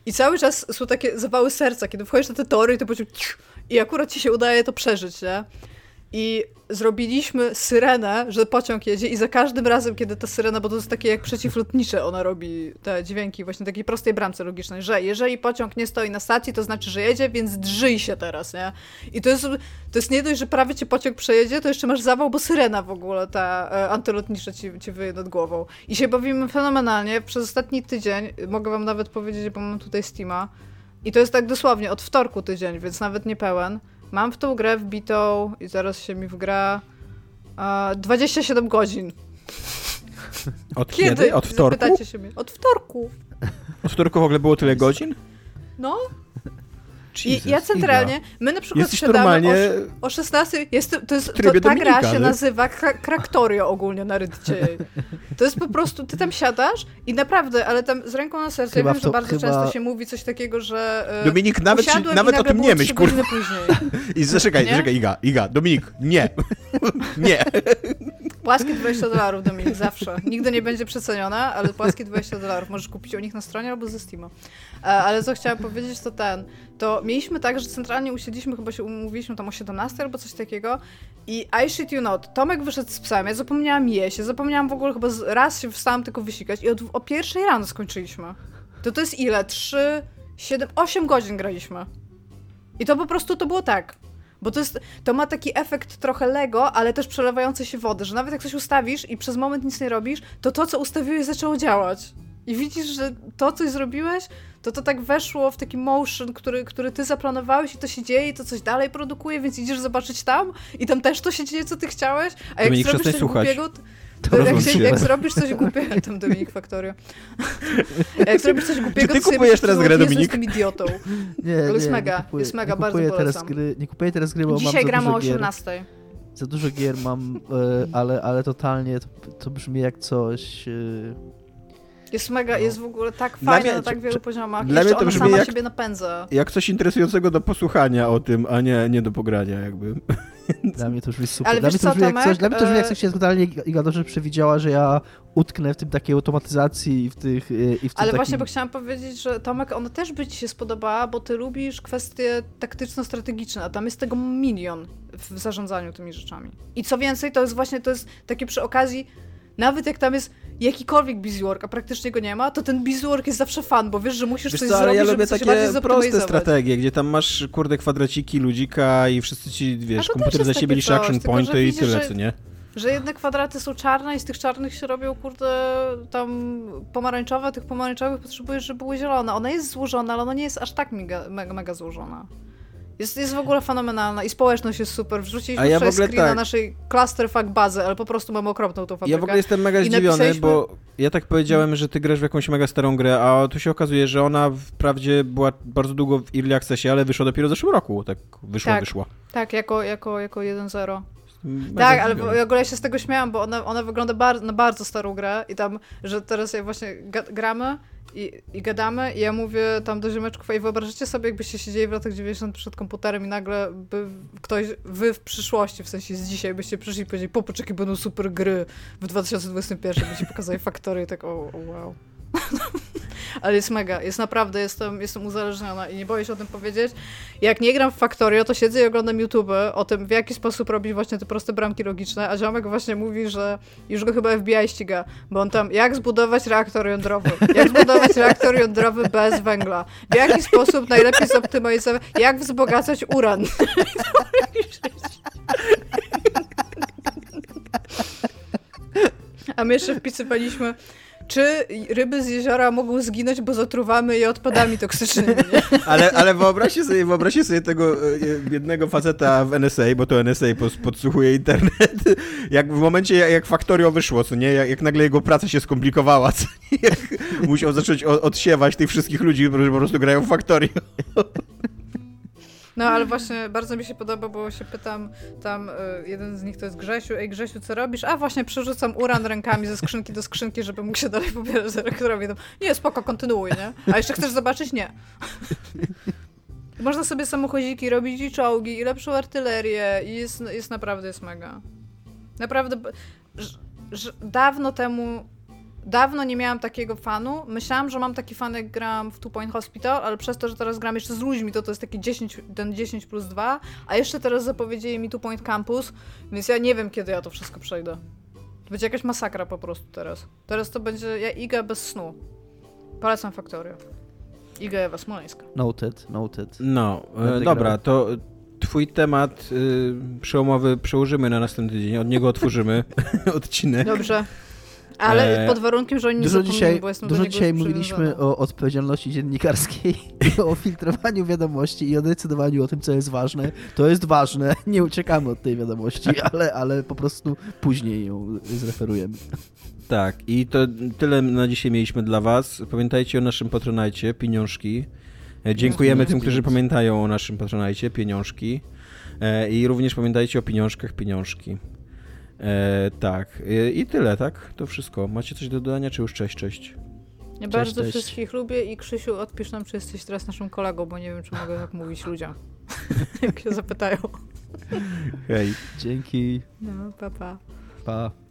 I cały czas są takie zawały serca, kiedy wchodzisz na te tory i to pociąg... I akurat ci się udaje to przeżyć, nie? I zrobiliśmy syrenę, że pociąg jedzie i za każdym razem, kiedy ta syrena, bo to jest takie jak przeciwlotnicze, ona robi te dźwięki właśnie takiej prostej bramce logicznej, że jeżeli pociąg nie stoi na stacji, to znaczy, że jedzie, więc drżyj się teraz, nie? I to jest, to jest nie dość, że prawie cię pociąg przejedzie, to jeszcze masz zawał, bo syrena w ogóle ta e, antylotnicza ci, ci wyje nad głową. I się bawimy fenomenalnie. Przez ostatni tydzień, mogę wam nawet powiedzieć, bo mam tutaj Steama, i to jest tak dosłownie od wtorku tydzień, więc nawet nie pełen. Mam w tą grę wbitą i zaraz się mi wgra e, 27 godzin. [LAUGHS] Od kiedy? Od wtorku? Zapytacie się mnie. Od wtorku. Od wtorku w ogóle było tyle godzin? No. Jesus, ja centralnie, Iga. my na przykład Jesteś normalnie o, o 16, jest, to, jest, to, ta gra się nazywa Kra- Kraktorio ogólnie na Reddicie. To jest po prostu, ty tam siadasz i naprawdę, ale tam z ręką na sercu, Chyba ja wiem, to- że bardzo chyba- często się mówi coś takiego, że e, Dominik, nawet, nawet o tym nie myśl, kurwa. później. [LAUGHS] I zaczekaj, zaczekaj, Iga, Iga, Dominik, nie. [LAUGHS] nie. Płaskie 20 dolarów, Dominik, zawsze. Nigdy nie będzie przeceniona, ale płaskie 20 dolarów. Możesz kupić u nich na stronie albo ze Steama. E, Ale co chciałam powiedzieć, to ten. To mieliśmy tak, że centralnie usiedliśmy, chyba się umówiliśmy tam o 17 albo coś takiego i I shit you not, Tomek wyszedł z psem, ja zapomniałam jeść, ja zapomniałam w ogóle chyba raz się wstałam tylko wysikać i od, o pierwszej rano skończyliśmy. To to jest ile? 3, 7, 8 godzin graliśmy. I to po prostu to było tak. Bo to, jest, to ma taki efekt trochę Lego, ale też przelewającej się wody, że nawet jak coś ustawisz i przez moment nic nie robisz, to to, co ustawiłeś, zaczęło działać. I widzisz, że to, coś zrobiłeś, to to tak weszło w taki motion, który, który ty zaplanowałeś i to się dzieje i to coś dalej produkuje, więc idziesz zobaczyć tam i tam też to się dzieje, co ty chciałeś, a jak Dominik, zrobisz coś słuchać. głupiego, to, To jak, się, jak zrobisz coś głupiego, [LAUGHS] tam Dominik Faktorio. [LAUGHS] jak zrobisz coś głupiego, ty to sobie kupujesz teraz grę, Dominik? jestem idiotą. [LAUGHS] Nie, Ale jest nie, mega, nie kupuję, jest mega, nie bardzo kupuję teraz polecam. gry, Nie kupuję teraz gry, bo Dzisiaj gramy o dużo gier. 18. Za dużo gier mam, e, ale, ale totalnie to, to brzmi jak coś... Jest mega, No. jest w ogóle tak Dla fajne mnie- na tak wielu czy- poziomach. dla Jeszcze mnie to brzmi sama jak- siebie napędza. Jak coś interesującego do posłuchania o tym, a nie, nie do pogrania jakby. [LAUGHS] Dla mnie to brzmi super. Ale dla, mnie to co, jak coś, dla mnie to brzmi jak E, coś się totalnie Iga dobrze przewidziała, że ja utknę w tym takiej automatyzacji i w tych e, i w tym Ale takim... właśnie, bo chciałam powiedzieć, że Tomek, ona też by ci się spodobała, bo ty lubisz kwestie taktyczno-strategiczne, a tam jest tego milion w zarządzaniu tymi rzeczami. I co więcej, to jest właśnie, to jest takie przy okazji, nawet jak tam jest jakikolwiek busywork, a praktycznie go nie ma, to ten busywork jest zawsze fan, bo wiesz, że musisz Wiesz coś co, ale zrobić, ja żeby lubię bardziej takie proste strategie, gdzie tam masz, kurde, kwadraciki, ludzika i wszyscy ci, wiesz, komputer za siebie liczy action pointy i tyle, że- co nie? Że jedne kwadraty są czarne i z tych czarnych się robią, kurde, tam pomarańczowe, tych pomarańczowych potrzebujesz, żeby były zielone. Ona jest złożona, ale ona nie jest aż tak mega, mega, mega złożona. Jest, jest w ogóle fenomenalna i społeczność jest super. Wrzuciliśmy A ja w ogóle tak. naszej clusterfuck bazy, ale po prostu mamy okropną tą fabrykę. Ja w ogóle jestem mega I zdziwiony, napisaliśmy- bo ja tak powiedziałem, że ty grasz w jakąś mega starą grę, a tu się okazuje, że ona wprawdzie była bardzo długo w Early Accessie, ale wyszła dopiero w zeszłym roku. Tak wyszła, Tak. wyszła. Tak, jako, jako, jako 1-0. Mega Tak, ale w ogóle się z tego śmiałam, bo ona, ona wygląda bar na bardzo starą grę i tam, że teraz jak właśnie gramy i, i gadamy i ja mówię tam do ziomeczków, ej wyobraźcie sobie, jakbyście siedzieli w latach 90 przed komputerem i nagle by ktoś, wy w przyszłości, w sensie z dzisiaj byście przyszli i powiedzieli, popatrz jakie będą super gry w 2021, by ci pokazali faktory i tak, o wow. [LAUGHS] Ale jest mega, jest naprawdę, jestem, jestem uzależniona i nie boję się o tym powiedzieć. Jak nie gram w Factorio, to siedzę i oglądam YouTube o tym, w jaki sposób robić właśnie te proste bramki logiczne, a ziomek właśnie mówi, że już go chyba FBI ściga, bo on tam, jak zbudować reaktor jądrowy, jak zbudować reaktor jądrowy bez węgla, w jaki sposób najlepiej zoptymalizować, jak wzbogacać uran. [LAUGHS] A my jeszcze wpisywaliśmy, czy ryby z jeziora mogą zginąć, bo zatruwamy je odpadami toksycznymi? [LAUGHS] Ale, ale wyobraźcie, sobie, wyobraźcie sobie tego e, jednego faceta w NSA, bo to NSA podsłuchuje internet, [LAUGHS] jak w momencie, jak, Factorio wyszło, co nie? Jak, jak nagle jego praca się skomplikowała, co nie? [LAUGHS] Musiał zacząć odsiewać tych wszystkich ludzi, którzy po prostu grają w Factorio. No ale właśnie bardzo mi się podoba, bo się pytam tam, y, jeden z nich to jest Grzesiu, ej Grzesiu, co robisz? A właśnie przerzucam uran rękami ze skrzynki do skrzynki, żeby mógł się dalej pobierać z reaktorowi. Tam, nie, spoko, kontynuuj, nie? A jeszcze chcesz zobaczyć? Nie. Można sobie samochodziki robić i czołgi, i lepszą artylerię i jest, jest naprawdę, jest mega. Naprawdę, dawno temu Dawno nie miałam takiego fanu. Myślałam, że mam taki fan, jak gram w Two Point Hospital, ale przez to, że teraz gram jeszcze z ludźmi, to to jest taki 10, ten 10 plus 2, a jeszcze teraz zapowiedzieli mi Two Point Campus, więc ja nie wiem, kiedy ja to wszystko przejdę. To będzie jakaś masakra po prostu teraz. Teraz to będzie ja Iga bez snu. Polecam Faktorię. Iga Ewa Smoleńska. Noted, noted. No, e, dobra, grał. to twój temat y, przełomowy przełożymy na następny dzień, od niego otworzymy [LAUGHS] odcinek. Dobrze. Ale E, pod warunkiem, że oni nie Dużo zapomną, dzisiaj, bo jestem dużo dzisiaj mówiliśmy o odpowiedzialności dziennikarskiej, o filtrowaniu wiadomości i o decydowaniu o tym, co jest ważne. To jest ważne, [LAUGHS] nie uciekamy od tej wiadomości, ale, ale po prostu później ją zreferujemy. Tak, i to tyle na dzisiaj mieliśmy dla was. Pamiętajcie o naszym patronajcie, pieniążki. E, Dziękujemy tym, którzy pamiętają o naszym patronajcie, pieniążki. E, I również pamiętajcie o pieniążkach, pieniążki. E, tak, E, i tyle, tak? To wszystko. Macie coś do dodania, czy już cześć, cześć? Ja bardzo cześć. wszystkich lubię i Krzysiu, odpisz nam, czy jesteś teraz naszym kolegą, bo nie wiem, czy mogę tak mówić ludziom. [LAUGHS] Jak się zapytają. Hej. Dzięki, No, pa, pa. pa.